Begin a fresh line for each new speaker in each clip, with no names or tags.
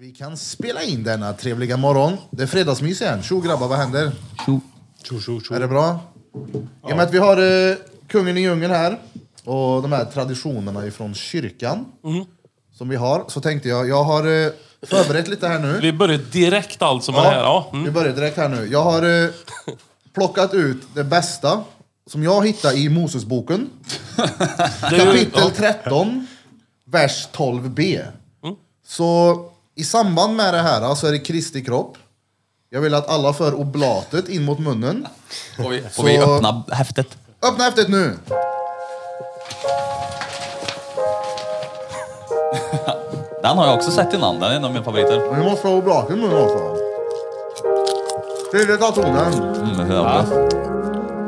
Vi kan spela in denna trevliga morgon. Det är fredagsmys igen. Tjo grabbar, vad händer?
Tjo, tjo, tjo.
Är det bra? I och med att vi har eh, kungen i djungeln här och de här traditionerna ifrån kyrkan som vi har, så tänkte jag, jag har eh, förberett lite här nu.
Vi börjar direkt alltså med det här. Ja. Mm.
Vi börjar direkt här nu. Jag har eh, plockat ut det bästa som jag hittade i Mosesboken.
Det är ju-
Kapitel 13, vers 12b. Så i samband med det här så är det Kristi kropp. Jag vill att alla för oblatet in mot munnen.
Får vi, får
Så-
vi öppna häftet?
Öppna häftet nu!
Den har jag också sett innan. Den är en av mina favoriter.
Men vi måste ha oblatet i munnen också. Krille, ta tonen.
Mm, hur är det?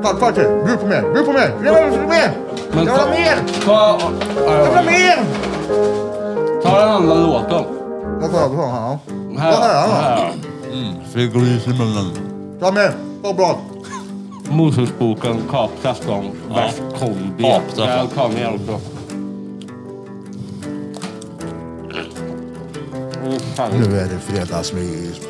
Ta, ta till. Bjud på mer. Bjud på mer. Jag vill ha mer. Jag vill ha mer.
Ta,
Jag vill ha mer.
ta den andra låten.
Vad sa du? Ja.
Här,
Vad är det då?
här.
Frigolys i munnen.
Ta med. Ta oblat.
Mosesboken kap 13, vers 12b.
Kap 13.
Där kan vi alltså. Åh, fan.
Nu är det fredagsmys.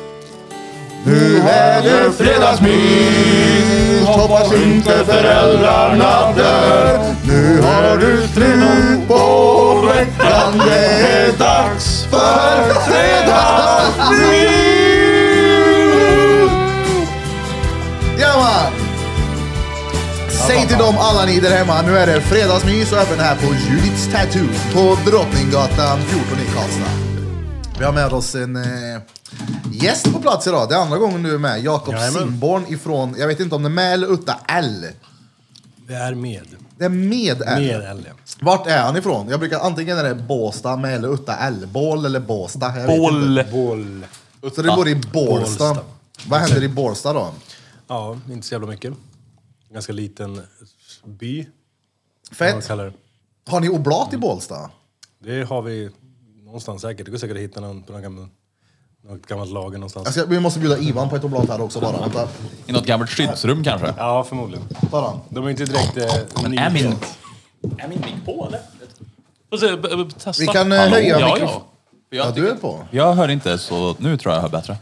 Nu är det fredagsmys. Hoppas inte föräldrarna dör. Nu har du tro på veckan. Det är dags för fredagsmys. Ja, man. Säg till dem alla ni där hemma, nu är det fredagsmys och även här på Judiths Tattoo på Drottninggatan 14 i Karlstad. Vi har med oss en eh, gäst på plats idag. Det är andra gången du är med. Jakob
Jajamän.
Simborn ifrån, jag vet inte om det är med eller utta L.
Det är med.
Det är med L.
Med L. ja.
Vart är han ifrån? Jag brukar antingen är det Båstad med eller utta L. Bål eller Båstad. jag vet
Boll.
inte.
Boll.
Så det bor i Bålsta.
Bålsta.
Vad händer i Bålsta då?
Ja, inte så jävla mycket. Ganska liten by. Vad man
Fett.
kallar det.
Har ni oblat i Bålsta?
Det har vi någonstans säkert. Det går säkert att hitta någon på någon gammal, något gammalt lager någonstans.
Alltså, vi måste bjuda Ivan på ett oblat här också bara. Vänta.
I något gammalt skyddsrum kanske?
Ja, förmodligen.
Den.
De är inte direkt eh,
Men är min, är min mick på eller?
Får se, b- b- Testa.
Vi kan eh,
Hallå?
höja
Ja,
mikrofon.
ja.
Ja, du är på.
Jag hör inte så nu tror jag jag hör bättre.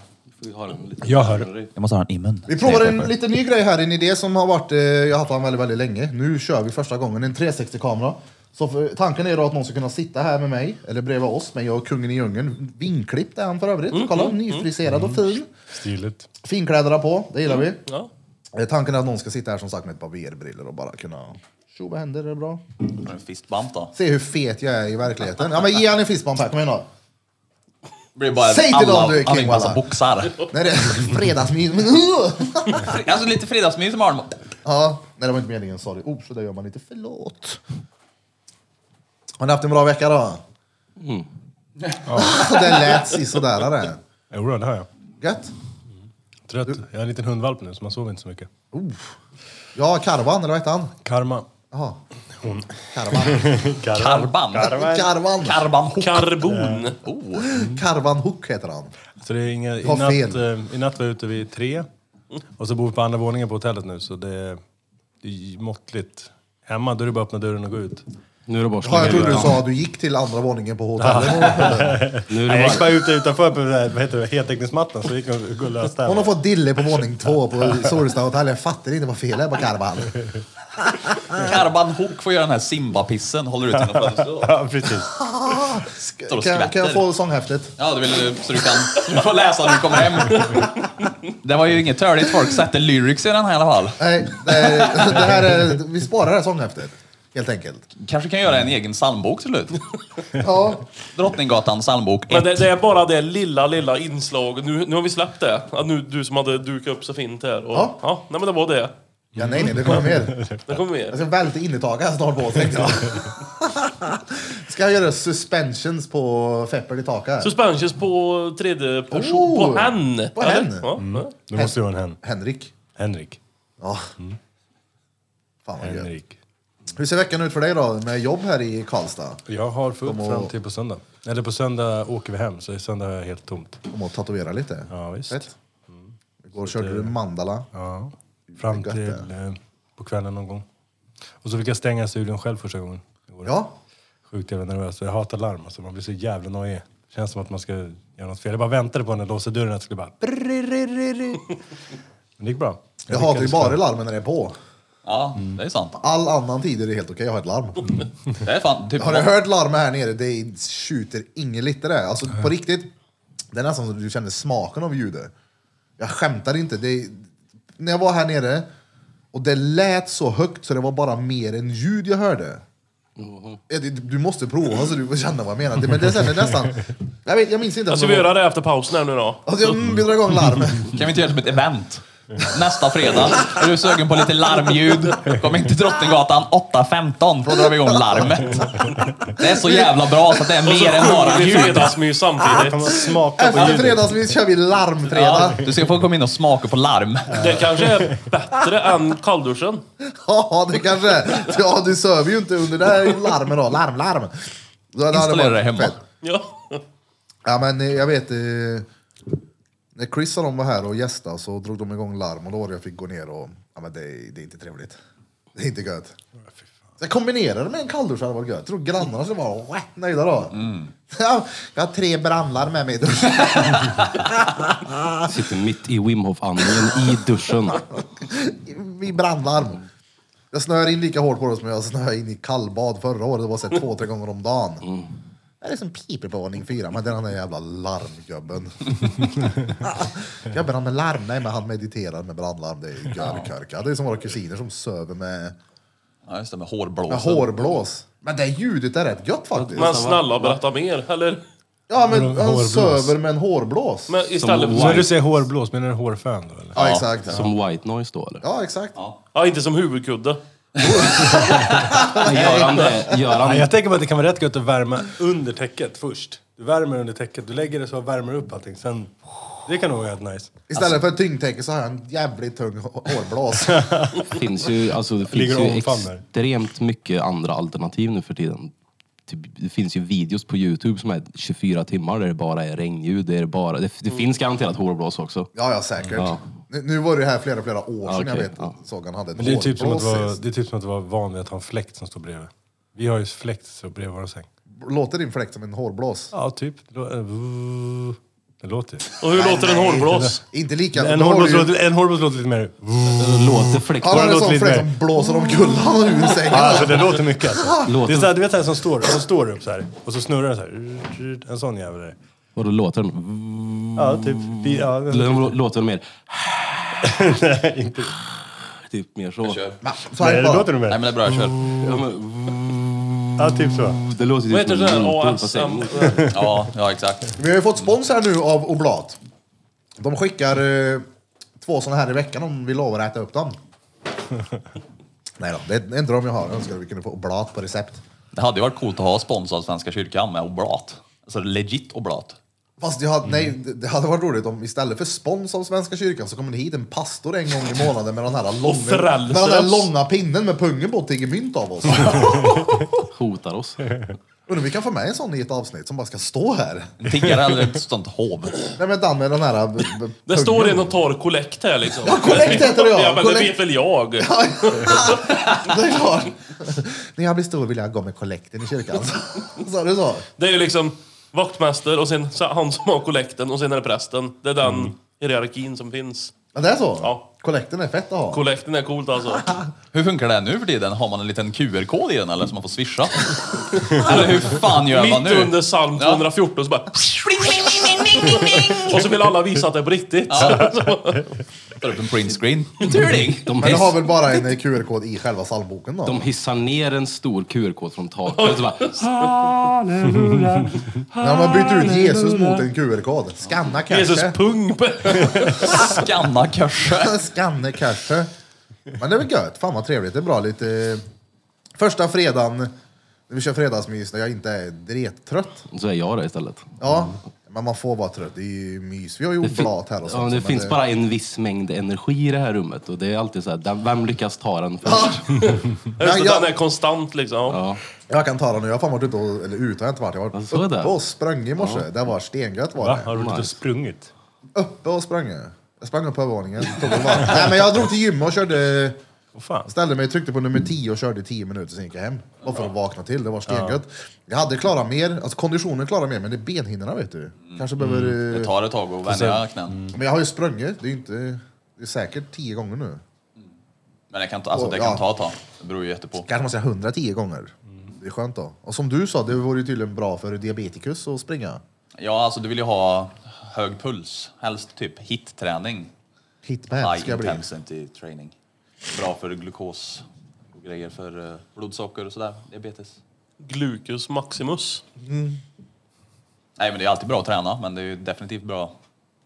Jag hör.
Jag måste ha den i mun.
Vi provar en lite ny grej här, en idé som har varit, eh, jag har haft den väldigt, väldigt länge. Nu kör vi första gången, en 360-kamera. Så för, tanken är då att någon ska kunna sitta här med mig, eller bredvid oss, mig och kungen i djungeln. Vinklippt är han för övrigt. Kolla, nyfriserad och fin.
Stiligt.
Finkläderna på, det gillar vi.
Ja.
Eh, Tanken är att någon ska sitta här som sagt med ett par VR-brillor och bara kunna... Tjo, vad händer? Är det bra?
En fistbump då.
Se hur fet jag är i verkligheten. Ja men ge han en fistbump här, kom igen då.
Blir bara
Säg till dem du är king, walla.
boxar.
Nej, det är fredagsmys.
alltså lite fredagsmys de.
Ja, nej det var inte meningen, sorry. Oh, så där gör man inte, förlåt. Har ni haft en bra vecka då?
Mm.
det lät sisådär det.
Jo, då, det har jag.
Gött.
Trött. Jag har en liten hundvalp nu så man sover inte så mycket.
Ja, Karvan, eller vad hette han?
Karma.
Jaha.
Hon.
Karvan.
Karban.
Karvan.
Karban hook.
Karbon.
Oh.
Karvan Hook heter han.
Så det är inga, i, natt,
fel.
eh, I natt var jag ute vid tre. Och så bor vi på andra våningen på hotellet nu så det är, det är måttligt. Hemma då är det bara att öppna dörren och gå ut.
Nu är det bara att
Ja, jag trodde du
ut
sa att du gick till andra våningen på hotellet.
Nu är
Nej,
det
jag gick
bara...
bara ute utanför på det här, vad heter det, heltäckningsmattan så gick jag och löste
Hon har fått dille på våning två på Solstad hotell. Jag fattar inte vad fel är på Karvan.
Karban hook får göra den här Simba-pissen. Håller ut genom fönstret.
Ja, precis.
Står och
Kan, kan jag få sånghäftet?
Ja, du vill så du kan du får läsa när du kommer hem. Det var ju inget törligt folk sätter lyrics i den här i alla fall.
Nej, det, det här är, vi sparar det här sånghäftet. Helt enkelt.
Kanske kan göra en egen psalmbok till slut.
Ja,
Drottninggatan psalmbok
Men
1.
det, det är bara det lilla, lilla inslaget. Nu, nu har vi släppt det. Att nu, du som hade dukat upp så fint här. Och,
Ja.
ja. Nej men det var det.
ja nej, nej, det kommer mer.
Det kommer mer.
Jag ska välta innertaget här snart på tänkte jag. Ska jag göra suspensions på Fepper i taket?
Suspensions på tredje person.
Oh,
på hen.
på hen.
Ja. ja.
Du måste ju vara en hen.
Henrik.
Henrik.
Ja. Fan vad.
Henrik.
Hur ser veckan ut för dig då med jobb här i Karlstad?
Jag har fullt
och-
fram till på söndag. Eller på söndag åker vi hem, så i söndag är jag helt tomt.
Om och tatuera lite?
Ja, visst.
Fett. Mm. Igår körde du mandala.
Ja. Fram
Gött
till eh, på kvällen någon gång. Och så fick jag stänga studion själv första gången. i.
Ja,
Sjukt jävla nervös. Jag hatar larm. Alltså. Man blir så jävla nojig. Känns som att man ska göra något fel. Jag bara väntade på när jag låste dörren att det skulle bara... Men det gick bra.
jag hatar ju bara larmen när det är på.
Ja, det är sant.
All annan tid är det helt okej att ha ett larm.
Det är fan typ...
Har du hört larmet här nere? Det skjuter ingen lite det. Alltså på riktigt. Det är nästan som att du känner smaken av ljudet. Jag skämtar inte. Det, när jag var här nere och det lät så högt så det var bara mer än ljud jag hörde. Ja, det- Du måste prova så du får känna vad jag menar. Det- Men det är, det är nästan... Jag, vet, jag minns inte. om
Ska
det
vi
var-
göra det efter pausen här nu då?
Alltså, jag, mm, vi drar igång larmet.
Kan vi inte göra det som ett event? Nästa fredag. Är du sugen på lite larmljud? Kom in till Drottninggatan 8.15 för då drar vi igång larmet. Det är så jävla bra så att det är mer än bara
sjunger vi
ljud.
fredagsmys samtidigt.
smaka på
Efter
ljudet?
fredagsvis kör vi larmfredag.
Ja, du ska få komma in och smaka på larm.
Det kanske är bättre än kallduschen.
Ja, det kanske är. Ja, du söver ju inte under det här larmet då. Larm, larm. Då hade
Installera
varit
det hemma.
fett.
Ja.
Ja, men eh, jag vet... Eh, när Chris och de var här och gästade så drog de igång larm och då var det jag fick gå ner och... Ja, men det, är- det är inte trevligt. Det är inte gött. Så jag kombinerade det med en kalldusch hade varit gött. Jag tror grannarna skulle vara rätt nöjda då. Ja, jag har tre brandlarm med mig i duschen.
Sitter mitt i Wim Hof-andningen i duschen.
Vid brandlarm. Jag snöar in lika hårt på det som jag snöade in i kallbad förra året. Det var så här två, tre gånger om dagen. Det är som piper på våning fyra, men det är den där jävla larmgubben. jag brann med larm, nej men han mediterar med brandlarm. Det är görkörka. Det är som våra kusiner som söver med,
Ja, just det, med hårblåsen.
med hårblås. Men det ljudet är rätt gött faktiskt.
Men snälla berätta mer. Eller?
Ja men han
hårblås?
söver med en hårblås.
Men istället
Som
Så när du säger hårblås, menar du hårfön då eller?
Ja exakt.
Som white noise då eller?
Ja exakt.
Ja, inte som huvudkudde.
Gör han det? Gör
Ja,
han...
jag tänker på att det kan vara rätt gött att värma under täcket först. Du värmer under täcket, du lägger det så och värmer upp allting. Sen, det kan nog vara helt nice.
Istället för ett tyngdtäcke så har jag en jävligt tung hå- hårblås.
finns ju, alltså, det
Ligger
finns ju
omfamnar.
extremt mycket andra alternativ nu för tiden. Typ, Det finns ju videos på Youtube som är 24 timmar där det bara är regnljud. Det, är bara, det, det finns garanterat hårblås också.
Ja, ja säkert.
Ja.
Nu, nu var det här flera, flera år sedan jag
okej,
vet
ja.
såg han hade ett
Men det är, typ som att
hårblås
vara,
sist.
det är typ som att vara van vid att ha en fläkt som står bredvid. Vi har ju fläkt så bredvid vår säng.
Låter din fläkt som en hårblås?
Ja, typ. Det lå- Det låter ju.
Och hur låter en hårblås?
Inte lika...
En
då har
hårblås
du ju-
låter, en hårblås låter lite mer...
Det låter fläkt.
Han har en
låter
sån
lite
fläkt
mer.
som blåser omkull han ur sängen.
Alltså det låter mycket alltså.
Låter-
Det är så här, du vet så här, som står, som står upp så här. Och så snurrar den så här. En sån jävel är det.
Och då låter den...
Ja, typ. Vi- Ja,
Eller Låter den mer...
nej, inte.
Typ mer så.
Kör.
Men, så
Nej, det låter
Nej
mer.
men det är bra, jag kör.
Ja, men,
Ja, typ så.
det låter ju som en motor på
ASM?
sängen.
Ja, ja exakt.
Vi har ju fått spons här nu av Oblat. De skickar eh, två såna här i veckan om vi lovar att äta upp dem. Nej då, det är en dröm jag har. Jag önskar att vi kunde få Oblat på recept.
Det hade ju varit coolt att ha spons av Svenska kyrkan med oblat. Alltså legit oblat.
Fast jag hade, nej, det- det hade varit roligt om istället för spons av Svenska kyrkan så kommer det hit en pastor en gång i månaden med den här långa, med den här långa pinnen med pungen på och tigger mynt av oss.
Hotar oss.
Undrar om vi kan få med en sån i ett avsnitt som bara ska stå här.
En tiggare eller ett sånt hov.
Nej men Dan med den här b- b-
Det
pungen.
står en och tar kollekt här liksom.
Ja, kollekt heter det, ja.
Ja, men det
Kollekt.
vet väl jag.
Det är klart. När jag blir stor vill jag gå med kollekten i kyrkan. Sa du så?
Det är ju liksom vaktmästare och sen han som har kollekten och sen är det prästen. Det är den hierarkin som finns.
Ja, det är så?
Ja.
Kollekten är fett att ha.
Kollekten är coolt alltså.
Hur funkar det nu för tiden? Har man en liten QR-kod i den eller som man får swisha? eller hur fan gör man
Mitt
nu?
under psalm 214 så bara... och så vill alla visa att det är på riktigt.
Tar upp en printscreen. Turning!
De,
Men du har
hiss,
väl bara en QR-kod i själva psalmboken då?
de hissar ner en stor QR-kod från taket. Så bara,
När man byter ut Jesus mot en QR-kod. Scanna
Jesus pung.
Skanna kurser.
Scanna cashe. Men det är väl gött. Fan vad trevligt. Det är bra lite... Första fredagen när vi kör fredagsmys när jag inte är drettrött.
så är jag det istället.
Ja, men man får vara trött. Det är ju mys. Vi har ju
Det,
oblat här och
ja,
sånt.
men det
så,
finns bara en viss mängd energi i det här rummet och det är alltid så här, vem lyckas ta den först?
Det,
jag-
Den är konstant liksom.
Ja.
Jag kan ta den nu. Jag har fan varit ute och... Eller ute har jag inte varit. Jag har
Ja,
varit uppe
det.
och sprungit i morse. Det var stengött var
Va?
det.
Har du varit ute och
Nice.
sprungit?
Uppe och sprungit. Jag sprang upp på övervåningen. Nej men jag drog till gymmet och körde
Åh fan.
Ställde mig, tryckte på nummer 10 och körde i 10 minuter, sen gick jag hem. Bara för att vakna till, det var stengött. Jag hade klarat mer, alltså konditionen klarar mer, men det är benhinnorna vet du. Kanske behöver...
Det
eh,
tar ett tag att vänja knän.
Men jag har ju sprungit, det är inte... Det är säkert 10 gånger nu.
Men det kan, ta, alltså, det
Ja.
kan ta ett tag. Det beror ju jättepå.
Kanske man säger 110 gånger. Det är skönt då. Och som du sa, det vore ju tydligen bra för diabetikus att springa.
Ja, alltså du vill ju ha hög puls. Helst typ hit-träning.
Hitman
High
ska jag bli.
intensity training. Bra för glukos och grejer för eh, blodsocker och sådär. Diabetes.
Glucus maximus.
Nej, men det är alltid bra att träna, men det är ju definitivt bra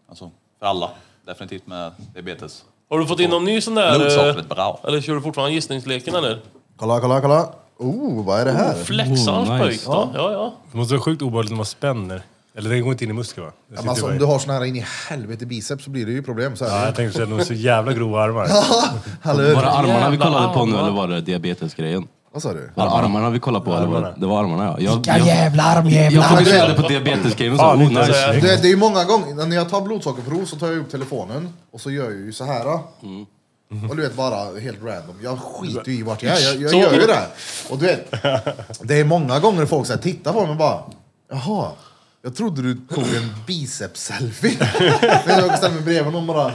alltså, för alla. Definitivt med diabetes.
Har du fått in någon ny sån där...
Blodsockret
eh,
bra.
Eller kör du fortfarande gissningsleken eller?
Kolla, kolla, kolla. Oh, vad är det här?
Flexar hans
Oh, nice.
pojk då? Ja, ja.
Det måste vara sjukt obehagligt när man spänner. Eller det går inte in i muskeln va?
Ja, men alltså, om du har såna här in i helvete biceps så blir det ju problem. Så
Ja,
här.
jag tänkte säga, de har så jävla grova armar.
Var det armarna vi kollade på nu eller var det diabetesgrejen?
Vad sa du?
Var det armarna vi kollade på? Eller var det, det var armarna ja. Jag,
Vilka
jag,
jävla armjävlar!
jag fokuserade på diabetesgrejen och
Fan,
oh, nice.
så.
Det, det är ju många gånger, när jag tar blodsockerprov så tar jag upp telefonen och så gör jag ju så här. Och du vet bara helt random. Jag skiter ju i vart jag är. Jag, jag
Så-
gör ju det. Och du vet, det är många gånger folk så här, tittar på mig och bara Jaha, jag trodde du tog en biceps-selfie. Jag ställer mig bredvid någon bara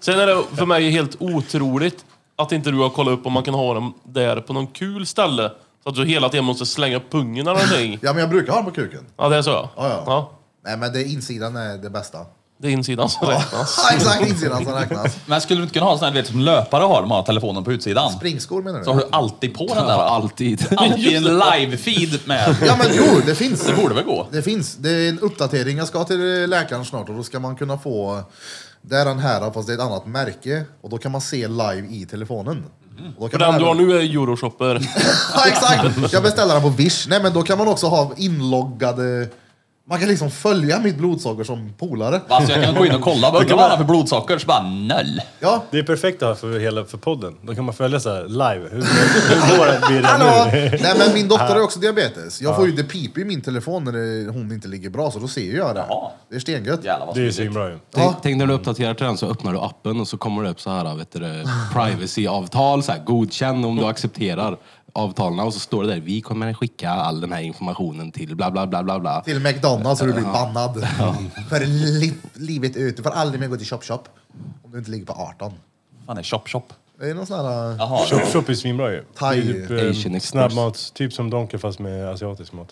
Sen är det för mig helt otroligt att inte du har kollat upp om man kan ha dem där på någon kul ställe. Så att du hela tiden måste slänga pungen eller någonting.
Ja men jag brukar ha den på kuken.
Ja, det är så ja.
Ja, ja.
ja.
Nej men det insidan är det bästa.
Det är insidan som räknas.
Ja, exakt insidan som räknas.
Men skulle du inte kunna ha sån här, du vet, som löpare har, de har telefonen på utsidan?
Springskor menar
Så har
du?
du alltid på den
Ja,
där.
alltid.
Alltid en live-feed med.
Ja men jo, det finns.
Det borde väl gå?
Det finns. Det är en uppdatering. Jag ska till läkaren snart och då ska man kunna få det är den här fast det är ett annat märke och då kan man se live i telefonen. Och då
För
kan man
den du har
även-
nu är Euroshopper.
ja, exakt! Jag beställer den på Wish. Nej men då kan man också ha inloggade... Man kan liksom följa mitt blodsocker som polare.
Alltså jag kan gå in och kolla. Vad kan man ha för blodsocker? Så bara noll.
Ja,
Det är perfekt att ha för, hela, för podden. Då kan man följa så här live. Hur, hur går det blir det nu?
Nej men min dotter har också diabetes. Jag får ju det piper i min telefon när det, hon inte ligger bra så då ser ju jag det.
Jaha.
Det är stengött.
Jävlar vad
Det är
smidigt.
svinbra ju.
Tänk, tänk när du uppdaterar till den så öppnar du appen och så kommer det upp så här, vet du, det, privacy-avtal, så här, godkänn om du accepterar avtalen och så står det där, vi kommer skicka all den här informationen till bla bla bla bla bla.
Till McDonalds så du blir bannad. För li livet ut. Du får aldrig mer gå till Chop Chop. Om du inte ligger på 18.
Fan, det är chop chop.
Det är någon sån här...
Jaha.
Shop, shop är svinbra ju. Det är
Thai
typ,
Asian
eh,
Express.
snabbmats, typ som Donken fast med asiatisk mat.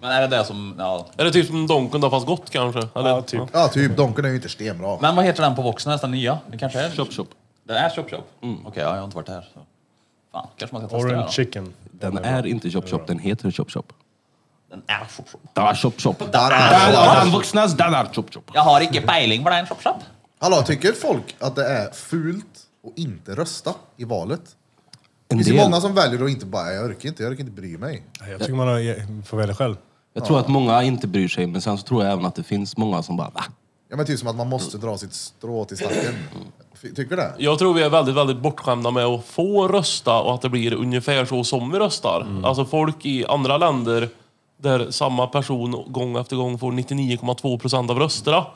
Men är det det som... Ja.
Är det typ som Donken då fast gott kanske? Eller?
Ja, typ.
Ja, typ. Donken är ju inte stenbra.
Men vad heter den på Voxen, nästan nya? Det kanske är...
Chop chop.
Det är chop chop? Okej, ja, jag har inte varit här. Så. Fan, kanske man ska testa
Orange
det
chicken.
Den är inte chop chop, den heter chop chop.
Den är chop chop.
Där är chop chop.
Där är
Den vuxnas, den är chop chop.
Jag har inte pejling på den chop chop.
Hallå, tycker folk att det är fult att inte rösta i valet? Det
En
finns ju
del.
många som väljer att inte bara, jag orkar inte, jag orkar inte bry mig.
Jag tycker man har, får välja själv.
Jag tror att många inte bryr sig, men sen så tror jag även att det finns många som bara va?
Ja men typ som att man måste dra sitt strå till stacken. Tycker du det?
Jag tror vi är väldigt, väldigt bortskämda med att få rösta och att det blir ungefär så som vi röstar. Alltså folk i andra länder där samma person gång efter gång får 99,2 procent av rösterna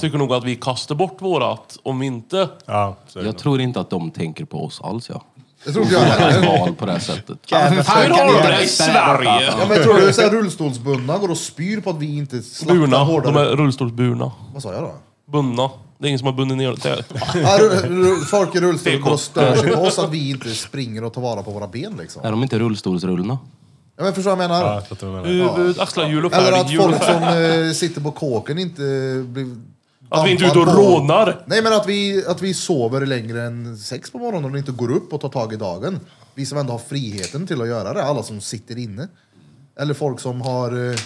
tycker nog att vi kastar bort vårat om vi inte...
Ja, så är det
Jag
nog.
tror inte att de tänker på oss alls ja.
Det tror inte jag heller.
Val på det här sättet.
Hur har du det i Sverige?
Ja, men tror du så här rullstolsbundna går och spyr på att vi inte slaktar
Burna.
hårdare?
De är rullstolsburna.
Vad sa jag då?
Bundna. Det är ingen som har bundit ner det.
Ja, folk i rullstol går och stör sig på oss att vi inte springer och tar vara på våra ben liksom.
Är de inte rullstolsrullorna?
Ja, men förstår du vad jag menar?
Ja, jag fattar vad du menar.
Huvud, axlar, hjul och
Eller
färg.
att
hjul och
folk
färg.
som eh, sitter på kåken inte blir...
Att vi inte är ute och
dampar på-
rånar.
Nej men att vi, att vi sover längre än sex på morgonen och inte går upp och tar tag i dagen. Vi som ändå har friheten till att göra det, alla som sitter inne. Eller folk som har... eh,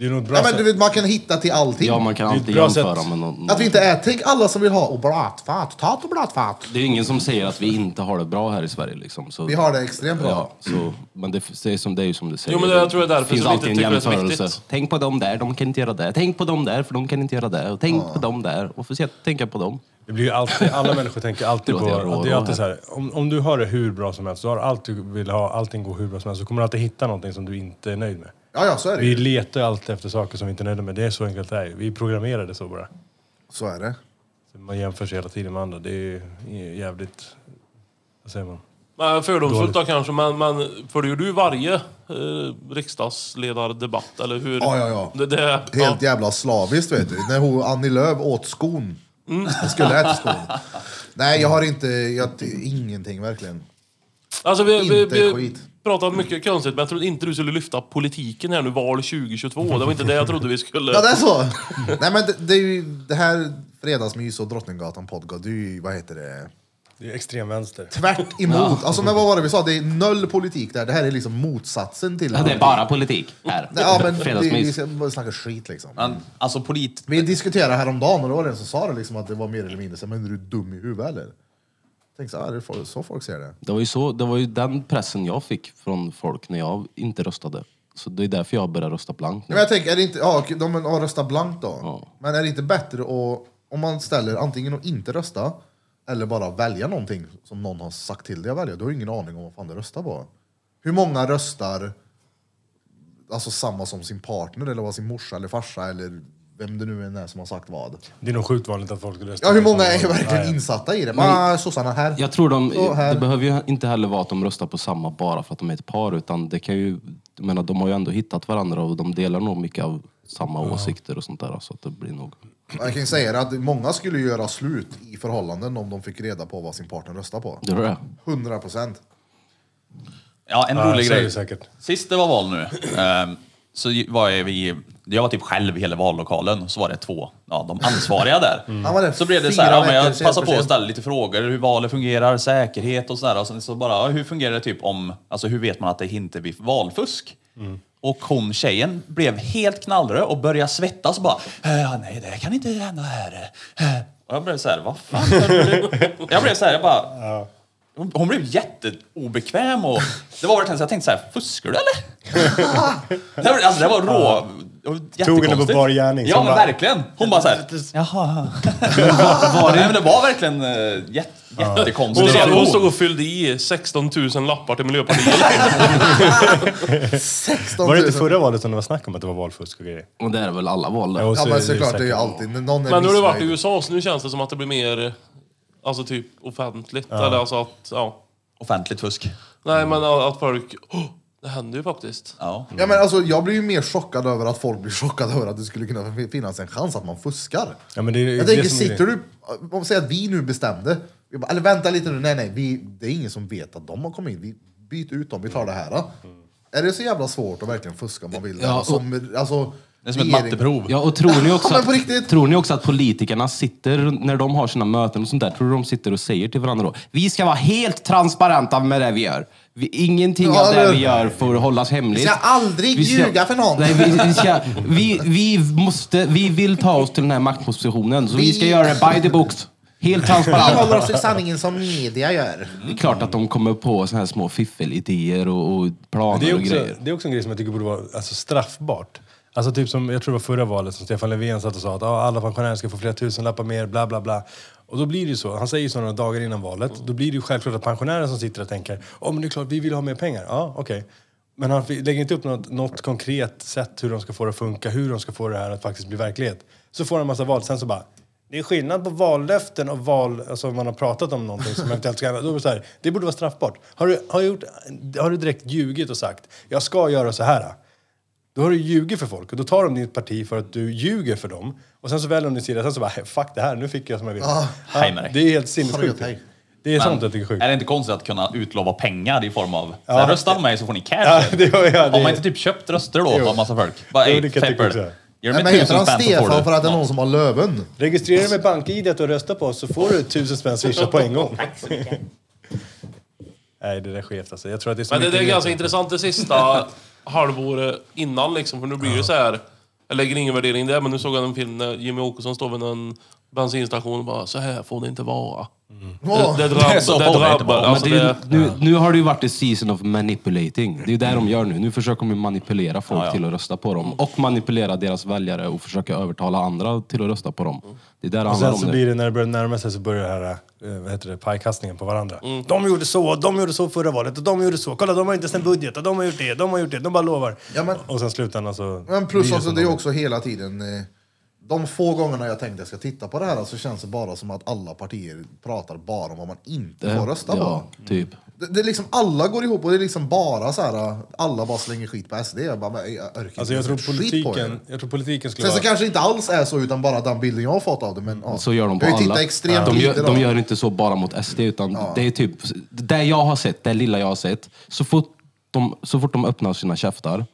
Det är nog ett bra
Ja, men
sätt.
du vet, man kan hitta till allting.
Ja, man kan
Det är ett
alltid
bra
jämföra
sätt.
med någon.
Att vi inte är... Tänk alla som vill ha oblatfat. Ta oblatfat.
Det är ingen som säger att vi inte har det bra här i Sverige liksom. Så,
Vi har det extremt bra.
Ja, så, men det, det, är som, det är ju som du säger.
Jo, men det- jag tror det är därför
finns
som vi
alltid en
inte tycker det är så
jämförelse.
viktigt.
Tänk på dem där, de kan inte göra det. Tänk på dem där, för de kan inte göra det. Och tänk på dem där, och får tänka på dem.
Det blir ju alltid, alla människor tänker alltid på...
låter jag rå-
Det är alltid så här, om, om du har det hur bra som helst, du har allt du vill ha, allting går hur bra som helst, så kommer du alltid hitta någonting som du inte är nöjd med.
Ja, ja, så är det
Vi
ju.
letar ju alltid efter saker som vi inte är nöjda med. Det är så enkelt det är. Vi programmerar det så bara.
Så är det.
Så man jämför sig hela tiden med andra. Det är ju jävligt Vad säger man?
Men fördomsfullt då kanske, men, men följer du varje eh, riksdagsledardebatt, eller hur?
Ja, ja, ja.
Det, det,
Helt
ja.
jävla slaviskt vet du. När hon, Annie Lööf åt skon.
Mm.
Jag skulle äta skon. Nej, jag har inte, jag, ingenting verkligen.
Alltså vi, vi,
Inte
vi
skit.
Pratat mycket konstigt, men jag trodde inte du skulle lyfta politiken här nu, val 2022. Det var inte det jag trodde vi skulle...
Ja, det är så. Nej, men det, det är ju det här Fredagsmys och Drottninggatan podcast, det är ju, vad heter det?
Det är extremvänster.
Tvärt emot. Alltså, men vad var det vi sa? Det är noll politik där. Det här är liksom motsatsen till
Ja, det är bara politik här.
Ja, men vi, vi ska bara snacka skit liksom.
Men, alltså polit...
Vi diskuterade häromdagen och då var det en som sa det liksom att det var mer eller mindre så men är du dum i huvudet eller? Tänkte så, här, det är folk- så folk ser det.
Det var, ju så, det var ju den pressen jag fick från folk när jag inte röstade. Så det är därför jag började rösta blankt nu.
Men jag tänker, är det inte, ja, okej, de har röstat blankt då.
Ja.
Men är det inte bättre att, om man ställer antingen att inte rösta eller bara välja någonting som någon har sagt till dig att välja, då har du ingen aning om vad fan du röstar på. Hur många röstar alltså samma som sin partner eller vad sin morsa eller farsa eller vem det nu än är som har sagt vad?
Det är nog sjukt vanligt att folk röstar
Ja, hur många är verkligen
Ja, ja.
insatta i det? Ah, sossarna här.
Jag tror de,
Så här.
det behöver ju inte heller vara att de röstar på samma bara för att de är ett par, utan det kan ju, jag menar, de har ju ändå hittat varandra och de delar nog mycket av samma åsikter och sånt där. Så att det blir nog...
Jag kan säga det att många skulle göra slut i förhållanden om de fick reda på vad sin partner röstar på.
Det är det.
100 procent.
Ja, en
Ja,
rolig
det
grej.
säkert.
Sist det var val nu, ehm, så var vi, jag var typ själv i hela vallokalen, så var det två, ja, de ansvariga där.
Där
Så blev det så här, ja, men jag passade på att ställa lite frågor, hur valet fungerar, säkerhet och sådär. Och sen så bara, ja, hur fungerar det typ om, alltså hur vet man att det inte blir valfusk? Och hon, tjejen, blev helt knallröd och började svettas och bara, "Eh, nej det kan inte hända här. Eh." Och jag blev så här, vad fan? Jag blev så här, jag bara, hon, hon blev jätteobekväm och det var verkligen så jag tänkte så här, fuskar du eller? det, var, alltså, det var rå...
Tog henne på bar gärning,
Ja men
bara-
verkligen. Hon bara såhär, jaha. var det? Men det var verkligen uh, jätte,
Hon,
jättekonstigt.
hon stod och fyllde i 16 000 lappar till Miljöpartiet.
16 000.
Var det inte förra valet som det var snack om att det var valfusk och grejer?
Och det är väl alla val där.
Ja
så
men
det
såklart, det är ju alltid någon är
Men nu har du varit i. USA, så nu känns det som att det blir mer alltså typ offentligt. Eller alltså att, ja.
Offentligt fusk.
Nej men att folk, oh, det händer ju faktiskt.
Ja.
Ja, men alltså, jag blir ju mer chockad över att folk blir chockade över att det skulle kunna finnas en chans att man fuskar.
Ja, men det är
Jag
det
tänker,
som är
sitter du... Om vi säger att vi nu bestämde, vi bara, eller vänta lite nu, nej nej, vi, det är ingen som vet att de har kommit in, vi byter ut dem, vi tar det här. Då. Är det så jävla svårt att verkligen fuska om man vill?
Ja, och-
som, alltså,
Det är som ett
regering-
matteprov.
Ja, och tror ni, också
Ja, men på
att, tror ni också att politikerna sitter, när de har sina möten och sånt där, tror du de sitter och säger till varandra då, vi ska vara helt transparenta med det vi gör. Vi, ingenting
Ja,
av det
eller-
vi gör får hållas hemligt.
Vi ska aldrig
Vi ska-
ljuga för någon.
Nej, vi, vi, ska, vi, vi, måste, vi vill ta oss till den här maktpositionen, så vi, ska
Vi-
göra det by the books. Helt
Vi håller
transparent.
oss till sanningen som media gör.
Det är klart att de kommer på såna här små fiffelidéer och, och planer
Det är,
och
också,
grejer.
det är också en grej som jag tycker borde vara alltså, straffbart. Alltså typ som, jag tror det var förra valet som Stefan Löfven satt och sa att ah, alla pensionärer ska få flera tusen lappar mer, bla bla bla. Och då blir det ju så, han säger ju så några dagar innan valet, då blir det ju självklart att pensionärer som sitter och tänker, åh men det är klart, vi vill ha mer pengar. Ja, okej. Men han lägger inte upp något, något konkret sätt hur de ska få det att funka, hur de ska få det här att faktiskt bli verklighet. Så får han en massa val, sen så bara, det är skillnad på vallöften och val, alltså om man har pratat om någonting som eventuellt ska hända. Då är det, så här, det borde vara straffbart. Har du, har, gjort, har du direkt ljugit och sagt, jag ska göra så här. Då har du ljugit för folk och då tar de ditt parti för att du ljuger för dem. Och sen så väljer de din sida, sen så bara, fuck det här, nu fick jag som jag ville.
Ah.
Hej med dig.
det är helt sinnessjukt. Det är
Men
sånt jag tycker är sjukt.
Är det inte konstigt att kunna utlova pengar i form av,
Ja.
så här, rösta på mig så får ni cash.
Ja, det ja, det-
Har man inte typ köpt röster då av massa folk? Bara,
Jo,
"Ey,
det kan jag tycka
Nej, men heter han Stefan för att det är någon
något."
som har Löven?
Registrera dig med BankID att du röstar på oss så får du tusen spänn swishat på en gång. Nej, det där är skevt alltså. Jag tror att det är så
Men det, det är ganska intressant det sista halvåret innan liksom, för nu blir det så här. Jag lägger ingen värdering i det, men nu såg jag en film när Jimmy Åkesson står vid en bensinstation och bara så här får det inte vara.
Åh.
Det, det, drabbar,
Det
drabbar.
vara.
Alltså
Men det är,
det,
ju- nu, nu har det ju varit ett season of manipulating. Det är ju det de gör nu. Nu försöker de ju manipulera folk
Ja, ja.
till att rösta på dem. Och manipulera deras väljare och försöka övertala andra till att rösta på dem. Det är där det
Och
handlar
sen
om
så
nu.
blir det, när det börjar närma sig så börjar det här, eh, vad heter det, pajkastningen på varandra.
Mm.
De gjorde så, de gjorde så förra valet och de gjorde så. Kolla, de har inte ens en budget och de har gjort det, de har gjort det, de bara lovar.
Ja, men-
Och sen slutändan så...
Men plus
blir
också,
som
det är också hela tiden... Eh, de få gångerna jag tänkte jag ska titta på det här så känns det bara som att alla partier pratar bara om vad man inte får rösta på.
Ja, typ.
Det, det är liksom alla går ihop och det är liksom bara så här, alla bara slänger skit på SD. Jag, bara, jag orkar
Alltså jag tror
på
politiken, jag tror politiken skulle
Sen så kanske inte alls är så utan bara den bilden jag har fått av det. Men, ja.
Så gör de på
jag
alla.
extremt
de, gör, de gör inte så bara mot SD, utan det är typ, det jag har sett, det lilla jag har sett, så fort de, så fort de öppnar sina käftar,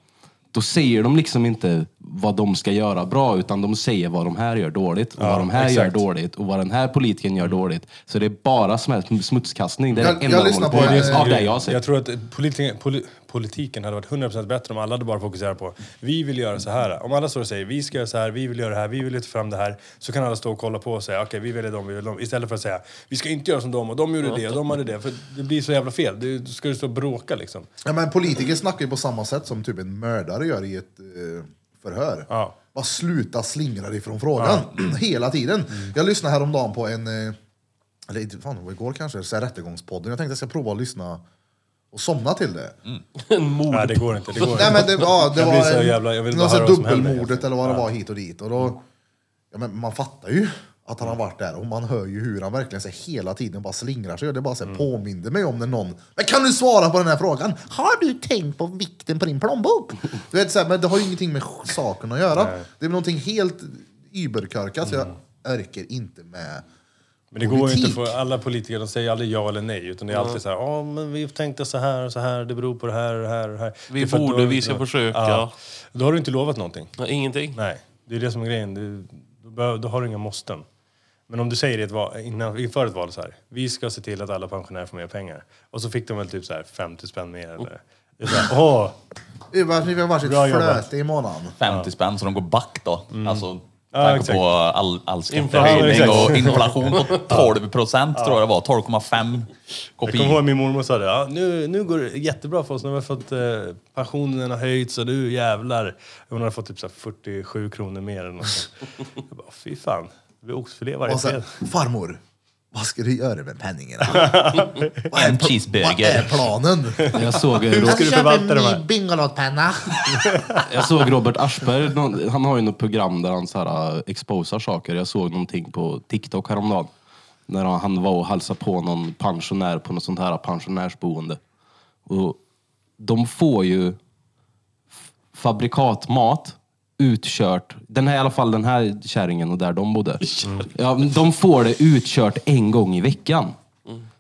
då säger de liksom inte vad de ska göra bra, utan de säger vad de här gör dåligt, och
Ja,
vad de här
exakt.
gör dåligt, och vad den här politikern gör dåligt. Så det är bara som här smutskastning. Det är
Jag-
det enda
jag
de
lyssnar
håller
på
med. Av det jag har sett.
Jag tror att politiken, poli, politiken hade varit 100% bättre om alla hade bara fokuserat på vi vill göra så här. Om alla står och säger vi ska göra så här, vi vill göra det här, vi vill lyfta fram det här. Så kan alla stå och kolla på och säga okej vi väljer dem, vi väljer dem. Istället för att säga vi ska inte göra som dem och de gjorde det och de hade det. För det blir så jävla fel. Du, du ska du stå och bråka liksom.
Ja, men politiker snackar ju på samma sätt som typ en mördare gör i ett eh, förhör.
Ja.
Bara sluta slingra dig från frågan hela tiden. Jag lyssnade häromdagen på en, eh, eller inte- fan det var igår kanske, så här rättegångspodden. Jag tänkte jag ska prova att lyssna och somna till det.
En mord.
Nej det går inte. Det går
Nej,
inte.
men det, ja, det
Jag
var
så jävla- jag vill bara
sån
höra vad som händer
dubbelmordet eller vad det var hit och dit. Och då, ja, men man fattar ju att han har varit där och man hör ju hur han verkligen så hela tiden bara slingrar sig. Och det bara så
Mm.
påminner mig om när någon, men kan du svara på den här frågan? Har du tänkt på vikten på din plånbok? Du vet, så här, men det har ju ingenting med saken att göra. Det är någonting helt überkorkat så jag orkar inte med
Men det går ju inte
politik.
för alla politiker, de säger aldrig ja eller nej. Utan det är alltid så här, ja men vi tänkte så här och så här, det beror på det här och det här och det här.
Vi borde,
du har-
vi ska försöka.
Ja. Då har du inte lovat någonting.
Nej, ingenting.
Nej, det är det som är grejen. Du, då, då har du inga måsten. Men om du säger i ett val, innan, inför ett val så här, vi ska se till att alla pensionärer får mer pengar. Och så fick de väl typ så här 50 spänn mer eller... Det är så här, åh!
Vi har varsitt
Bra jobbat.
flöte i månaden.
50 spänn så de går back då. Alltså,
Ja,
tanke
exakt.
på all, all skattehöjning och inflation på 12 procent tror jag det var. 12,5
Jag kommer ihåg min mormor sa det, ja, nu, nu går det jättebra för oss, nu har vi fått eh, pensionen har höjts och nu jävlar. Hon har fått typ så här 47 kronor mer eller något. Jag bara, fy fan. Det blir oxfilé varje
Och så,
fredag.
farmor, vad ska du göra med penningarna? vad, är,
En
pl-
cheeseburger.
vad är planen?
Jag såg,
Hur ska du förvalta de här?
Bingolotto-penna.
Jag såg Robert Aschberg, någon- han har ju något program där han så här, uh, exposar saker. Jag såg någonting på TikTok häromdagen. När han- han var och hälsade på någon pensionär på något sånt här pensionärsboende. Och de får ju f- fabrikatmat utkört. Den här, I alla fall den här kärringen och där de bodde. Ja, men de får det utkört en gång i veckan.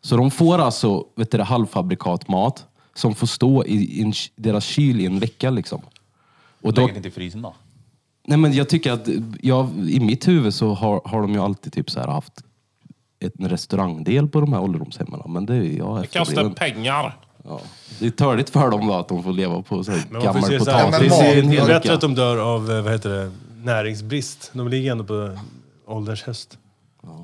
Så de får alltså vet du, det, halvfabrikatmat som får stå i, i en, deras kyl i en vecka. Liksom. Och då,
Lägger inte i frysen då?
nej men jag tycker att jag, i mitt huvud så har, har de ju alltid typ så här haft ett- en restaurangdel på de här ålderdomshemmen. Men det är jag
Det kostar
efterbliven.
pengar.
Ja. Det är törligt för dem då att de får leva på så här
Men man får
gammal
se så här,
potatis i en
Det är bättre
vecka.
att de dör av, eh, vad heter det, näringsbrist. De ligger ändå på ålderns höst.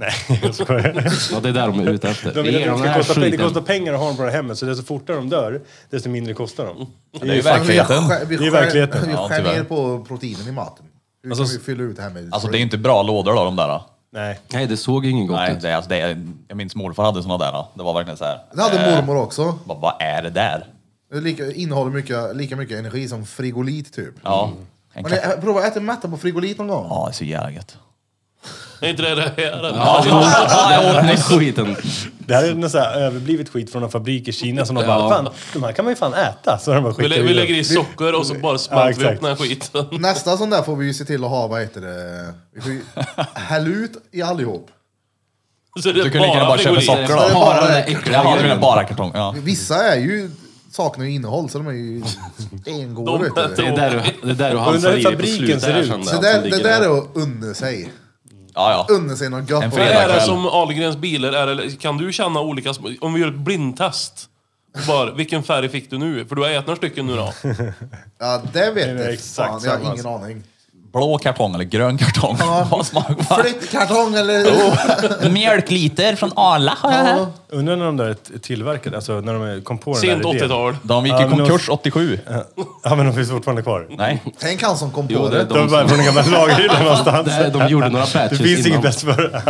Nej, jag skojar.
Ja, det är där de är ute efter.
De vill
Ge
att
dem
det,
den
ska
här
kosta, pengar- det
skiten.
kostar pengar att ha dem på det här hemmet, så desto fortare de dör, desto mindre kostar de.
Det är ju
Fan, vi
verkligheten.
skär- Vi
Det är
skär,
verkligheten.
vi
Ja,
skär
tyvärr.
ner på proteinen i maten. Hur
Alltså,
kan vi fylla ut det här med...
Alltså det är ju inte bra lådor då de där. Då.
Nej.
Nej, det såg ingen gott
Nej,
ut.
det, är- alltså, det är, jag minns morfar hade såna där. Det var verkligen så här.
Det hade
eh,
mormor också.
Vad, vad är det där?
Det är lika, innehåller mycket, lika mycket energi som frigolit typ.
Ja. En
Men
katt-
jag, prova att äta mätta på frigolit någon gång.
Ja, det är så jävla gött.
Är inte det det här?
Ja, jag åt
Den skiten.
Det här är något så här överblivet skit från en fabrik i Kina som de bara,
Ja.
fan, de här kan man ju fan äta. Så de bara
Vi, lä- vi lägger i socker och så bara
Ja,
smälter vi
exakt.
upp den här skiten.
Nästa sån där får vi ju se till att ha, vad heter det, vi får ju hälla ut i allihop.
Så det
Du kan lika gärna bara köpa socker då.
Bara den där äckliga grejen.
bara kartong. Ja.
Vissa är ju, saknar ju innehåll så de är ju stengoda
De.
Det är där du, det är där du halsar i på
fabriken
slutet.
det, det där
där.
är att unna sig.
Ja, ja.
Unna sig något gott.
En
Vad är det som Ahlgrens bilar är? Eller kan du känna olika... sm- Om vi gör ett blindtest. Bara, vilken färg fick du nu? För du har ätit några stycken nu då.
Ja, det vet
Det är
jag.
exakt
Fan, jag har
samma,
ingen aning.
Blå kartong eller grön kartong? Vad smakar
Flyttkartong eller...
Mjölkliter från Arla har jag här.
Ja.
Undrar när de där är tillverkade, alltså när de kom på den
Sent
där idén.
80-tal.
De gick
Ja,
i
men
konkurs 87.
Ja men de finns fortfarande kvar.
Nej.
Tänk han som kom på
Jo, det
det.
är
De är bara från en gammal lagerhylla någonstans.
Det- de gjorde några
Det
batches
finns inget
innan.
bäst före.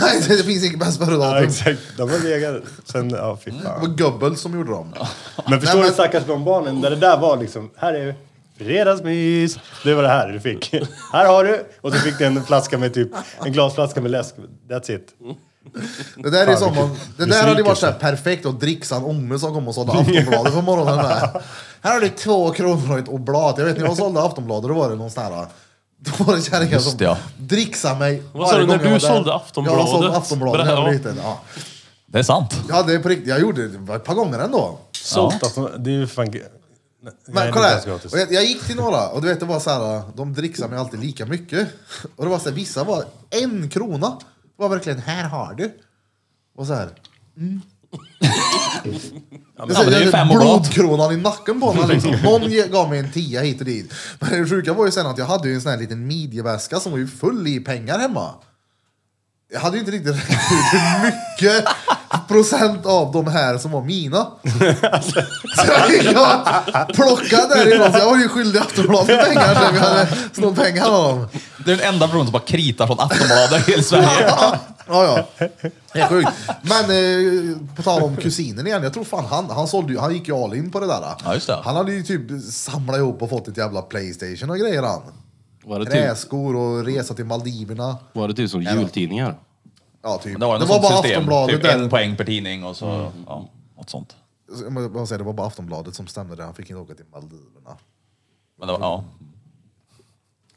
Nej, det finns inget bäst
Ja,
datum.
exakt. De har legat sen, ja fy
Det
fan.
var Goebbels som gjorde dem.
Men förstår
Nej,
du
men-
stackars de barnen, där det där var liksom, här är Fredagsmys! Det var det här du fick. Här har du! Och så fick du en flaska med typ, en glasflaska med läsk. That's it.
Det där, är som om, det där hade varit så här perfekt att dricksa en ånge som kom och sålde Aftonbladet på morgonen med. Här har du två kronor och ett oblat. Jag vet när jag sålde Aftonbladet då var det någon sån här då var det kärringar som
det, ja.
dricksade mig
Vad sa du, när du
där.
sålde Aftonbladet?
Jag sålde Aftonbladet när jag var liten. Ja.
Det är sant.
Jag hade på riktigt, jag gjorde det ett par gånger ändå.
Sålt alltså, det är ju fan... Nej,
Men
det är
kolla här, och jag, jag gick till några och du vet det var så här, de dricksade mig alltid lika mycket. Och det var så här, vissa var en krona. Det var verkligen, här har du. Och så här. Mm.
men det är ju fem och
blodkronan i nacken på mig liksom. Någon ge- gav mig en tia hit och dit. Men det sjuka var ju sen att jag hade ju en sån här liten midjeväska som var ju full i pengar hemma. Jag hade ju inte riktigt räknat ut hur mycket procent av de här som var mina. Så jag gick och plockade därifrån, så jag var ju skyldig Aftonbladet pengar sen vi hade snott pengar av dem.
Det är den enda personen som bara kritar från Aftonbladet i hela Sverige.
Ja, ja. Helt sjukt. Men eh, på tal om kusinen igen, jag tror fan han, han, sålde ju, han gick ju all in på det där.
Ja, just det.
Han hade ju typ samlat ihop och fått ett jävla Playstation och grejer han.
Var det typ,
Träskor och resa till Maldiverna.
var det typ som jultidningar?
Ja, typ.
Det var,
Det var bara
system.
Aftonbladet
Typ
där.
en poäng per tidning och så, ja, något sånt.
Jag säga, Det var bara Aftonbladet som stämde där. Han fick inte åka till Maldiverna.
Men det var, ja.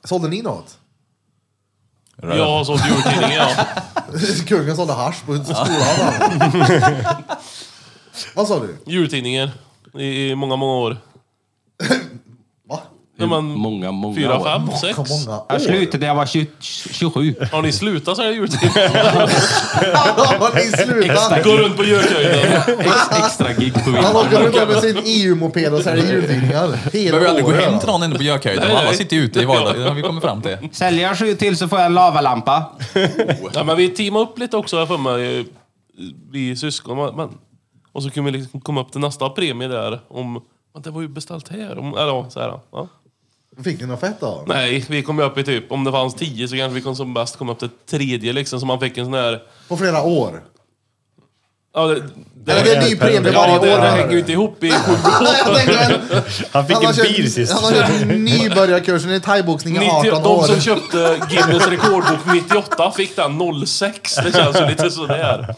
Sålde ni något?
Jag har sålt jultidningar, ja.
Kungen sålde hasch på skolan. Vad sa du?
Jultidningar. I, I många, många år. Ja, men,
Många, många
fyra,
år.
fem, sex.
Många
Jag
år.
slutade när jag var 20, 27.
Har ni slutat så är det jultidningar.
Har ni slutat?
Gå runt på Gökhöjden.
Ex, extra gig på
Han åker runt med sin EU-moped och säljer jultidningar. Hela
behöver aldrig gå
året,
hem till någon inne på Gökhöjden. Alla sitter ju ute i vardagen. Det har vi kommit fram till.
Säljer jag sju till så får jag en lavalampa.
Ja, men vi teamade upp lite också här för mig. Vi syskon. Men, men, och så kunde vi liksom komma upp till nästa premie där. Om, men det var ju beställt här. Om, eller ja, så här. Ja.
Fick ni något fett då?
Nej, vi kom ju upp i typ, om det fanns tio så kanske vi kom som bäst komma upp till tredje liksom. Så man fick en sån här...
På flera år?
Ja, det,
Eller det är en ny premie
ja,
varje
det
år.
hänger ju inte ihop i sju
Jag
Han fick
han har
en bil sist.
Han har kört nybörjarkursen i thaiboxning i
90,
18
de
år.
som köpte Guinness rekordbok 98 fick den 06. Det känns ju lite sådär.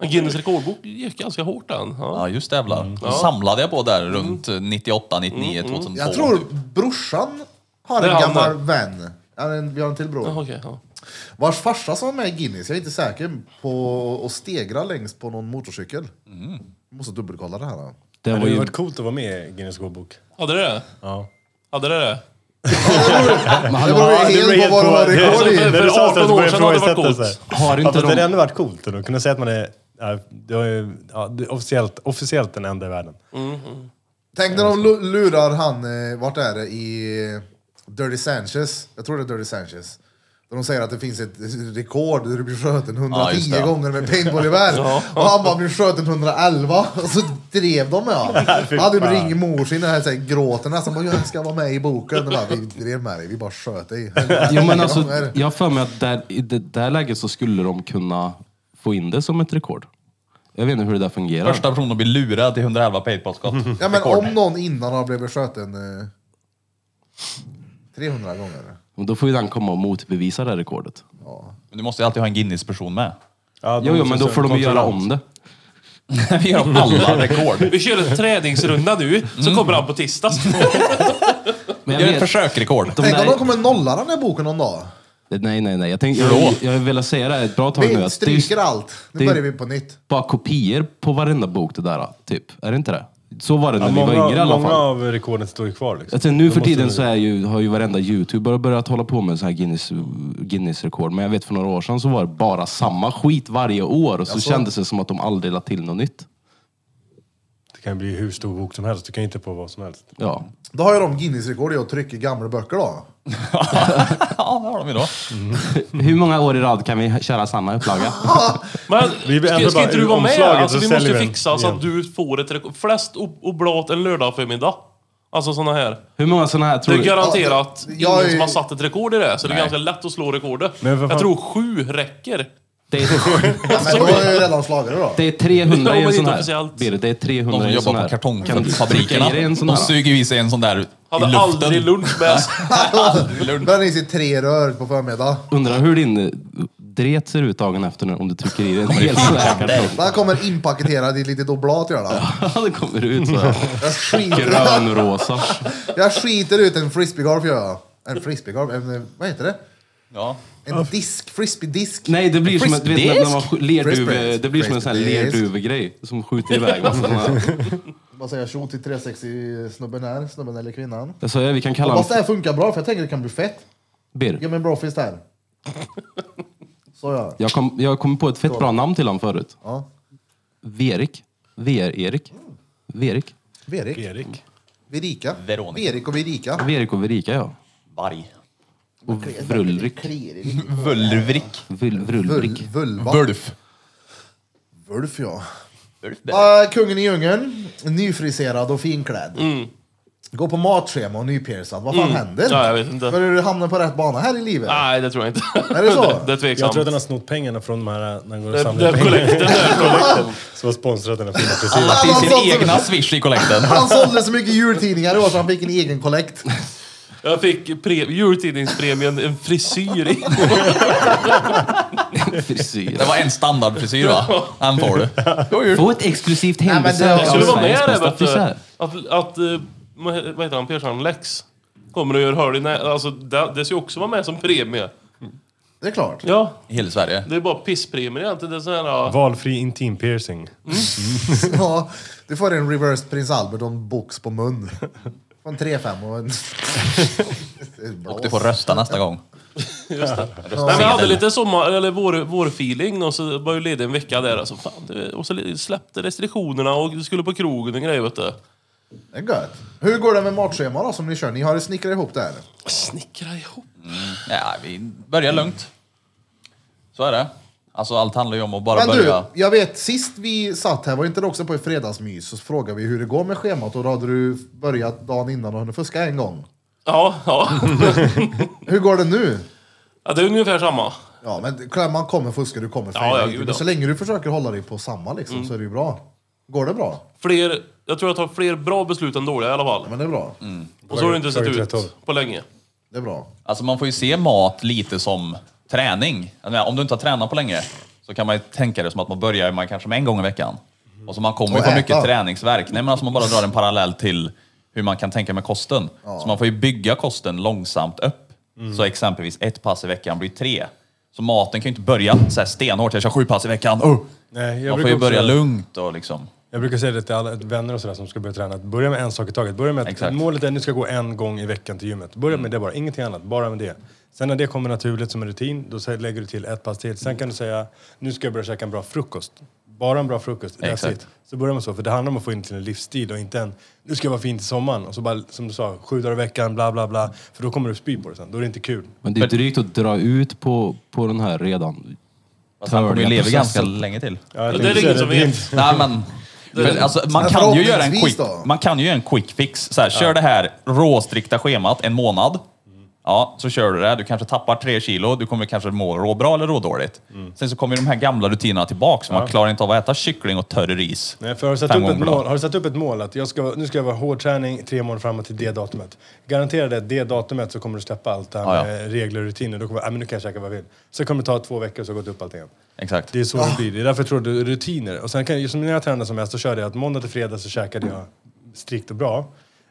Men Guinness rekordbok gick ganska hårt den. Ja.
Ja, just jävlar. Då samlade jag på där runt 98, 99, 2002.
Jag tror brorsan har
Det
en gammal vän. Ja, en- Vi har en till bror.
Ja, okej, ja.
Vars farsa som var med i Guinness, jag är inte säker på att stegra längst på någon motorcykel. Måste dubbelkolla det här. då.
Det
hade ju varit coolt att vara med i Guinness Rekordbok.
Hade det det?
Ja.
Hade det det?
Det beror
Ja,
ju helt på vad de har
det-
rekord i.
för-
När du sa så
18 år sedan hade det varit coolt.
Har
Ja,
inte
fast det hade
de...
ändå varit coolt att kunna säga att man är ja, det är, ja, det är officiellt, officiellt den enda i världen.
Tänk när de lu- lurar han, eh, vart är det, i Dirty Sanchez. Jag tror det är Dirty Sanchez. Där de säger att det finns ett rekord där du blir skjuten 110
Ja,
gånger med paintballgevär. Och han bara blir skjuten 111. Och så drev de med honom. Han hade ringt mor sin och här, gråter nästan. Bara, Jag ska vara med i boken. Och bara, vi drev med dig, vi bara sköt dig.
Jo men alltså, jag har för mig att där, i det där läget så skulle de kunna få in det som ett rekord. Jag vet inte hur det där fungerar.
Första personen att bli lurad till 111 paintball-skott.
Ja men
Rekord.
om någon innan har blivit skjuten eh, 300 gånger.
Men Då får ju den komma och motbevisa det här rekordet.
Men du måste ju alltid ha en Guinness-person med.
Ja,
Jo, jo men då får de ju göra om det.
Vi gör alla rekord.
Vi kör en träningsrunda nu, så kommer han på tisdag.
Men
Gör
jag
ett
vet,
försöksrekord.
de
Tänk om
där,
de kommer nolla den här boken någon dag.
nej, nej, nej. Jag, tänkte, jag, jag har velat säga det här ett bra tag nu.
Vi
att det är
stryker allt. Nu
det-
börjar vi på nytt.
bara kopior på varenda bok det där. Typ. Är det inte det? Så var det när
Ja,
vi var
många,
yngre i alla
många
fall.
av rekorden står ju kvar. Liksom.
Alltså, nu för tiden så är ju, har ju varenda youtubare börjat hålla på med så här Guinness, Guinness-rekord. Men jag vet för några år sedan så var det bara samma skit varje år. Och så
Jaså?
kändes det som att de aldrig lade till något nytt.
Det kan bli hur stor bok som helst. Du kan inte på vad som helst.
Ja.
Då har ju de Guinness-rekord i att trycka gamla böcker då.
Ja, det har de ju då.
Hur många år i rad kan vi köra samma upplaga?
Men
Vi
ska,
ändrar
ska
bara
inte du vara med?
omslaget
Alltså,
så
vi måste
säljer
ju
vi den
fixa så
igen.
att du får ett rekord. Flest ob- oblat en lördag förmiddag. Alltså såna här.
Hur många sådana här
Det
tror
är
du?
garanterat
Ja, jag
ingen
är-
som har satt ett rekord i det. Så det är ganska lätt att slå rekordet.
Men för fan-
Jag tror sju räcker.
Det är,
Ja, men då jag ju redan slagit det då.
det är 300
Ja,
i en sån
inte
här.
officiellt.
Berit, det är 300
De som
i en sån
jobbar
här.
på
Kan du
kartongfabrikerna,
i en sån
de
här?
suger i sig en sån där i
Hade
luften.
aldrig lunch med
Bränner i sig tre rör på förmiddag.
Undrar hur din eh, dret ser ut dagen efter nu, om du trycker i dig en hel sån här kartong.
Den kommer inpaketerad i ett litet oblat gör den.
Ja, det kommer ut så här.
Jag skiter,
Grönrosa.
jag skiter ut en frisbeegolf gör jag. En frisbeegolf, en, vad heter det?
Ja.
En disk, frisbeedisk.
Nej, det blir som, en- du vet, när man sk- lerduve,
Frisbee.
det blir som en sån här
Frisbee.
lerduvegrej som skjuter iväg massa såna här.
Bara säga tjo till 360 snubben här, snubben eller kvinnan.
Jag sa, ja, vi kan kalla
Hoppas det
honom
här funkar bra för jag tänker det kan bli fett.
Bir.
Ge mig en brofist här. Så ja.
Jag kom, jag kom på ett fett bra namn till honom förut.
ja.
Verik. VR-Erik. Verik.
Verik.
Erik.
Verika.
Veronica.
Verik och Verika.
Verik och Verika, ja.
Varg.
Vrulrik.
Völvrik.
Vrulrik.
Vul, vulva. Vulf ja. Uh, kungen i djungeln, nyfriserad och finklädd. Gå på matschema och nypiercad. Vad fan händer?
Ja, jag vet inte.
Börjar du hamna på rätt bana här i livet?
Nej, det tror jag inte.
Är det så?
det, det är
Jag
tveksamt.
tror att den har snott pengarna från de här när han går och
Det,
samlar
det,
pengar.
kollekten där.
Kollekten som har sponsrat den här fina frisyren.
Han
sin
sålde-
egna swish i kollekten.
Han sålde så mycket jultidningar i år så han fick en egen kollekt.
Jag fick pre- jultidningspremien en frisyr i.
Frisyr.
Det var en standardfrisyr va? Han får du.
Få ett exklusivt hembesök
det-
Jag
av
skulle vara med
Sveriges
där
bästa
vet du.
frisör.
Att, att eh, vad heter han, Persson Lex kommer och gör hål i nä- Alltså det, det ska ju också vara med som premie.
Det är klart.
Ja,
I hela Sverige.
det är bara pisspremier egentligen. Det är sån här...
Valfri intim piercing.
Ja, du får en reversed prins Albert och en box på mun. Från 3-5 och en...
Och du får rösta nästa gång.
Nej, men jag hade lite sommar, eller vår, vårfeeling och så var jag ledig en vecka där. Alltså, fan, det, och så släppte restriktionerna och skulle på krogen och grejer vet du.
Det är gött. Hur går det med matschema då som ni kör? Ni har snickrat ihop det här?
Snickra ihop.
Ja, vi börjar lugnt. Så är det. Alltså allt handlar ju om att bara
Men du,
börja.
jag vet sist vi satt här, var inte det också på ett fredagsmys? Så frågade vi hur det går med schemat och då hade du börjat dagen innan och hunnit fuska en gång.
Ja, ja.
Hur går det nu?
ja. Det är ungefär samma.
Ja, men man kommer fuska, du kommer
Ja,
fejla
ja,
lite.
gud,
Men
ja.
så länge du försöker hålla dig på samma liksom, så är det ju bra. Går det bra?
Fler, jag tror jag tar fler bra beslut än dåliga i alla fall.
Ja, men det är bra.
Och så har det inte sett ut
håll.
på länge.
Det är bra.
Alltså man får ju se mat lite som träning. Om du inte har tränat på länge så kan man ju tänka det som att man börjar man kanske med en gång i veckan. Och så man kommer ju
äta.
mycket träningsverk. Nej men alltså man bara drar en parallell till hur man kan tänka med kosten. Så man får ju bygga kosten långsamt upp. Så exempelvis ett pass i veckan blir tre. Så maten kan ju inte börja så här stenhårt, jag kör sju pass i veckan. Oh!
Nej, jag
Man får ju börja lugnt och liksom.
Jag brukar säga det till alla vänner och sådär som ska börja träna. Att börja med en sak i taget. Börja med att
Exakt.
målet är att ni ska gå en gång i veckan till gymmet. Börja med det bara, ingenting annat. Bara med det. Sen när det kommer naturligt som en rutin, då lägger du till ett pass till. Sen kan du säga, nu ska jag börja käka en bra frukost. Bara en bra frukost. That's
Exakt.
it. Så börjar man så, för det handlar om att få in till en livsstil och inte en, nu ska jag vara fin till sommaren. Och så bara, som du sa, sju dagar i veckan, bla bla bla. För då kommer du spy på det sen. Då är det inte kul.
Men det är drygt att dra ut på, på den här redan
Fast han kommer ju leva ganska länge till.
Ja,
Det är det ingen som vet.
inte-
Nej, men, för, alltså, man,
Men
kan ju göra en quick,
då.
man kan ju göra en quick fix. Så här, Kör det här råstrikta schemat en månad. Ja, så kör du det. Du kanske tappar tre kilo. Du kommer kanske må råbra eller rådåligt. Sen så kommer de här gamla rutinerna tillbaks. Man klarar inte av att äta kyckling och törre ris.
Nej, för har, du satt upp ett mål, har du satt upp ett mål att jag ska, nu ska jag vara hård träning tre månader framåt till det datumet. Garantera det, det datumet så kommer du släppa allt det här
Ja, ja.
med regler och rutiner. Då kommer ah, men nu kan jag käka vad jag vill. Sen kommer det ta två veckor så har jag gått upp allt igen.
Exakt.
Det är så det blir. Det är därför jag tror är rutiner. Och sen kan, just som när jag tränade som mest så körde jag att måndag till fredag så käkade jag strikt och bra.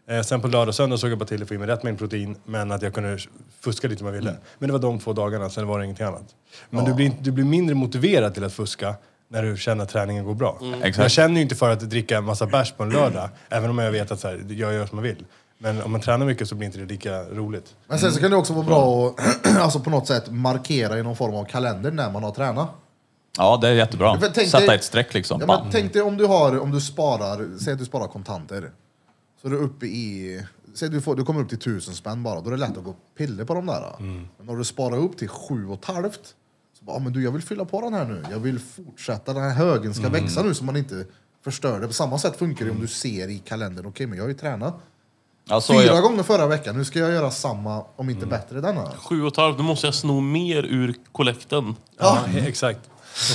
Eh, sen på lördag och söndag såg jag bara till att få i mig rätt mängd protein men att jag kunde fuska lite om jag ville. Men det var de två dagarna, sen var det ingenting annat. Men du, blir, du blir mindre motiverad till att fuska när du känner att träningen går bra.
Exakt.
Jag känner ju inte för att dricka en massa bärs på en lördag, även om jag vet att så här, jag gör som jag vill. Men om man tränar mycket så blir inte det lika roligt.
Men sen så kan det också vara bra att alltså på något sätt markera i någon form av kalender när man har tränat.
Ja, det är jättebra. Sätta
dig-
ett streck liksom.
Ja, tänk dig om du, har, om du sparar, säg att du sparar kontanter. Så är du uppe i, säg du, får, du kommer upp till tusen spänn bara, då är det lätt att gå och pilla på de där. Men när du sparar upp till sju och ett halvt, så bara, ah, men du jag vill fylla på den här nu. Jag vill fortsätta, den här högen ska växa nu så man inte förstör det. På samma sätt funkar det om du ser i kalendern, okej men jag har ju tränat
Ja, så är
fyra
jag.
gånger förra veckan, nu ska jag göra samma, om inte bättre denna.
Sju och ett halvt, då måste jag sno mer ur kollekten.
Ja, exakt.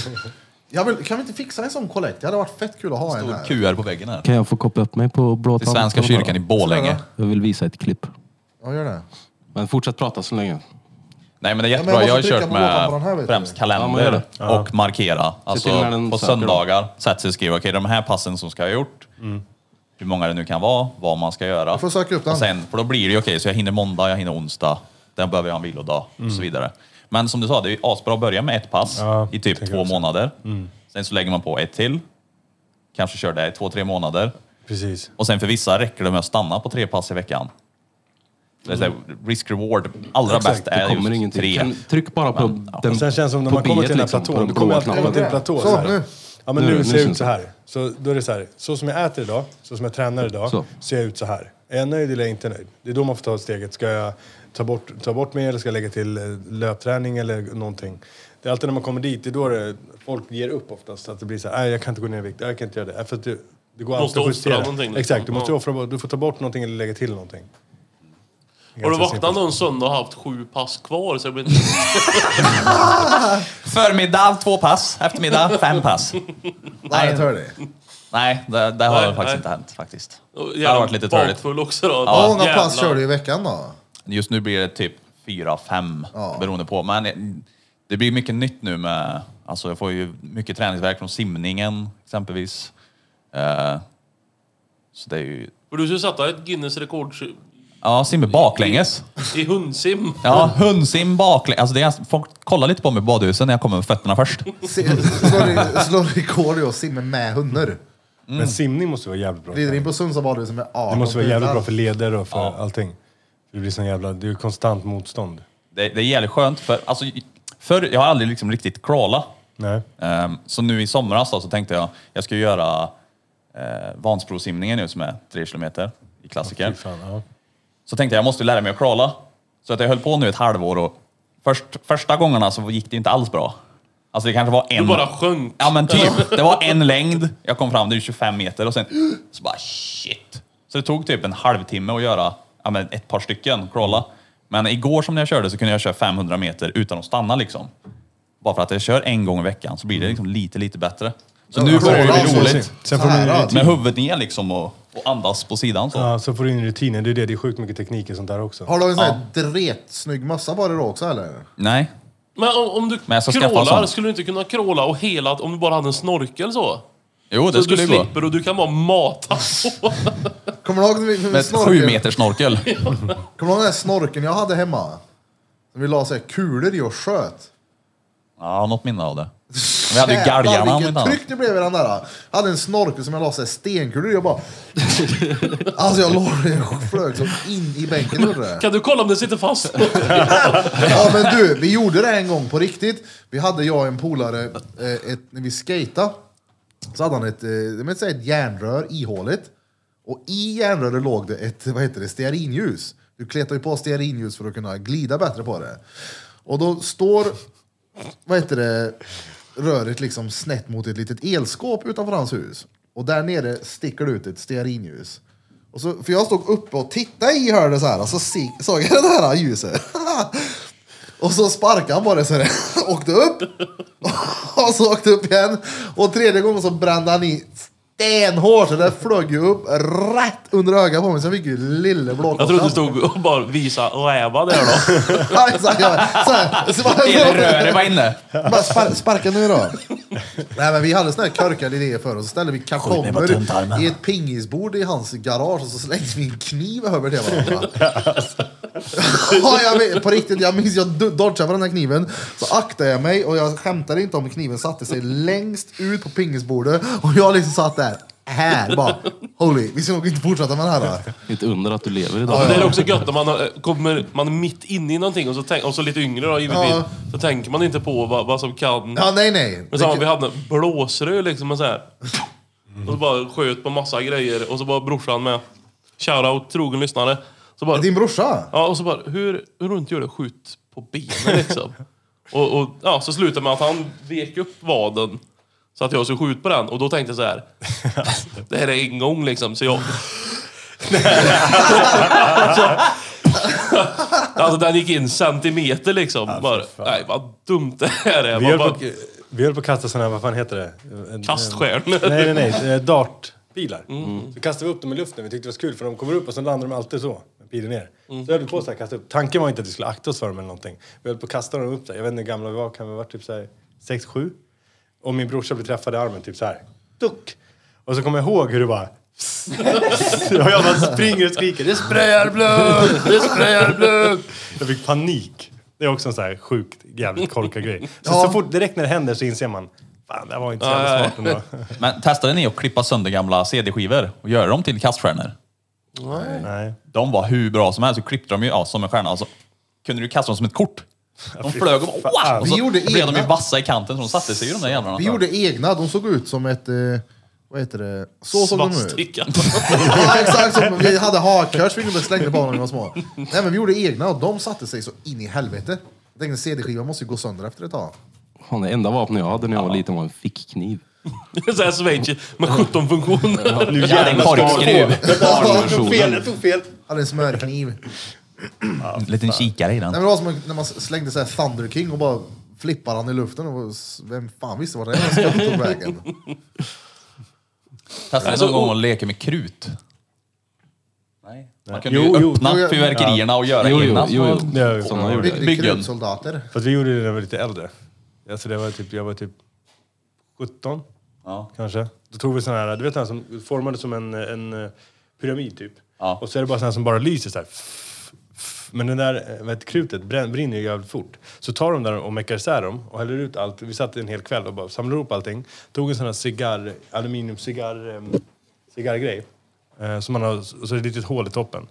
Jag vill, kan vi inte fixa en sån kollekt? Det hade varit fett kul att ha en
Stor
här.
QR på väggen här.
Kan jag få koppla upp mig på blå
Till Svenska kyrkan i Borlänge.
Jag vill visa ett klipp.
Ja, gör det.
Men fortsätt prata så länge.
Nej men det är
Ja, men
jättebra.
jag
jag har
måste
kört
trycka på den här,
med
vet du.
främst
Ja, man gör
kalender
det.
och markera. Alltså
till när den
på
söker då.
söndagar sätter sig och skriver okej de här passen som ska jag ha gjort. Hur många det nu kan vara, vad man ska göra.
Jag får söka upp den.
Och sen, för då blir det ju okej, så jag hinner måndag, jag hinner onsdag. Den behöver jag ha en vilodag och så vidare. Men som du sa, det är asbra att börja med ett pass
Ja,
i typ
tänker
två
jag också.
månader. Sen så lägger man på ett till. Kanske kör det i två, tre månader.
Precis.
Och sen för vissa räcker det med att stanna på tre pass i veckan. Det är så här, risk-reward, allra
Exakt,
bäst
Det
är
kommer
just
ingenting.
tre.
Kan, tryck bara på den
Och sen känns det som när
på
man kommer till den här
liksom, på
platån,
den
då kommer
blåa
alltid till en
knappen.
platå.
Så,
Så här.
nu.
Ja men
Nu-
nu,
nu
ser jag
syns
ut så här. Så då är det så här, så som jag äter idag, så som jag tränar idag,
Så.
ser jag ut så här. Är jag nöjd eller är jag inte nöjd? Det är då man får ta steget. Ska jag ta bort, ta bort mig eller ska jag lägga till eh, löpträning eller någonting? Det är alltid när man kommer dit, det är då det, folk ger upp oftast. Att det blir så här, jag kan inte gå ner i vikt, jag kan inte göra det. För att du, det går
Måste
alltid att
offra
justera.
någonting, liksom.
Exakt, du måste
Ja.
offra, du får ta bort någonting eller lägga till någonting.
Har du vaknat någon söndag och haft sju pass kvar så det blir inte...
Förmiddag två pass, eftermiddag fem pass.
Nej, jag tar det.
Nej, det, det har
Nej,
faktiskt
nej.
inte hänt faktiskt. Det har varit lite törligt.
bakfull också då.
Hur många pass kör du i veckan då?
Just nu blir det typ fyra, fem
Ja.
beroende på. Men det blir mycket nytt nu med, alltså jag får ju mycket träningsverk från simningen exempelvis. Eh, så det är ju,
För du skulle sätta ett Guinness rekord
ja simmer baklänges.
i hundsim.
Ja, hundsim baklänges. Alltså det är, folk kollar lite på mig i badhusen när jag kommer med fötterna först.
Se- Slår rekord i att simma med hundar.
Men simning måste vara jävligt bra.
Rider in på Sundsvall badhus med 18
Det måste vara jävligt bra för leder och för
Ja.
allting. Det blir sån jävla, det är ju konstant motstånd.
Det, det är jävligt skönt för, alltså, förr, jag har aldrig liksom riktigt crawlat.
Nej.
Ehm, så nu i somras då, så tänkte jag, jag ska göra eh, Vansbrosimningen nu som är tre kilometer i klassiker.
Fy fan, ja.
Så tänkte jag, jag måste lära mig att crawla. Så att jag höll på nu ett halvår och först, första gångerna så gick det inte alls bra. Alltså det kanske var en...
Du bara sjönk.
Ja men typ. Det var en längd, jag kom fram, det är 25 meter och sen så bara shit. Så det tog typ en halvtimme att göra ja, men ett par stycken, crawla. Men igår som när jag körde så kunde jag köra 500 meter utan att stanna liksom. Bara för att jag kör en gång i veckan så blir det liksom lite, lite bättre. Så
Ja,
nu börjar det bli
alltså.
roligt.
Sen får du in
Tvära.
rutin.
Med huvudet ner liksom och, och andas på sidan så.
Ja, så får du in rutinen. Det är det, det är sjukt mycket teknik och sånt där också.
Har du en sån här dretsnygg på dig då också eller?
Nej,
Men om, om du
Men jag ska skaffa en
crawlar,
sån.
skulle du inte kunna crawla och hela om du bara hade en snorkel så?
Jo det
så
skulle
du
ju gå.
slipper och du kan bara mata på.
Kommer du ihåg när vi, när vi
Med ett
snorkel?
sju meters snorkel.
Kommer du ihåg den där snorkeln jag hade hemma? Som vi la så här kulor i och sköt.
Ja, något minne av det. Vi hade ju
Jävlar,
galgarna om
vilket
annat.
tryck det blev i den där. Jag hade en snorkel som jag la så här stenkulor i och bara... alltså jag låg jag flög som in i bänken gjorde det.
Kan du kolla om den sitter fast?
Ja men du, vi gjorde det en gång på riktigt. Vi hade jag och en polare, eh, ett, när vi skejtade så hade han ett, eh, jag säga ett järnrör ihåligt. Och i järnröret låg det ett, vad heter det, stearinljus. Du kletar ju på stearinljus för att kunna glida bättre på det. Och då står, vad heter det, röret liksom snett mot ett litet elskåp utanför hans hus. Och där nere sticker det ut ett stearinljus. Och så, för jag stod uppe och tittade i hörnet så här och så såg jag det här ljuset. Och så sparkade han det så det åkte upp. Och så åkte upp igen. Och tredje gången så brände han i stenhårt. Så det flög ju upp rätt under ögat på mig. Så jag fick ju lille
Jag
blåkockan.
trodde du stod och bara visa räva där då.
Ja, exakt. Ja. Så här, så bara,
Hela röret var inne.
bara spar, sparka nu då. Nej men vi hade såna här korkade idéer för oss. Så ställde vi kartonger i ett pingisbord i hans garage och så slängde vi en kniv över det varandra. ja, jag vet, på riktigt, jag minns jag do- dodgade på den här kniven. Så aktade jag mig och jag skämtade inte om kniven satte sig längst ut på pingisbordet och jag liksom satt där. Här bara, holy, vi ska nog inte fortsätta med det här. Då.
Ett under att du lever idag.
Det är också gött när man har- kommer man är mitt inne i någonting och så, tänk, och så lite yngre då givetvis.
Ja.
Så tänker man inte på vad, vad som kan.
Ja, nej nej.
Men samma, vi hade en blåsrör liksom och så här. Och så bara sköt på massa grejer och så var brorsan med. Shoutout trogen lyssnare. Så bara,
Din brorsa?
ja, och så bara, hur, hur runt gör det? Skjut på benen liksom. och, och ja, så slutade med att han vek upp vaden. Så att jag skulle skjuta på den och då tänkte jag så här. Det här är en gång liksom så jag... alltså den gick in centimeter liksom. bara, nej vad dumt det här är.
Vi höll
bara,
på, Vi höll på att kasta såna här, vad fan heter det?
Kaststjärnor.
Nej, nej, nej. eh, Dartpilar. Så kastade vi upp dem i luften. Vi tyckte det var så kul för de kommer upp och så landar de alltid så. Med pilen ner. Så höll vi på här, kasta upp. Tanken var inte att vi skulle akta oss för dem eller någonting. Vi höll på att kasta dem upp där. Jag vet inte hur gamla vi var. Kan vi ha varit typ så här 6-7? Och min brorsa blev träffad i armen typ så här. Duck! Och så kommer jag ihåg hur det bara... och jag bara springer och skriker. Det sprayar blod! Det sprayar blod! Jag fick panik. Det är också en sån här sjukt jävligt korkad grej. Så,
Ja.
så fort direkt när det händer så inser man Fan, det var inte så jävla smart ändå.
Men testade ni att klippa sönder gamla CD-skivor och göra dem till kaststjärnor?
Nej.
De var hur bra som helst. Så klippte de ju ja, som en stjärna. Alltså, kunde du kasta dem som ett kort. De flög och bara wow! Och
Vi
så
gjorde
blev de ju
egna.
vassa i kanten så de satte sig ju de där jävlarna.
Vi gjorde egna, de såg ut som ett... Eh, vad heter det? Så såg de ut. Ja, exakt som vi hade hakkors vi slängde på dem när vi var små. Nej men vi gjorde egna och de satte sig så in i helvete. Jag tänkte CD-skivan måste ju gå sönder efter ett tag.
Fan, det enda vapen jag hade när jag var liten var en fickkniv.
Så här Schweiz med 17 funktioner.
Nu
en korkskruv.
fel, jag tog fel.
Hade en smörkniv.
En liten kikare i den.
Nej, men det var som när man slängde så här Thunder King och bara flippade han i luften. Och vem fan visste vad det här skulle tog vägen?
Testade ni någon gång att leka med krut? Nej. Man kunde
Jo,
ju
jo,
öppna
jo, ja.
fyrverkerierna och göra
Jo, jo,
egna.
jo, jo. Sådana gjorde jag.
Byggde
Byggen.
krutsoldater.
Fast vi gjorde det när jag var lite äldre. Alltså det var typ, jag var typ 17
Ja.
kanske. Då tog vi sån här, du vet den som formade som en, en eh, pyramid typ.
Ja.
Och så är det bara här som bara lyser så här. Men den där eh, heter, krutet brän, brinner ju jävligt fort. Så tar de där och meckar isär dem och häller ut allt. Vi satt en hel kväll och bara samlade ihop allting. Tog en sån här cigarr, aluminiumcigarr, eh, cigarrgrej. Eh, som man har, och så är det ett litet hål i toppen.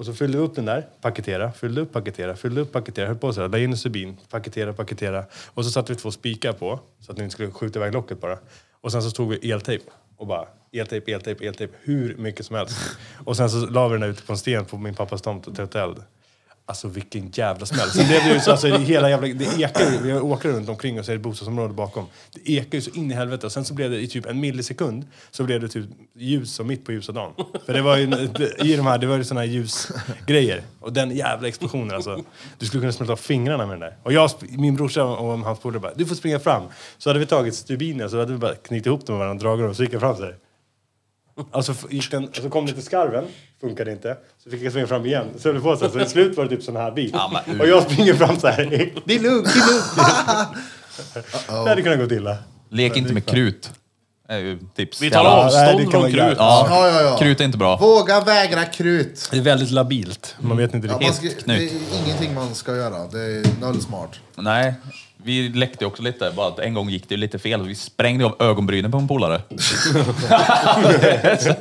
Och så fyllde vi upp den där, paketera, fyllde upp, paketera, fyllde upp, paketera, höll på så här, la in subin, paketera, paketera. Och så satte vi två spikar på, så att den inte skulle skjuta iväg locket bara. Och sen så tog vi eltejp och bara eltejp, eltejp, eltejp, hur mycket som helst. Och sen så la vi den där ute på en sten på min pappas tomt och tänkte eld. Alltså vilken jävla smäll. Sen blev det ju så, alltså, hela jävla, det ekar ju, vi åker runt omkring och ser ett bostadsområde bakom. Det ekar ju så in i helvete och sen så blev det i typ en millisekund så blev det typ ljus som mitt på ljusa dagen. För det var ju, i de här, det var ju såna här ljusgrejer. Och den jävla explosionen alltså. Du skulle kunna smälta av fingrarna med den där. Och jag, min brorsa och hans polare bara, du får springa fram. Så hade vi tagit stubiner så hade vi bara knutit ihop dem med varandra, dragit dem och så gick jag fram så här. Alltså gick den, så kom det till skarven, funkade inte. Så fick jag springa fram igen. Så höll det på så, här, så till slut var det typ sån här bil.
Ja, men-
och jag springer fram så här. Det är lugnt, det är lugnt. Det hade kunnat gå illa.
Lek inte med krut. Det är ju tips.
Vi tar
Jävla-
nej, det
avstånd
kan
från krut.
Ja,
Ja, ja, ja.
krut är inte bra.
Våga vägra krut.
Det är väldigt labilt. Man vet inte
Ja,
riktigt.
man ska, det
knut.
är ingenting man ska göra. Det är noll smart.
Nej, vi läckte också lite. Bara att en gång gick det lite fel. Vi sprängde av ögonbrynen på en polare.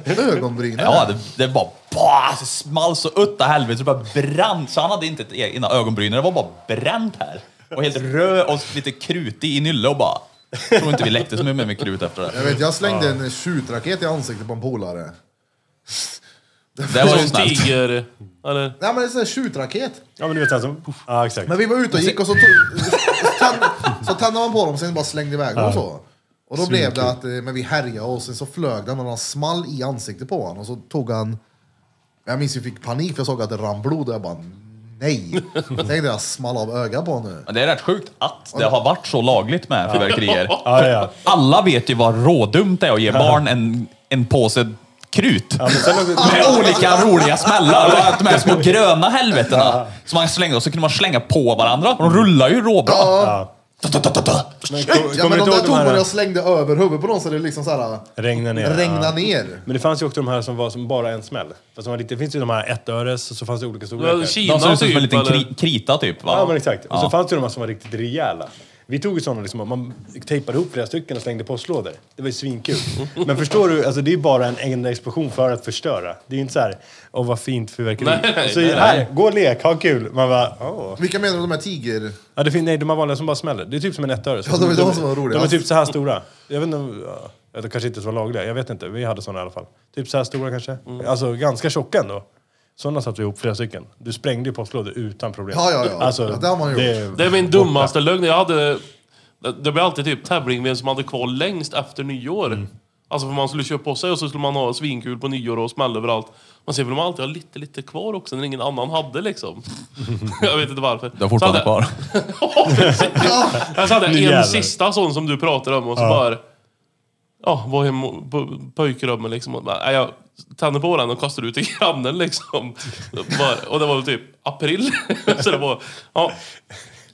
Ögonbrynen.
Ja, det, det bara bah, det small så utta helvete. Det bara brann. Så han hade inte ett egna ögonbryn. Det var bara bränt här. Och helt röd och lite krutig i nylle och bara... Jag tror inte vi läckte så mycket med krut efter det.
Jag vet, jag slängde en skjutraket i ansiktet på en polare.
Det var ju
Som
snällt.
tiger... Eller?
Nej men det är en sån här skjutraket.
Ja men du vet alltså. Ja exakt.
Men vi var ute och gick och så, tog, så, tände, så tände man på dem och sen bara slängde iväg dem och så. Och då blev det att eh, men vi härjade och sen så flög den och den small i ansiktet på honom. Och så tog han... Jag minns jag fick panik för jag såg att det rann blod och jag bara nej. Jag tänkte jag small av ögat på honom nu.
Men det är rätt sjukt att det har varit så lagligt med fyrverkerier.
Ja, ja, ja.
Alla vet ju vad rådumt det är att ge barn en, en påse krut.
Ja, men sen också,
Med olika roliga smällar. De här små gröna helvetena som man slängde och så kunde man slänga på varandra. Och de rullar ju råbra.
ja. Men, kom,
Ja men de där tog man
här?
och slängde över huvudet på någon så det liksom såhär
Regna ner.
regna
ja.
ner.
Men det fanns ju också de här som var som bara en smäll. Fast de var lite, det finns ju de här ettöres och så fanns det olika
Ja,
storlekar.
Kina
De ser ut som
typ,
en liten
eller?
kri krita typ. Va?
Ja men exakt. Och så
Ja.
fanns det ju de här som var riktigt rejäla. Vi tog ju sådana liksom, man tejpade ihop flera stycken och slängde postlådor. Det var ju svinkul. Men förstår du, alltså det är bara en enda explosion för att förstöra. Det är ju inte så här, åh vad fint fyrverkeri.
Nej, nej,
så
nej,
här,
nej.
gå och lek, ha kul. Man bara, åh.
Vilka menar du de här tiger...
Ja, det finns, nej, de här vanliga som bara smäller. Det är typ som en ettöre.
Ja, de är de som var roliga.
De är typ så här stora. Jag vet inte ja, de kanske inte så var lagliga. Jag vet inte. Vi hade såna i alla fall. Typ så här stora kanske.
Mm.
Alltså ganska tjocka ändå. Sådana satte vi ihop flera stycken. Du sprängde ju postlådor utan problem.
Ja, ja, ja.
Alltså,
Ja, det har man gjort.
Det är min dummaste lögn. Jag hade... Det det blev alltid typ tävling vem som hade kvar längst efter nyår. Alltså för man skulle köpa på sig och så skulle man ha svinkul på nyår och smälla överallt. Man ser vill man alltid ha lite, lite kvar också när ingen annan hade liksom. jag vet inte varför.
Du har fortfarande kvar.
Ja, precis. Jag så hade jag en sista sån som du pratar om och så bara... Ja, var hemma på pojkrummet liksom. Och bara, jag tände på den och kastade ut i grannen liksom. Och det var väl typ april. så det var... Ja,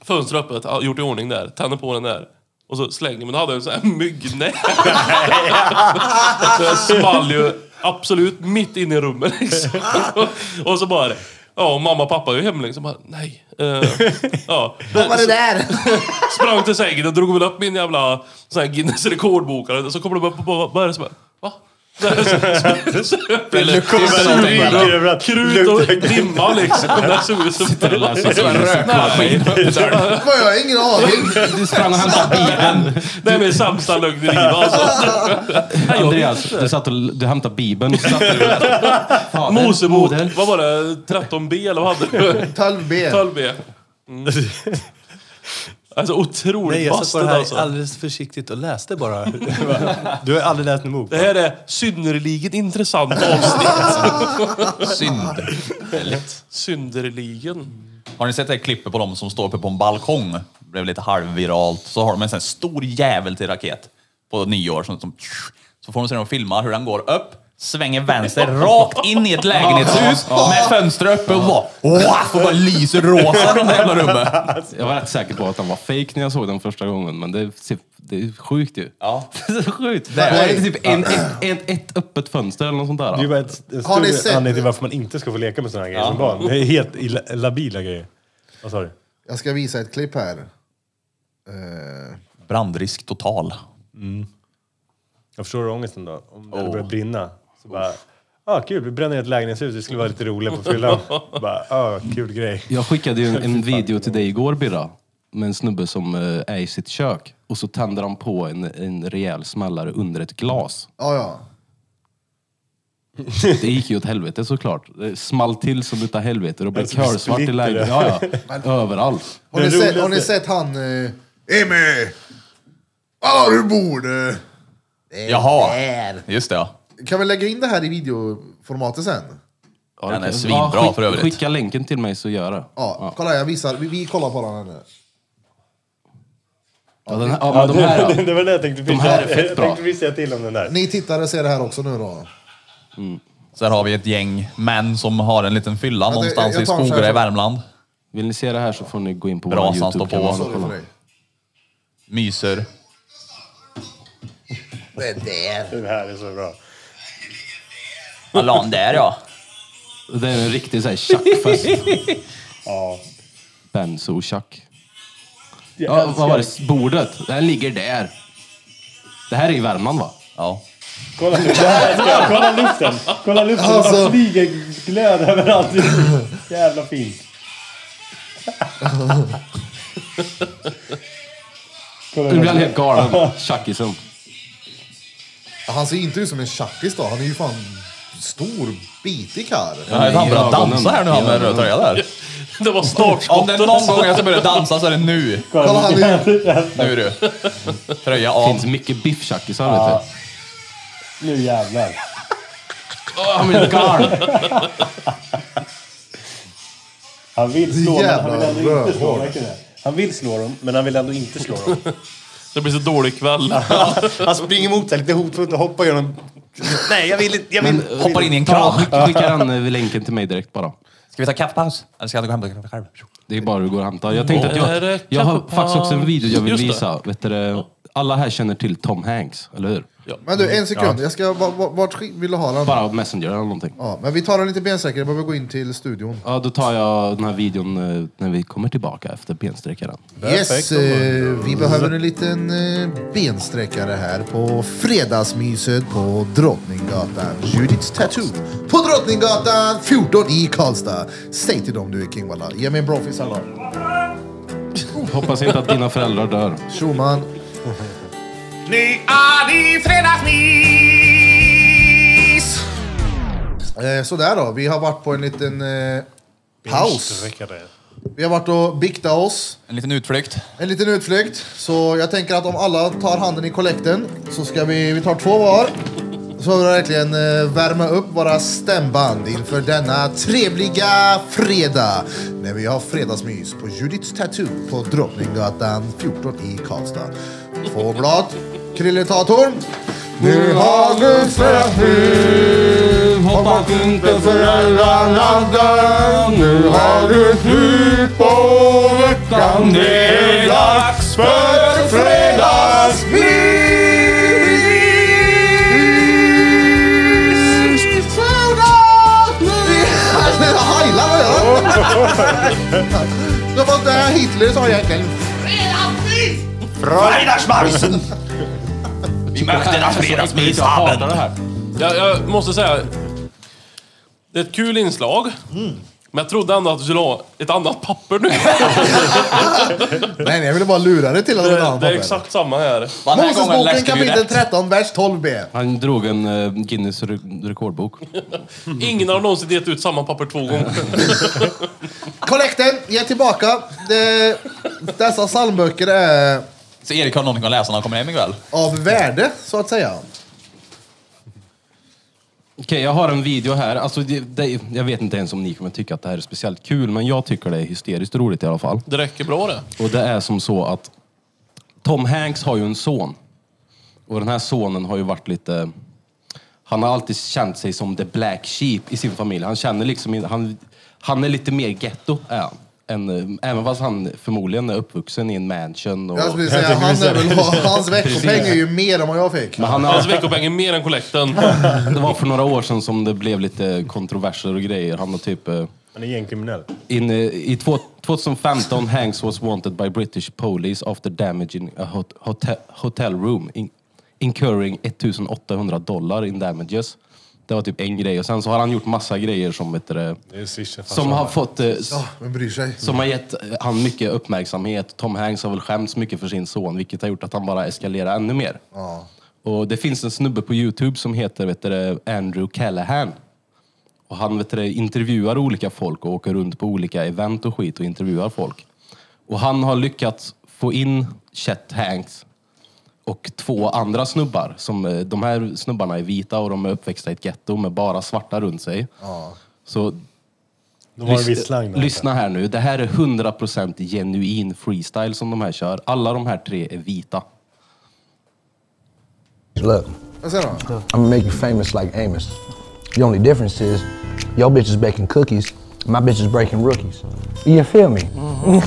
fönstret öppet, ja, gjort i ordning där. Tände på den där. Och så slängde men då hade jag en sån här myggnät. så jag small ju absolut mitt inne i rummet liksom. och så bara... Ja, och mamma och pappa är ju hemma liksom. Bara, Nej. eh, ja.
Vad var det där?
Sprang till sängen och drog väl upp min jävla sån här Guinness rekordbokare. Så kommer de upp och bara, vad är det som är?
Eller kommer
Krut och dimma liksom. Det såg ut som...
rökmaskin.
Vad, Jag har ingen aning.
Du sprang och hämtade Bibeln.
Det är min sämsta lögn i livet alltså.
Andreas, du satt och du hämtade Bibeln och så satt du...
Mosebok, vad var det? 13b eller vad hade du?
12B.
12b. Alltså otroligt
Nej, jag satt bara här
alltså.
alldeles försiktigt och läste bara. Du har aldrig läst en bok?
Det här är synnerligen intressant avsnitt.
Synd.
Synnerligen.
Har ni sett det här klippet på dem som står uppe på en balkong? Det blev lite halvviralt. Så har de en sån här stor jävel till raket på nyår. Som, som, så får de se dem filma hur den går upp, svänger vänster, rakt in i ett lägenhetshus med fönster uppe och bara wow, och bara lyser rosa från det jävla rummet.
Jag var rätt säker på att den var fake när jag såg den första gången, men det, ser- det är sjukt ju.
Ja.
det är så sjukt.
Det är-
Det är typ en, ett, ett, ett öppet fönster eller något sånt där.
Det är bara ett, en
Har ni
stor
sett-
anledning till varför man inte ska få leka med sådana här grejer som barn. Det är helt illa- labila grejer. Vad sa du?
Jag ska visa ett klipp här. Eh,
Brandrisk total.
Jag förstår ångesten då. Om det hade börjat brinna. Så bara, ah kul, vi bränner ett lägenhetshus, det skulle vara lite roligt på fyllan. bara, ah kul grej.
Jag skickade ju en, en video till dig igår Birra, med en snubbe som eh, är i sitt kök och så tänder han på en, en rejäl smällare under ett glas.
ja, ja.
Det gick ju åt helvete såklart. Det small till som utav helvete och blev körsvart i lägenheten. Ja, ja. Överallt.
Har ni, sett, har ni sett han... Uh, Emil! Ja, du borde...
Jaha, just det ja.
Kan vi lägga in det här i videoformatet sen?
Ja,
Den
det
är svinbra
skick-
för övrigt.
Skicka länken till mig så gör det.
Ja, kolla jag visar. Vi, vi kollar på den här nu.
Ja, den här, ja, men de här
det,
ja.
det var det jag tänkte
De här är fett
Jag
bra.
tänkte säga till om den där.
Ni tittare ser det här också nu då.
Sen har vi ett gäng män som har en liten fylla
det-
någonstans
jag
i
tar
i. Värmland.
Vill ni se det här så får ni gå in på vår
Brasan står
Youtube-kanal och
Sorry för
kolla.
dig.
Myser.
Det där.
Det här är så bra.
Han la den där ja.
Det är en riktig så här tjackfest.
Ja.
Benzo och tjack. Ja, vad var det? Bordet? Den ligger där. Det här är i Värmland va?
ja.
Kolla nu, det här, kolla luften! Kolla luften, det
Alltså.
bara flyger glöd överallt. Jävla fint. Kolla
Nu blir han helt galen. Tjackisen.
Han ser inte ut som en tjackis då. Han är ju fan stor, bitig karl.
Han börjar dansa här nu han med röd tröja där.
Det var
Om
startskottet.
det är någon gång jag ska börja dansa så är det nu.
Kolla han är
Nu du. Tröja av.
finns mycket bifftjackisar vet du.
Nu jävlar.
Åh, Han blir galen.
Han vill slå dem, men han vill ändå inte slå dem. det. Han vill slå dem, men han vill ändå inte slå dem.
Det blir så dålig kväll.
Han springer emot sig lite hotfullt och hoppar genom... Nej, jag vill inte. Jag vill.
Men,
Hoppar in i en kran.
skicka, den eh, länken till mig direkt bara.
Ska vi ta kaffepaus? Eller ska jag gå och hämta kaffe själv?
Det är bara du går och hämtar. Jag tänkte att
Är det
jag, jag har
kaffepaus?
faktiskt också en video jag vill
Just det.
visa. Vet du, det, alla här känner till Tom Hanks, eller hur?
Men du, en sekund. Jag ska, vart, vill du ha den?
Bara Messenger eller någonting.
Ja, men vi tar den lite bensträckare. Jag behöver gå in till studion.
Ja, då tar jag den här videon eh, när vi kommer tillbaka efter bensträckaren.
Yes, eh, vi behöver en liten eh, bensträckare här på fredagsmyset på Drottninggatan. Judiths Tattoo på Drottninggatan 14 i Karlstad. Säg till dem du är king walla. Ge mig en brofist hallå.
Hoppas inte att dina föräldrar dör.
Tjoman.
Är det fredagsmys!
Eh, sådär då, vi har varit på en liten eh, paus. Vi har varit och biktat oss.
En liten utflykt.
En liten utflykt. Så jag tänker att om alla tar handen i kollekten så ska vi, vi tar två var. Så får vi verkligen eh, värma upp våra stämband inför denna trevliga fredag. När vi har fredagsmys på Judiths Tattoo på Drottninggatan 14 i Karlstad. Två blad. Krilletatorn. Nu har du släppt in Hoppas inte föräldrarna dör Nu har du slut på veckan. Det är dags för fredagsmys Hajlar vad gör han? Det var det Hitler sa egentligen.
Das Fredagsmys
Jag hatar
haben.
det här.
Jag, jag måste säga, det är ett kul inslag. Men jag trodde ändå att du skulle ha ett annat papper nu.
Nej, nej, jag ville bara lura dig till att det var ett
Det,
annat
det är
papper.
exakt samma här.
Den här gången
Mosesboken
läste vi
kapitel
rätt.
13, vers 12b.
Han drog en uh, Guinness re- rekordbok.
Ingen har någonsin gett ut samma papper två gånger.
Kollekten, ge tillbaka. Det, dessa psalmböcker är
Så Erik har någonting att läsa när han kommer hem ikväll.
av värde, så att säga.
Okej, jag har en video här. Alltså, det, det, jag vet inte ens om ni kommer tycka att det här är speciellt kul, men jag tycker det är hysteriskt roligt i alla fall.
Det räcker bra det.
Och det är som så att Tom Hanks har ju en son. Och den här sonen har ju varit lite... Han har alltid känt sig som the black sheep i sin familj. Han känner liksom han, han är lite mer getto, är han. Eh, även fast han förmodligen är uppvuxen i en mansion. Och,
Jag skulle säga, han är väl, hans veckopeng är ju mer än vad jag fick.
men han har,
Hans veckopeng är mer än kollekten.
det var för några år sedan som det blev lite kontroverser och grejer. Han har typ... eh,
Han är gängkriminell.
In, eh, I två- 2015 Hanks was wanted by British police after damaging a hot, hotel, hotel room in, incurring 1800 dollar in damages. Det var typ en grej och sen så har han gjort massa grejer som vet du, det, som har fått eh, s-
Ja, men bryr sig.
som har gett eh, han mycket uppmärksamhet. Tom Hanks har väl skämts mycket för sin son vilket har gjort att han bara eskalerar ännu mer. Och det finns en snubbe på Youtube som heter vet du, det, Andrew Callahan. Och han vet du, det, intervjuar olika folk och åker runt på olika event och skit och intervjuar folk. Och han har lyckats få in Chet Hanks och två andra snubbar. Som, eh, de här snubbarna är vita och de är uppväxta i ett getto med bara svarta runt sig. Så
De har en viss slang. där.
Lyssna här nu. Det här är 100% genuin freestyle som de här kör. Alla de här tre är vita.
Look? I'm gonna make you famous like Amos. The only difference is your bitch is baking cookies, my bitch is breaking rookies. You feel me?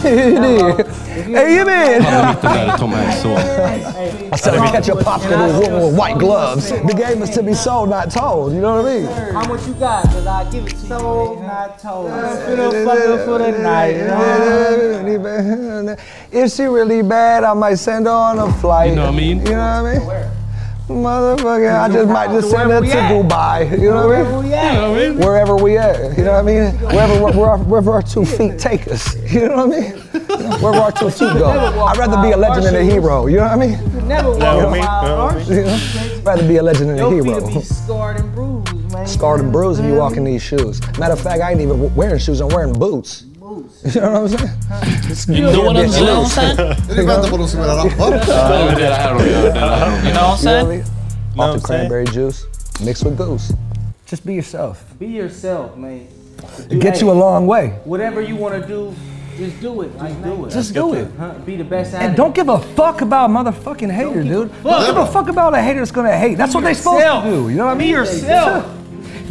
you did. Hey, you did.
Han är mitten där är Tom Hanks son.
I said I catch a popsicle with a woman with white gloves. The game is to be sold, not told. You know what I mean?
How much you got? Cause I give it to you. So not told. Finna fuck her for the night. you know?
If she really bad, I might send her on a flight.
You know what I mean?
You know what I mean? Motherfucker, I just might just send her to Dubai. You know what I mean?
Where we at?
wherever we at. You know what I mean? Wherever, where, wherever our two feet take us. You know what I mean? Wherever our two feet go. I'd rather be a legend than a hero. You know what I mean?
Never walk
know I mean? Know what
You know? Rather be a legend than a
Your feet will
hero.
be scarred and bruised, man.
Scarred and bruised if you walk in these shoes. Matter of fact, I ain't even wearing shoes. I'm wearing boots. You know what I'm saying?
You know what I'm saying?
Vi väntar på de som vill rappa.
Det är det här de gör. Det här de
You know what I'm
You know what I
saying?
Off
I'm
the cranberry juice, mixed with goose. Just be yourself.
Be yourself, man.
It gets you a long way.
Whatever you want to do, just do it. Just do it.
Just do it.
Huh? Be the best at
And
it.
don't give a fuck about a motherfucking hater, dude. Don't give a fuck about a hater that's gonna hate. That's what they're supposed to do. You know what I
Be
mean?
yourself.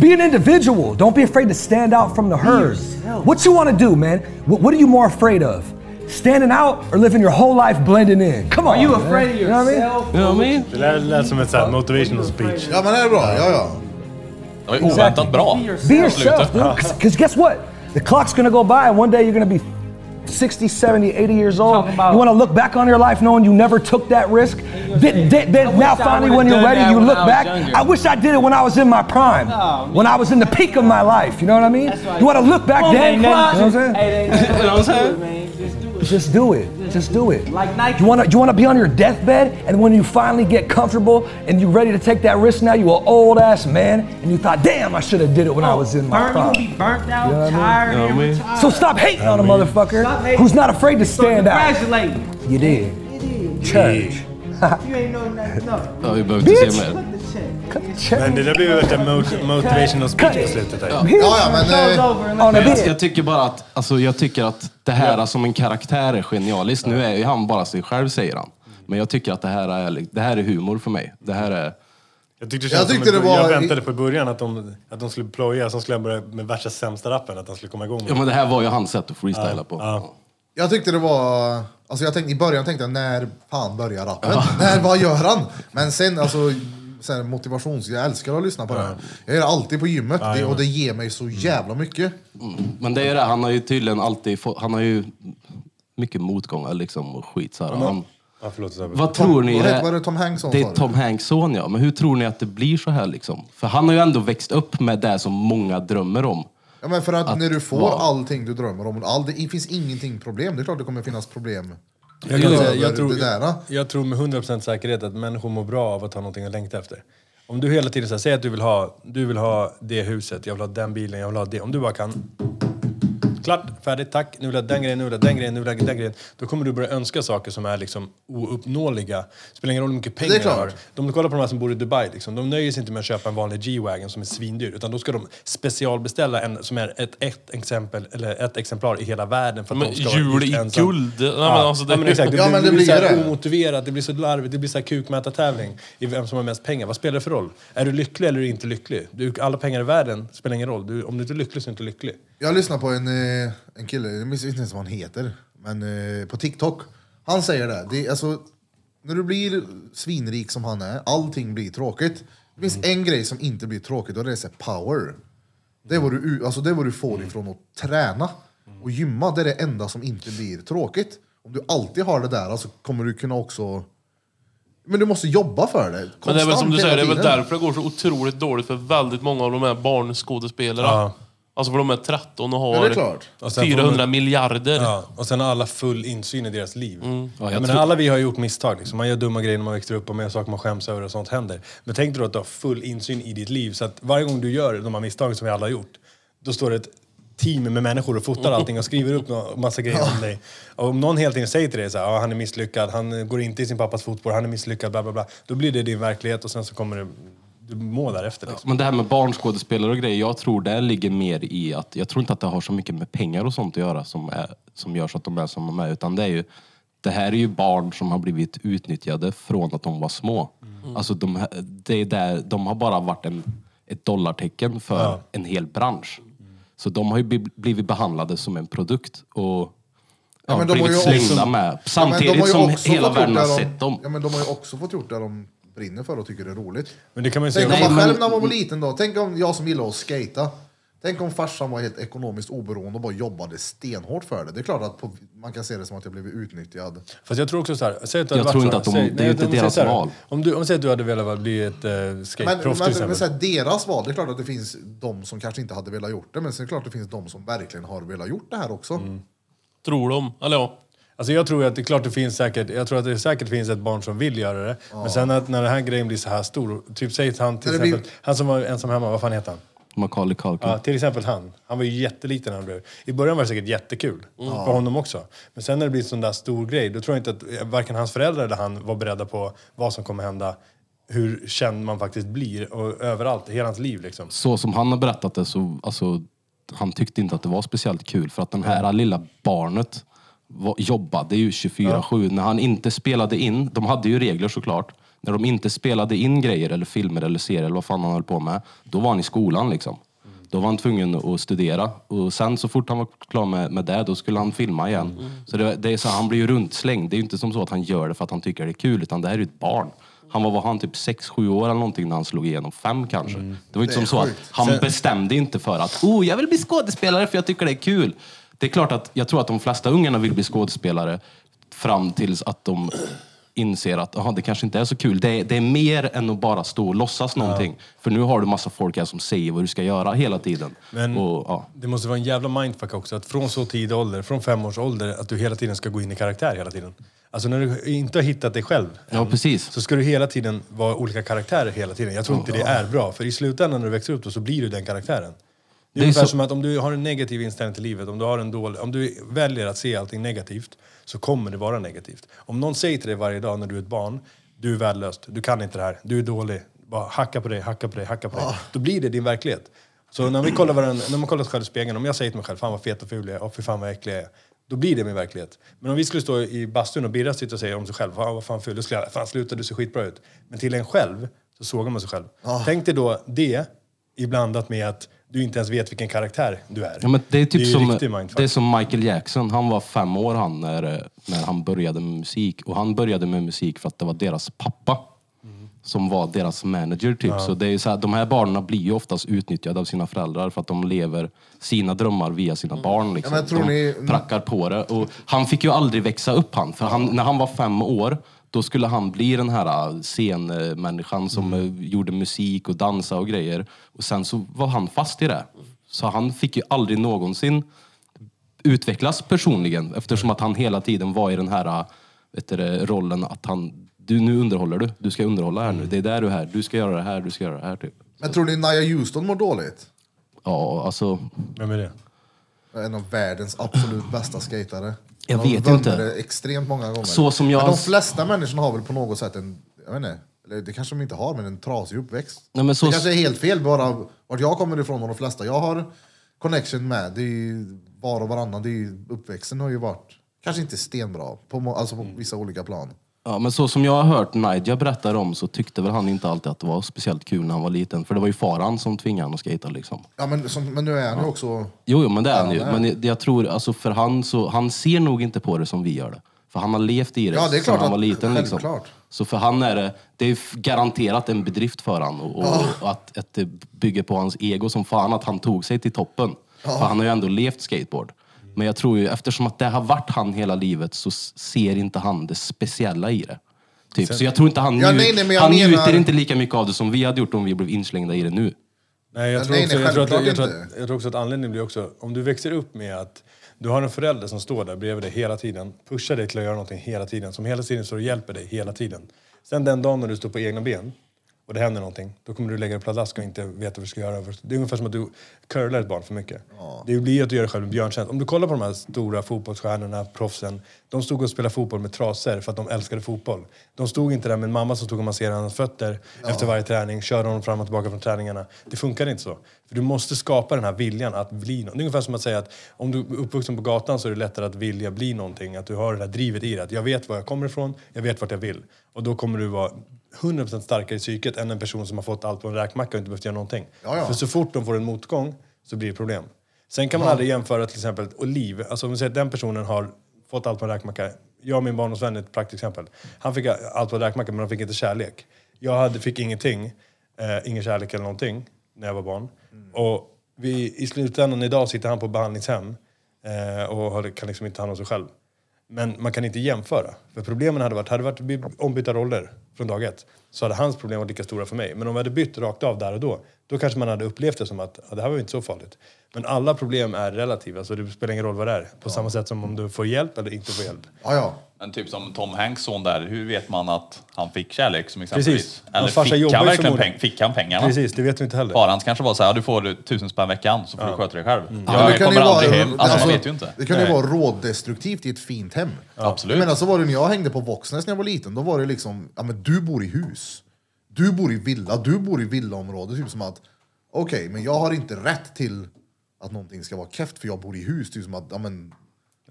Be an individual. Don't be afraid to stand out from the herd. What you want to do, man? What, what are you more afraid of? Standing out or living your whole life blending in? Come on.
Are you
man.
afraid of
You know what I mean?
yourself?
You know what I mean?
Det lät, lät som ett så motivational speech.
Ja men det är bra, ja ja.
Det var oväntat bra.
Be yourself, dude. Because guess what? The clock's gonna go by and one day you're gonna be 60, 70, 80 years old. You wanna look back on your life knowing you never took that risk? Then, then, then
I wish
now finally when you're ready, you look
I
back.
younger.
I wish I did it when I was in my prime.
Oh,
when I was in the peak of my life. You know what I mean?
Right.
You wanna look back then? You know what I'm saying?
Hey, ain't nothing
You know what I'm
to
saying?
it, man. Just do it.
Just do it. Just do it.
Like Nike.
You wanna you wanna be on your deathbed, and when you finally get comfortable and you're ready to take that risk now, you an old ass man, and you thought, damn, I should have did it when I oh, was in my
burnt, you
prime.
gonna be burnt out,
You know what I mean?
tired,
You know what I
and
mean?
retired.
So stop hating on a motherfucker
hating.
who's not afraid to
So
stand out.
congratulate you.
You did.
You did.
Church.
You ain't know nothing. No.
Ja, vi behöver inte se
the check.
Men det där blir väl en mot- motivational speech på slutet där.
Ja, ja, men... Eh,
let's
Jag, jag tycker bara att, alltså, jag tycker att det här som en karaktär är genialiskt. Nu är ju han bara sig själv, säger han. Men jag tycker att det här är, det här är humor för mig. Det här är...
Jag tyckte, det
Jag tyckte det var-
jag väntade på i början att de, att de skulle ploja, så skulle jag börja med värsta sämsta rappen, att de skulle komma igång med
Ja, men det här var ju hans sätt att freestyla på.
Ja.
Jag tyckte det var... Alltså jag tänkte, I början tänkte jag, när fan börjar rappen? När, vad gör han? Men sen, alltså, sen motivations... Jag älskar att lyssna på det. Jag gör det alltid på gymmet det, och det ger mig så jävla mycket.
Men det är det, han har ju tydligen alltid fått, han har ju mycket motgångar liksom och skit så här. Han,
Ja, förlåt, så här.
vad tror ni?
vad
det-
var det Tom Hanks son,
Det är? Tom Hanks son ja. Men hur tror ni att det blir så här liksom? För han har ju ändå växt upp med det som många drömmer om.
Ja, men för att,
Att
när du får
vara-
allting du drömmer om, all, det finns ingenting problem. Det är klart det kommer finnas problem.
Jag, kan säga, jag, tror,
det där.
jag tror med 100% säkerhet att människor mår bra av att ha någonting att längta efter. Om du hela tiden säger säg att du vill, ha, du vill ha det huset, jag vill ha den bilen, jag vill ha det. Om du bara kan... Klart, färdigt, tack. Nu vill jag den grejen, nu vill jag ha den grejen, nu vill jag ha den grejen. Då kommer du börja önska saker som är liksom ouppnåeliga. Spelar ingen roll hur mycket pengar
Det är
du
klart.
har. De kollar på de här som bor i Dubai, liksom. de nöjer sig inte med att köpa en vanlig G-Wagon som är svindyr. Utan då ska de specialbeställa en som är ett, ett, exempel, eller ett exemplar i hela världen. För att
Men
de ska vara
jul i
ensam.
guld. Nej, men
Ja,
alltså det-
ja, men exakt. Det
Ja,
blir,
men
det
det
blir så här
det.
omotiverat, det blir så larvigt, det blir så här kukmätartävling i vem som har mest pengar. Vad spelar det för roll? Är du lycklig eller är du inte lycklig? Du, alla pengar i världen spelar ingen roll. Du, om du inte är lycklig så är du inte lycklig.
Jag lyssnar på en, eh, en kille, jag minns inte ens vad han heter, men eh, på TikTok. Han säger det, det är, alltså, när du blir svinrik som han är, allting blir tråkigt. Det finns en grej som inte blir tråkigt och det är så här power. Det är vad du, alltså, det är vad du får ifrån att träna. Och gymma, det är det enda som inte blir tråkigt. Om du alltid har det där så kommer du kunna också... Men du måste jobba för det.
Men det är väl som
konstant
du säger, det är väl
tiden.
därför det går så otroligt dåligt för väldigt många av de här barnskådespelarna.
Ja.
Alltså för de är 13 och
Ja, det är
har
klart.
Och sen får
400
man-
miljarder.
Ja, och sen har alla full insyn i deras liv.
Ja,
jag menar,
tror-
Alla vi har gjort misstag. Liksom. Man gör dumma grejer när man växer upp och man gör saker man skäms över och sånt händer. Men tänk dig då att du har full insyn i ditt liv. Så att varje gång du gör de här misstagen som vi alla har gjort, då står det ett team med människor och fotar allting och skriver upp nå- massa grejer om dig. Och om någon hela tiden säger till dig så här, ja, han är misslyckad, han går inte i sin pappas fotspår, han är misslyckad, bla bla bla. Då blir det din verklighet och sen så kommer det, du må därefter. Liksom.
Men det här med barnskådespelare och grejer, jag tror det ligger mer i att, jag tror inte att det har så mycket med pengar och sånt att göra som, är, som gör så att de är som de är, utan det är ju, det här är ju barn som har blivit utnyttjade från att de var små. Alltså de, det är där, de har bara varit en, ett dollartecken för en hel bransch. Så de har ju bli- blivit behandlade som en produkt och ja,
men de har
blivit
också-
slängda med.
Ja, men de
Samtidigt
har ju
som hela världen har sett dem.
Ja, men de har ju också fått gjort det de brinner för och tycker är roligt.
Men det kan man ju
Tänk om
Nej,
man själv när man var liten då. Tänk om jag som gillar att skata. Tänk om farsan var helt ekonomiskt oberoende och bara jobbade stenhårt för det. Det är klart att på, man kan se det som att jag blivit utnyttjad.
Fast jag tror också så här, säg att du
Jag tror inte att de-
säg-
det är ju inte
om
deras
så här,
val.
Om du, om säger att du hade velat bli ett
Men,
skateproffs till
men,
exempel.
men så här, deras val, det är klart att det finns de som kanske inte hade velat gjort det. Men sen är det klart att det finns de som verkligen har velat gjort det här också.
Mm.
Tror de. Eller ja.
Alltså jag tror att det är klart det finns säkert, jag tror att det säkert finns ett barn som vill göra det. Men sen att när den här grejen blir så här stor, typ säg han till exempel,
blir-
han som var ensam hemma, vad fan heter han?
Macaulay Culkin.
Ja, till exempel han. Han var ju jätteliten när han blev. I början var det säkert jättekul för honom också. Men sen när det blir en sån där stor grej, då tror jag inte att varken hans föräldrar eller han var beredda på vad som kommer hända. Hur känd man faktiskt blir och överallt, hela hans liv liksom.
så som han har berättat det så, alltså, han tyckte inte att det var speciellt kul för att den här lilla barnet jobbade ju 24-7. När han inte spelade in, de hade ju regler såklart, när de inte spelade in grejer eller filmer eller serier eller vad fan han höll på med, då var han i skolan liksom. Då var han tvungen att studera och sen så fort han var klar med, med det, då skulle han filma igen. Så det, det är så, han blir ju runtslängd. Det är ju inte som så att han gör det för att han tycker det är kul, utan det här är ju ett barn. Han var, var han typ 6-7 år eller någonting när han slog igenom, fem kanske. Det var inte
Det
som så att han bestämde inte för att oh, jag vill bli skådespelare för jag tycker det är kul. Det är klart att jag tror att de flesta ungarna vill bli skådespelare fram tills att de inser att aha, det kanske inte är så kul. Det är, det är mer än att bara stå och låtsas någonting. För nu har du massa folk här som säger vad du ska göra hela tiden.
Men
och, ja.
det måste vara en jävla mindfuck också, att från så tidig ålder, från fem års ålder, att du hela tiden ska gå in i karaktär hela tiden. Alltså när du inte har hittat dig själv
ja, precis.
så ska du hela tiden vara olika karaktärer hela tiden. Jag tror inte det är bra, för i slutändan när du växer upp då, så blir du den karaktären. Det är,
är
ungefär
så-
som att om du har en negativ inställning till livet, om du, har en dålig, om du väljer att se allting negativt, så kommer det vara negativt. Om någon säger till dig varje dag när du är ett barn, du är värdelös, du kan inte det här, du är dålig, bara hacka på dig, hacka på dig, hacka på dig. Då blir det din verklighet. Så när, vi kollar varandra, när man kollar sig själv i spegeln, om jag säger till mig själv, fan vad fet och ful jag är, och fy fan vad äcklig jag är. Då blir det min verklighet. Men om vi skulle stå i bastun och Birra sitter och säger om sig själv, fan vad fan ful, då skulle jag, fan sluta du ser skitbra ut. Men till en själv så sågar man sig själv. Tänk dig då det, iblandat med att du inte ens vet vilken karaktär du är.
Ja, men det är typ
ju
som,
riktig mindfuck.
det är som Michael Jackson. Han var fem år han när, när han började med musik. Och han började med musik för att det var deras pappa som var deras manager. Typ. Så det är så här, de här barnen blir ju oftast utnyttjade av sina föräldrar för att de lever sina drömmar via sina barn. Liksom.
Ja, men tror
de
ni-
prackar på det. Och han fick ju aldrig växa upp han. För han, när han var fem år då skulle han bli den här eh, scenmänniskan som eh, gjorde musik och dansa och grejer. Och sen så var han fast i det. Så han fick ju aldrig någonsin utvecklas personligen eftersom att han hela tiden var i den här äh, vet du, rollen att han, du nu underhåller du, du ska underhålla här nu, det är där du är här, du ska göra det här, du ska göra det här typ.
Men tror ni Nia Houston mår dåligt?
Ja, alltså,
Vem är det?
En av världens absolut bästa skatare.
Jag
har
vet inte.
det extremt många gånger.
Så som jag-
Men de flesta människorna har väl på något sätt en, jag vet inte, eller det kanske de inte har, men en trasig uppväxt.
Nej, men så-
Det kanske är helt fel bara vart jag kommer ifrån och de flesta jag har connection med. Det är ju var och varannan. Det är ju, uppväxten har ju varit, kanske inte stenbra, på, alltså på vissa olika plan.
Ja, men så som jag har hört Nadia berätta om så tyckte väl han inte alltid att det var speciellt kul när han var liten. För det var ju faran som tvingade honom att skata liksom.
Ja, men, som, men nu är han ju också...
Jo, jo men det är han ju. Men jag, jag tror, alltså för han så, han ser nog inte på det som vi gör det. För han har levt i det,
Ja, det är
sedan
klart
han
att-
var liten. Liksom.
självklart.
Så för han är det, det är f- garanterat en bedrift för han och, och och att, att det bygger på hans ego som fan att han tog sig till toppen. För han har ju ändå levt skateboard. Men jag tror ju, eftersom att det har varit han hela livet så ser inte han det speciella i det. Typ. Så jag tror inte han,
Ja, nej, nej, men jag
han
menar-
njuter inte lika mycket av det som vi hade gjort om vi blev inslängda i det nu.
Nej, jag
Ja,
tror,
nej,
också,
nej,
jag, tror att,
självklart
jag, tror
inte.
att, jag tror också att anledningen blir också, om du växer upp med att du har en förälder som står där bredvid dig hela tiden, pushar dig till att göra någonting hela tiden, som hela tiden står och hjälper dig hela tiden. Sen den dagen när du står på egna ben och det händer någonting, då kommer du lägga dig pladask och inte veta vad du ska göra. Det är ungefär som att du curlar ett barn för mycket. Det blir att du gör dig själv en björntjänst. Om du kollar på de här stora fotbollsstjärnorna, proffsen, de stod och spelade fotboll med trasor för att de älskade fotboll. De stod inte där med en mamma som stod och masserade hans fötter efter varje träning, körde honom fram och tillbaka från träningarna. Det funkar inte så. För du måste skapa den här viljan att bli något. Det är ungefär som att säga att om du är uppvuxen på gatan så är det lättare att vilja bli någonting. Att du har det här drivet i dig. Att jag vet var jag kommer ifrån, jag vet vart jag vill. Och då kommer du vara 100% starkare i psyket än en person som har fått allt på en räkmacka och inte behövt göra någonting.
Ja, ja.
För så fort de får en motgång så blir det problem. Sen kan man aldrig jämföra till exempel Oliv. Alltså om vi säger att den personen har fått allt på en räkmacka. Jag och min barndomsvän är ett praktexempel. Han fick allt på en räkmacka men han fick inte kärlek. Jag hade, fick ingenting. Eh, ingen kärlek eller någonting när jag var barn. Och vi, i slutändan idag sitter han på behandlingshem eh, och har, kan liksom inte ta hand om sig själv. Men man kan inte jämföra. För problemen hade varit, hade varit ombytta roller från dag ett så hade hans problem varit lika stora för mig. Men om vi hade bytt rakt av där och då, då kanske man hade upplevt det som att ja, det här var inte så farligt. Men alla problem är relativa, så det spelar ingen roll vad det är. På samma sätt som om du får hjälp eller inte får hjälp.
Ja, ja.
Men typ som Tom Hanks son där, hur vet man att han fick kärlek som exempelvis?
Precis.
Eller
farsa
fick han verkligen peng, fick han pengarna?
Precis, det vet vi inte heller.
Far hans kanske var så här, du får tusen spänn veckan så får du sköta dig själv.
Men
Jag
det kan
kommer
ju
aldrig
vara-
hem. Alltså,
alltså,
man vet ju inte.
Det kan ju vara rådestruktivt i ett fint hem.
Absolut.
Jag menar, så var det när jag hängde på Våxnäs när jag var liten. Då var det liksom, ja men du bor i hus. Du bor i villa, du bor i villaområde. Typ som att, okej, men jag har inte rätt till att någonting ska vara keft för jag bor i hus. Typ som att, ja men...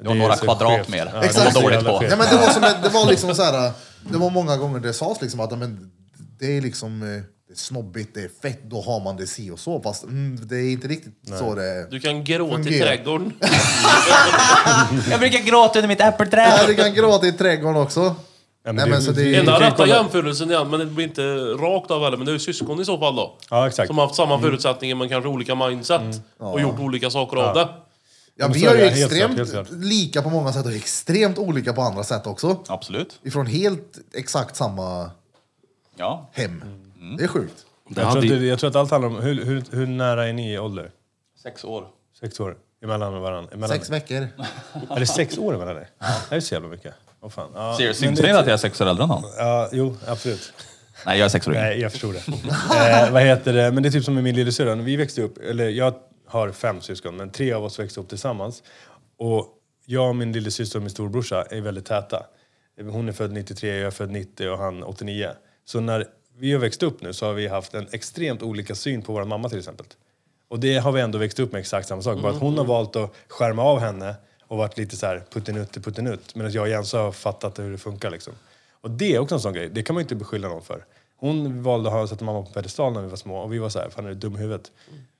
Du har
Det
några kvadrat mer.
Ja,
Det
Exakt.
var dåligt på.
Ja, men det var, som, det var liksom så här, det var många gånger det sades liksom att, ja, men det är liksom, eh, det är snobbigt, det är fett, då har man det si och så. Fast mm, det är inte riktigt så det är.
Du kan gråta i
Fungerar.
trädgården.
Jag brukar gråta under mitt äppelträd.
Nej, du kan gråta i trädgården också.
men
Nej,
det-
men så det,
det-
Enda
ju
rätta jämförelsen igen, men det blir inte rakt av heller, men det är ju syskon i så fall då.
Ja, exakt.
Som har haft samma förutsättningar men kanske olika mindset och gjort olika saker av det.
Ja, vi är ju
helt
extremt
helt klart.
lika på många sätt och extremt olika på andra sätt också.
Absolut.
Ifrån helt exakt samma
Ja.
hem.
Mm.
Det är sjukt.
Det
Jag tror, att, jag tror att allt handlar om, hur, hur, hur nära är ni i ålder?
Sex år.
Sex år emellan varandra? Emellan,
Sex veckor.
Är det sex år emellan dig? Det är så jävla mycket. Åh fan. Ja,
Ser syns det att jag är sex år äldre än han?
Ja, jo, absolut.
Nej, jag är sex år yngre.
Nej, jag förstår det. eh, vad heter det? Men det är typ som med min lillasyrra. Vi växte upp, eller jag har fem syskon, men tre av oss växte upp tillsammans. Och jag och min lillasyster och min storbrorsa är väldigt täta. Hon är född 93, jag är född 90 och han 89. Så när vi har växt upp nu så har vi haft en extremt olika syn på vår mamma till exempel. Och det har vi ändå växt upp med exakt samma sak. Bara att hon har valt att skärma av henne och varit lite så här puttinutt puttinutt. Medan jag och Jens har fattat hur det funkar liksom. Och det är också en sån grej. Det kan man inte beskylla någon för. Hon valde att ha sätta mamma på pedestal när vi var små och vi var så här, fan är du dum i huvudet?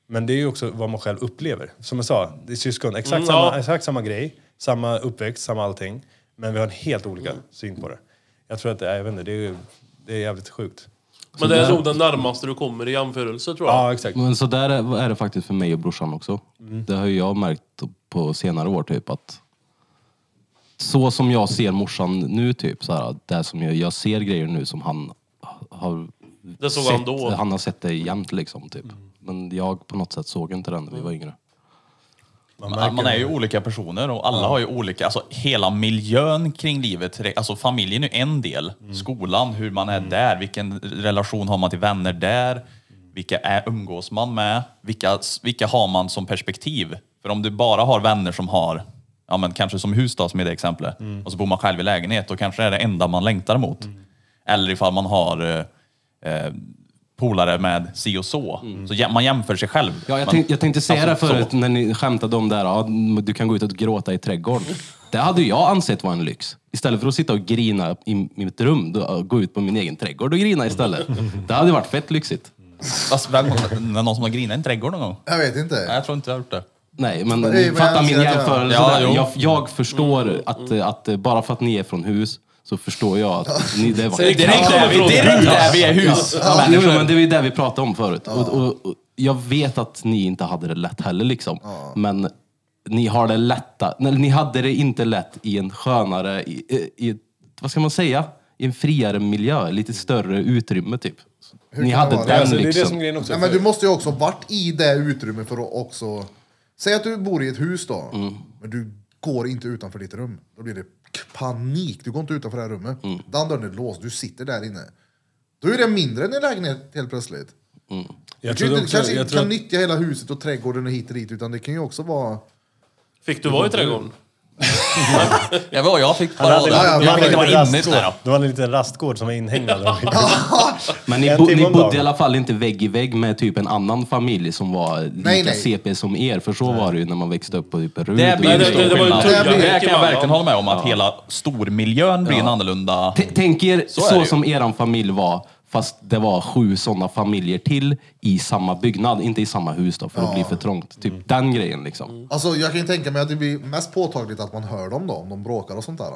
Men det är ju också vad man själv upplever. Som jag sa, det är syskon. Exakt,
Mm,
samma,
ja.
exakt samma grej, samma uppväxt, samma allting. Men vi har en helt olika syn på det. Jag tror att det är, jag vet inte, det är, det är jävligt sjukt.
Men det är nog den närmaste du kommer i jämförelse tror jag.
Ja, exakt.
men så där är är det faktiskt för mig och brorsan också.
Mm.
Det har ju jag märkt på senare år typ att så som jag ser morsan nu typ, så här, det som jag, jag ser grejer nu som han har
Det såg
sett,
han då.
han har sett det jämt liksom typ.
Mm.
Men jag på något sätt såg inte den när vi var yngre.
Man
Man,
märker
man är
det.
ju olika personer och alla har ju olika, alltså hela miljön kring livet, alltså familjen är en del.
Mm.
Skolan, hur man är där, vilken relation har man till vänner där, vilka är, umgås man med, vilka, vilka har man som perspektiv? För om du bara har vänner som har, ja men kanske som hus då, som är det exemplet,
Mm.
och så bor man själv i lägenhet, då kanske det är det enda man längtar mot. Eller ifall man har eh, eh, polare med si och så. Så jä- man jämför sig själv.
Ja, jag, tänkte, jag tänkte säga
alltså,
det förut
så.
när ni skämtade om det här, ja, du kan gå ut och gråta i trädgården. Det hade jag ansett vara en lyx. Istället för att sitta och grina i, mitt rum, då, gå ut på min egen trädgård och grina istället. Det hade varit fett lyxigt.
Fast vem, är någon som har grinat i en trädgård någon gång?
Jag vet inte.
Nej, jag tror inte jag har gjort det.
Nej, men
men
fattar
jag
min
att
jämförelse
Ja.
Jag, jag förstår att, att eh, bara för att ni är från hus så förstår jag att ni... Det var,
Direkt
där vi, direkt där vi är hus.
Ja, jo, men det var ju det vi pratade om förut. Och, och, och jag vet att ni inte hade det lätt heller liksom. Men ni har det lätta, nej, ni hade det inte lätt i en skönare, i, i, i, vad ska man säga? I en friare miljö, lite större utrymme typ. ni
kan
hade
det vara?
den
Alltså, det är det
lyxen.
som är grejen också.
Nej, men du måste ju också varit i det utrymmet för att också... Säg att du bor i ett hus då, men du går inte utanför ditt rum. Då blir det panik. Du går inte utanför det här rummet. Den dörren är låst, du sitter där inne. Då är det mindre än en lägenhet helt plötsligt.
jag
Du kan inte,
också,
kanske
jag
inte kan
att,
nyttja hela huset och trädgården och hit och dit, utan det kan ju också vara...
Fick du vara i trädgården?
Jag, var, jag fick bara
ja,
hade
jag fick
en
inte vara
liten
inne så här
rastgård.
då.
De hade en liten rastgård som var inhägnad.
Men ni,
En
bo,
timme
ni
om
bodde
dagen.
i alla fall inte vägg i vägg med typ en annan familj som var lika
Nej, nej.
CP som er. För så var det ju när man växte upp på typ Rud.
Det blir
det-
stor
det var ju
skillnad.
tugga
Det kan jag verkligen hålla med om, att hela stormiljön blir en annorlunda...
T- Tänk er
Så
så,
det
som eran familj var, fast det var sju sådana familjer till i samma byggnad. Inte i samma hus då, för det blir för trångt. Typ den grejen liksom.
Alltså jag kan ju tänka mig att det blir mest påtagligt att man hör dem då, om de bråkar och sånt där.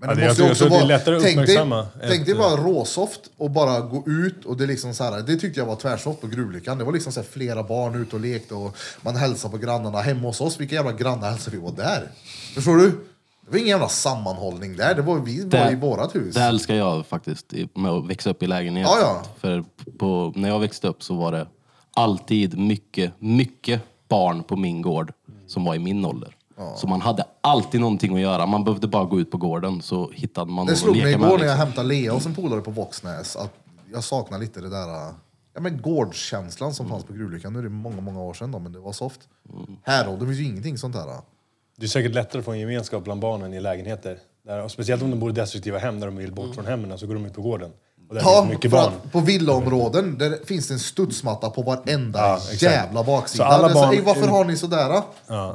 Men
Ja,
det
jag
ju
tror-
också
jag tror det är
vara...
lättare att
Tänk dig,
uppmärksamma
tänk dig bara råsoft och bara gå ut och det är liksom så här, det tyckte jag var tvärsoft på Gruvlyckan. Det var liksom så här, flera barn ute och lekte och man hälsade på grannarna. Hemma hos oss, vilka jävla grannar hälsade vi var där? Förstår du? Det var ingen jävla sammanhållning där. Det var, vi var
Det-
i vårat hus.
Det älskar jag faktiskt i- med att växa upp i lägenhet.
Ja, ja.
För på, när jag växte upp så var det alltid mycket, mycket barn på min gård som var i min ålder. Så man hade alltid någonting att göra. Man behövde bara gå ut på gården så hittade man
Det
någon
slog
att
mig
leka
igår
med.
när jag
Liksom.
hämtade Lea och en polare på Våxnäs att jag saknar lite det där ja, men gårdskänslan som fanns på Gruvlyckan. Nu är det många, många år sedan då, men det var soft. Här då, det finns ju ingenting sånt där.
Det är säkert lättare att få en gemenskap bland barnen i lägenheter. Där, och speciellt om de bor i destruktiva hem där de vill bort från hemmen, så går de ut på gården. Och där
Ja,
finns mycket barn.
på villaområden där finns det en studsmatta på varenda
Ja, exakt.
jävla baksida.
Så alla
så,
barn-
"Ey, varför har ni sådär? då?"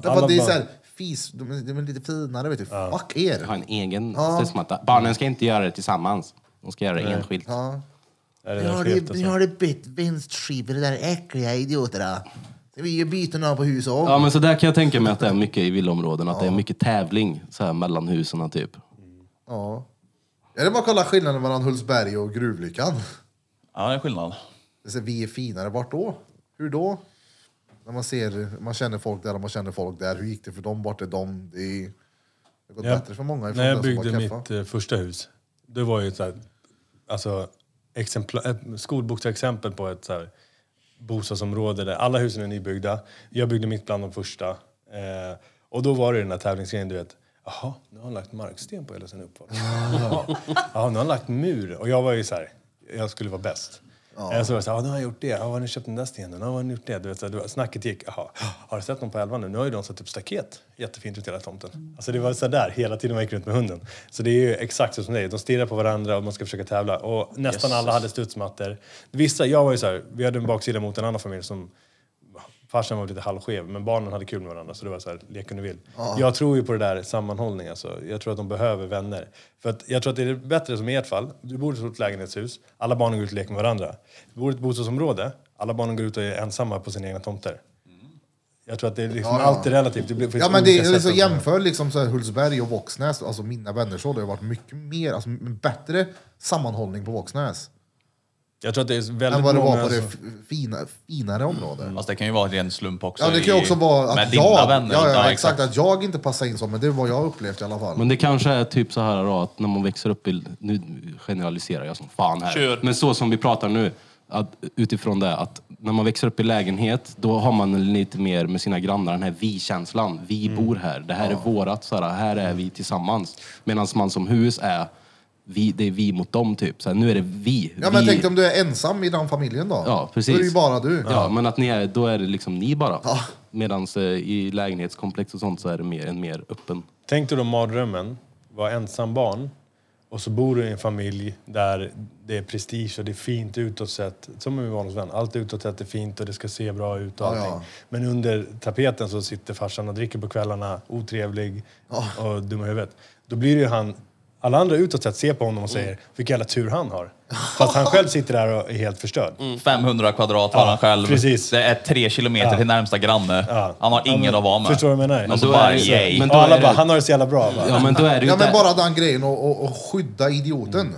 Därför det är
barn-
så här, fis, de är, de är lite finare vet du. Fuck er.
Ha en egen studsmatta. Barnen ska inte göra det tillsammans. De ska göra det enskilt.
Ja.
Är det
Nu
där
har,
skevt
det,
och
nu
så?
har det bytt vinstskivor, det där äckliga idioterna. Det blir av på hus och
Ja men så där kan jag tänka mig att det är mycket i villaområden. Att det är mycket tävling så här, mellan husen typ.
Ja. Är det bara att kolla skillnaden mellan Hultsberg och Gruvlyckan?
Ja, det är skillnad.
Det är så, vi är finare, vart då? Hur då? När man ser, man känner folk där och man känner folk där. Hur gick det för dem? Vart är de? Det, är, det har gått
Ja.
bättre för många ifrån
När jag
det som
byggde
keffa.
mitt eh, första hus, det var ju ett, så här, alltså, exemplar, ett skolboksexempel på ett så här, bostadsområde där alla husen är nybyggda. Jag byggde mitt bland de första. Eh, och då var det den här tävlingsgrejen, du vet. Jaha, nu har han lagt marksten på hela sin uppfart. Ja, nu har han lagt mur. Och jag var ju så här, jag skulle vara bäst. Eh, Så var det så här, ja, nu har han gjort det. Ja, har ni köpt den där stenen? Ja, har han gjort det? Du vet, så här, snacket gick, jaha, har du sett någon på elvan nu? Nu har ju de satt upp staket. Jättefint ut hela tomten. Alltså det var så där hela tiden man gick runt med hunden. Så det är ju exakt så som det är. De stirrar på varandra och man ska försöka tävla. Och nästan alla hade studsmattor. Vissa, jag var ju så här, vi hade en baksida mot en annan familj som Farsan var lite halvskev, men barnen hade kul med varandra så det var så här, lek om du vill. Jag tror ju på det där sammanhållning alltså. Jag tror att de behöver vänner. För att jag tror att det är bättre som i ert fall. Du bor i ett stort lägenhetshus, alla barnen går ut och leker med varandra. Du bor i ett bostadsområde, alla barnen går ut och är ensamma på sina egna tomter. Jag tror att det är liksom
Ja, ja.
alltid relativt. Det blir,
Ja men det är så jämför liksom så här Hultsberg och Våxnäs, alltså mina vänner så, det har varit mycket mer, alltså bättre sammanhållning på Våxnäs.
Jag tror att det är väldigt
Än vad det
många...
var på det fina, finare området.
Fast det kan ju vara en ren slump också.
Ja det kan ju
i-
också vara
med
att
dina
jag,
vänner.
ja, ja, exakt, att jag inte passar in så, men det är vad jag har upplevt i alla fall.
Men det kanske är typ så här då, att när man växer upp i, nu generaliserar jag som fan här.
Kör.
Men så som vi pratar nu, att, utifrån det, att när man växer upp i lägenhet, då har man lite mer med sina grannar den här vi-känslan. Vi
Mm.
bor här, det här är vårat, så här, här är vi tillsammans. Medan man som hus är, vi, det är vi mot dem typ. Så här, nu är det vi.
Ja men
vi,
tänk dig om du är ensam i den familjen då?
Ja, precis.
Då är det ju bara du.
Ja, men att ni är, då är det liksom ni bara. Medan i lägenhetskomplex och sånt så är det mer, en mer öppen.
Tänk dig då mardrömmen, vara ensam barn och så bor du i en familj där det är prestige och det är fint utåt sett. Som en vanlig vän. Allt utåt sett är fint och det ska se bra ut och
Ja,
allting.
ja.
Men under tapeten så sitter farsan och dricker på kvällarna, otrevlig och dum i huvudet. Då blir det ju han... Alla andra utåt sett ser på honom och säger vilken jävla tur han har. Fast han själv sitter där och är helt förstörd.
500 kvadrat har han själv.
precis.
Det är tre kilometer
Ja.
till närmsta granne.
Ja.
Han har
Ja,
ingen
men-
att vara med.
Förstår du vad jag menar?
Och så
Men då
bara
är det så-
yay.
men
och
då
alla
är
bara,
det-
han har det så jävla bra. Va?
Ja men då är det ju
Ja men
där-
bara den grejen och, och, och skydda idioten.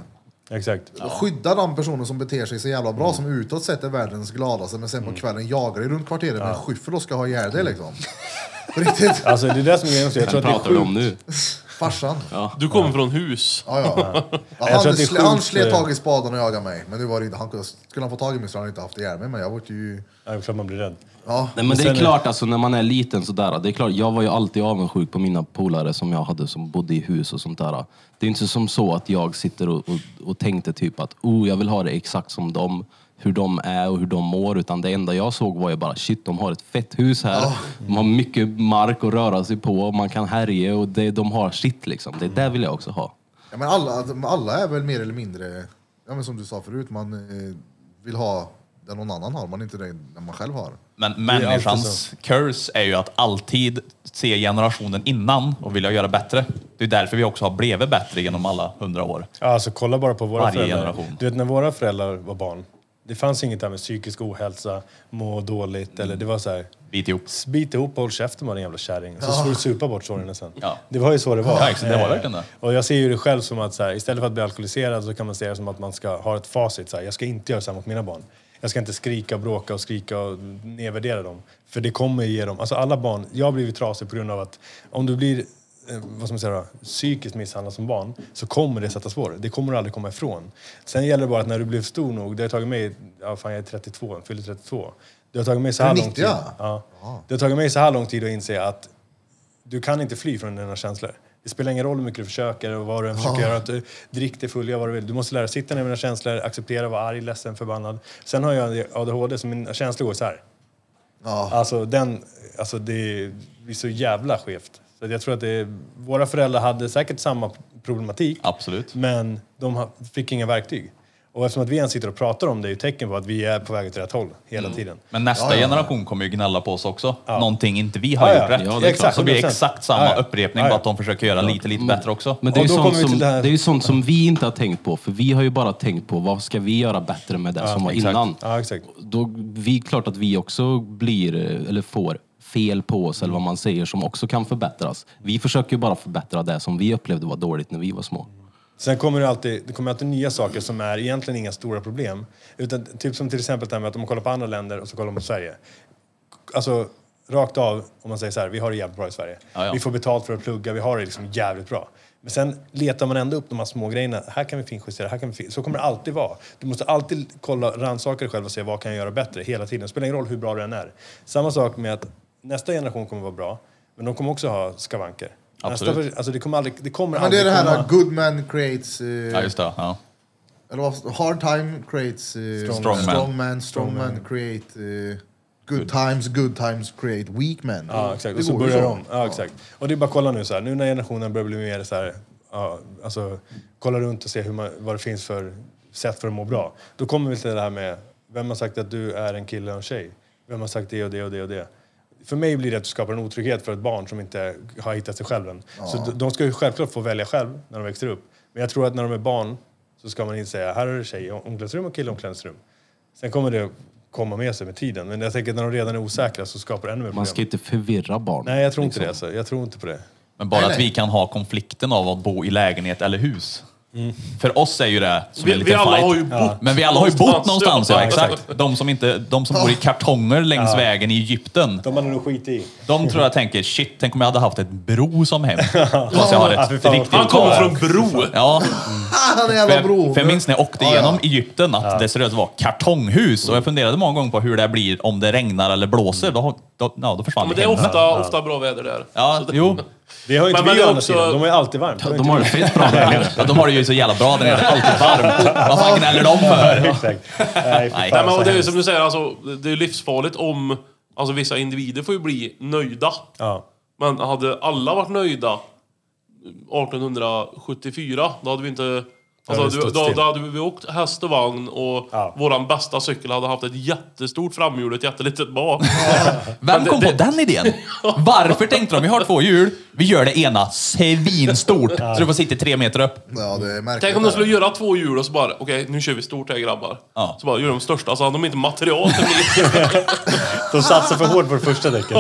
Exakt.
Skydda de personer som beter sig så jävla bra, som utåt sett är världens gladaste, men sen på kvällen jagar dig runt kvarteret med en skyffel och ska ha ihjäl dig liksom. På riktigt.
Alltså det är det som är grejen också. Jag tror att det är
pratar du om
sjukt.
nu?
Farsan.
Du kommer från hus.
Ja, ja. ja
Jag
han,
att det är
sle, han
sjukt,
slet
eh,
tag i spaden och jagade mig. Men nu var det inte, han, skulle han få tag i mig så hade han inte haft ihjäl mig. Men jag var ju...
Ja, det är klart man blir rädd.
Ja.
Nej, men det är- klart, alltså, när man är liten sådär. Det är klart, jag var ju alltid avundsjuk på mina polare som jag hade som bodde i hus och sånt där. Det är inte som så att jag sitter och, och, och tänkte typ att oh, jag vill ha det exakt som dem. Hur de är och hur de mår. Utan det enda jag såg var ju bara shit, de har ett fett hus här. De har mycket mark att röra sig på. och Man kan härja och det, de har sitt liksom. Det där vill jag också ha.
Ja, men alla, alla är väl mer eller mindre, ja, men som du sa förut, man eh, vill ha det någon annan har, man inte det den man själv har.
Men människans curse är ju att alltid se generationen innan och vilja göra bättre. Det är därför vi också har blivit bättre genom alla hundra år.
Ja, alltså kolla bara på våra
Varje
föräldrar.
generation.
Du vet när våra föräldrar var barn. Det fanns inget där med psykisk ohälsa, må dåligt eller det var så här.
Bit ihop.
Bit ihop och håll käften var din jävla kärring. Så får du supa bort sorgen sen.
Ja.
Det var ju så det var.
Ja, exakt, det var
Eh,
verkligen det.
Och jag ser ju det själv som att så här, istället för att bli alkoholiserad så kan man se det som att man ska ha ett facit. Så här, jag ska inte göra så här mot mina barn. Jag ska inte skrika och bråka och skrika och nedvärdera dem. För det kommer ge dem... Alltså alla barn... Jag har blivit trasig på grund av att om du blir eh, vad ska man säga då, psykiskt misshandlad som barn så kommer det sätta spår. Det kommer du aldrig komma ifrån. Sen gäller det bara att när du blev stor nog, det har tagit mig, ja fan jag är 32, fyller 32. Det har tagit mig så här lång
90,
tid.
ja?
Ja. Det har tagit mig så här lång tid att inse att du kan inte fly från dina känslor. Det spelar ingen roll hur mycket du försöker och vad du än försöker göra. Att du, drick dig full, gör vad du vill. Du måste lära dig sitta ner med dina känslor, acceptera, vara arg, ledsen, förbannad. Sen har jag ADHD så mina känslor går så här.
Ja.
Alltså, den, alltså det blir så jävla skevt. Så jag tror att det våra föräldrar hade säkert samma problematik.
Absolut.
Men de fick inga verktyg. Och eftersom att vi ens sitter och pratar om det är ju tecken på att vi är på väg åt rätt håll hela
Mm.
tiden.
Men nästa
Ja, ja.
generation kommer ju gnälla på oss också. Någonting inte vi har
Ja, ja.
gjort rätt.
Ja, det är klart.
så blir det
100%.
exakt samma
Ja, ja.
upprepning,
Ja, ja.
bara att de försöker göra lite, lite bättre också.
Men det är, ju sånt som,
det
det är ju sånt som vi inte har tänkt på. För vi har ju bara tänkt på vad ska vi göra bättre med det som var
exakt.
innan.
Ja, exakt.
Då, vi, klart att vi också blir, eh, eller får, fel på oss eller vad man säger som också kan förbättras. Vi försöker ju bara förbättra det som vi upplevde var dåligt när vi var små.
Sen kommer det alltid, det kommer alltid nya saker som är egentligen inga stora problem. Utan typ som till exempel det här med att om man kollar på andra länder och så kollar man på Sverige. alltså rakt av, om man säger så här, vi har det jävligt bra i Sverige.
Ja, ja.
Vi får betalt för att plugga, vi har det liksom jävligt bra. Men sen letar man ändå upp de här små grejerna. Här kan vi finjustera, här kan vi fin... Så kommer det alltid vara. Du måste alltid kolla, rannsaka dig själv och se vad kan jag göra bättre hela tiden. Det spelar ingen roll hur bra du än är. Samma sak med att nästa generation kommer vara bra, men de kommer också ha skavanker.
Absolut.
Nästa, alltså det kommer aldrig, det kommer
Men det är det här
komma...
good man creates... eh,
Ja, just det. Ja.
Eller vad, hard time creates... Uh,
Strong man.
strong man. Strong man create... eh, good times, good times create weak men.
Ja, exakt.
Det
Och så börjar de. Ja, exakt. Och det är bara att kolla nu så här. Nu när generationen börjar bli mer så här, ja, alltså kolla runt och se hur man, vad det finns för sätt för att må bra. Då kommer vi till det här med, vem har sagt att du är en kille och en tjej? Vem har sagt det och det och det och det? För mig blir det att du skapar en otrygghet för ett barn som inte har hittat sig själv än. Så de- ska ju självklart få välja själv när de växer upp. Men jag tror att när de är barn så ska man inte säga, här är det tjej omklädningsrum och kille omklädningsrum. Sen kommer det komma med sig med tiden. Men jag tänker att när de redan är osäkra så skapar det ännu mer problem.
Man ska inte förvirra barn.
Nej, jag tror inte
liksom.
det. Alltså. Jag tror inte på det.
Men bara
Nej,
att
nej.
vi kan ha konflikten av att bo i lägenhet eller hus. För oss är ju det som
Vi-
en liten
vi alla
fight.
har ju bott
Men vi alla har ju bott
någonstans.
ja
Ja,
exakt. De som, inte, de som bor i kartonger längs vägen i Egypten.
De hade nog skit i.
De tror jag tänker, shit, tänk om jag hade haft ett bro som hem. Fast jag har
Ja,
ett
vad
riktigt
Han kommer från Bro.
Ja,
han är
för
jävla bro.
för jag minns när jag åkte
Ja, ja.
igenom Egypten att det ser ut att vara kartonghus. Och jag funderade många gånger på hur det blir om det regnar eller blåser. Då, har- då, ja, då försvann
Men det är ofta, ofta bra väder där.
Ja,
Så det-
jo.
Det har ju inte
Men-
vi å andra sidan. De är alltid varmt. De,
De har det fett bra där nere.
Ja, de har det ju så jävla bra där nere. Alltid varmt. Vad fan gnäller de för?
Exakt. Nej,
Nej.
men och det är ju som du säger, alltså, det är livsfarligt om... Alltså vissa individer får ju bli nöjda.
Ja.
Men hade alla varit nöjda 1874, då hade vi inte... Alltså,
stått
då, då, hade vi åkt häst och vagn och
Ja.
våran bästa cykel hade haft ett jättestort framhjul och ett jättelitet bak.
Vem
det-
kom på
det-
den idén? Varför tänkte de, vi har två hjul, vi gör det ena svinstort, så du får sitta tre meter upp.
Ja, det är märkligt.
Tänk om de skulle göra två hjul och så bara, okej nu kör vi stort här grabbar.
Ja.
Så bara gör de största, så hade de inte material till mer.
De satsar för hårt på det första däcket.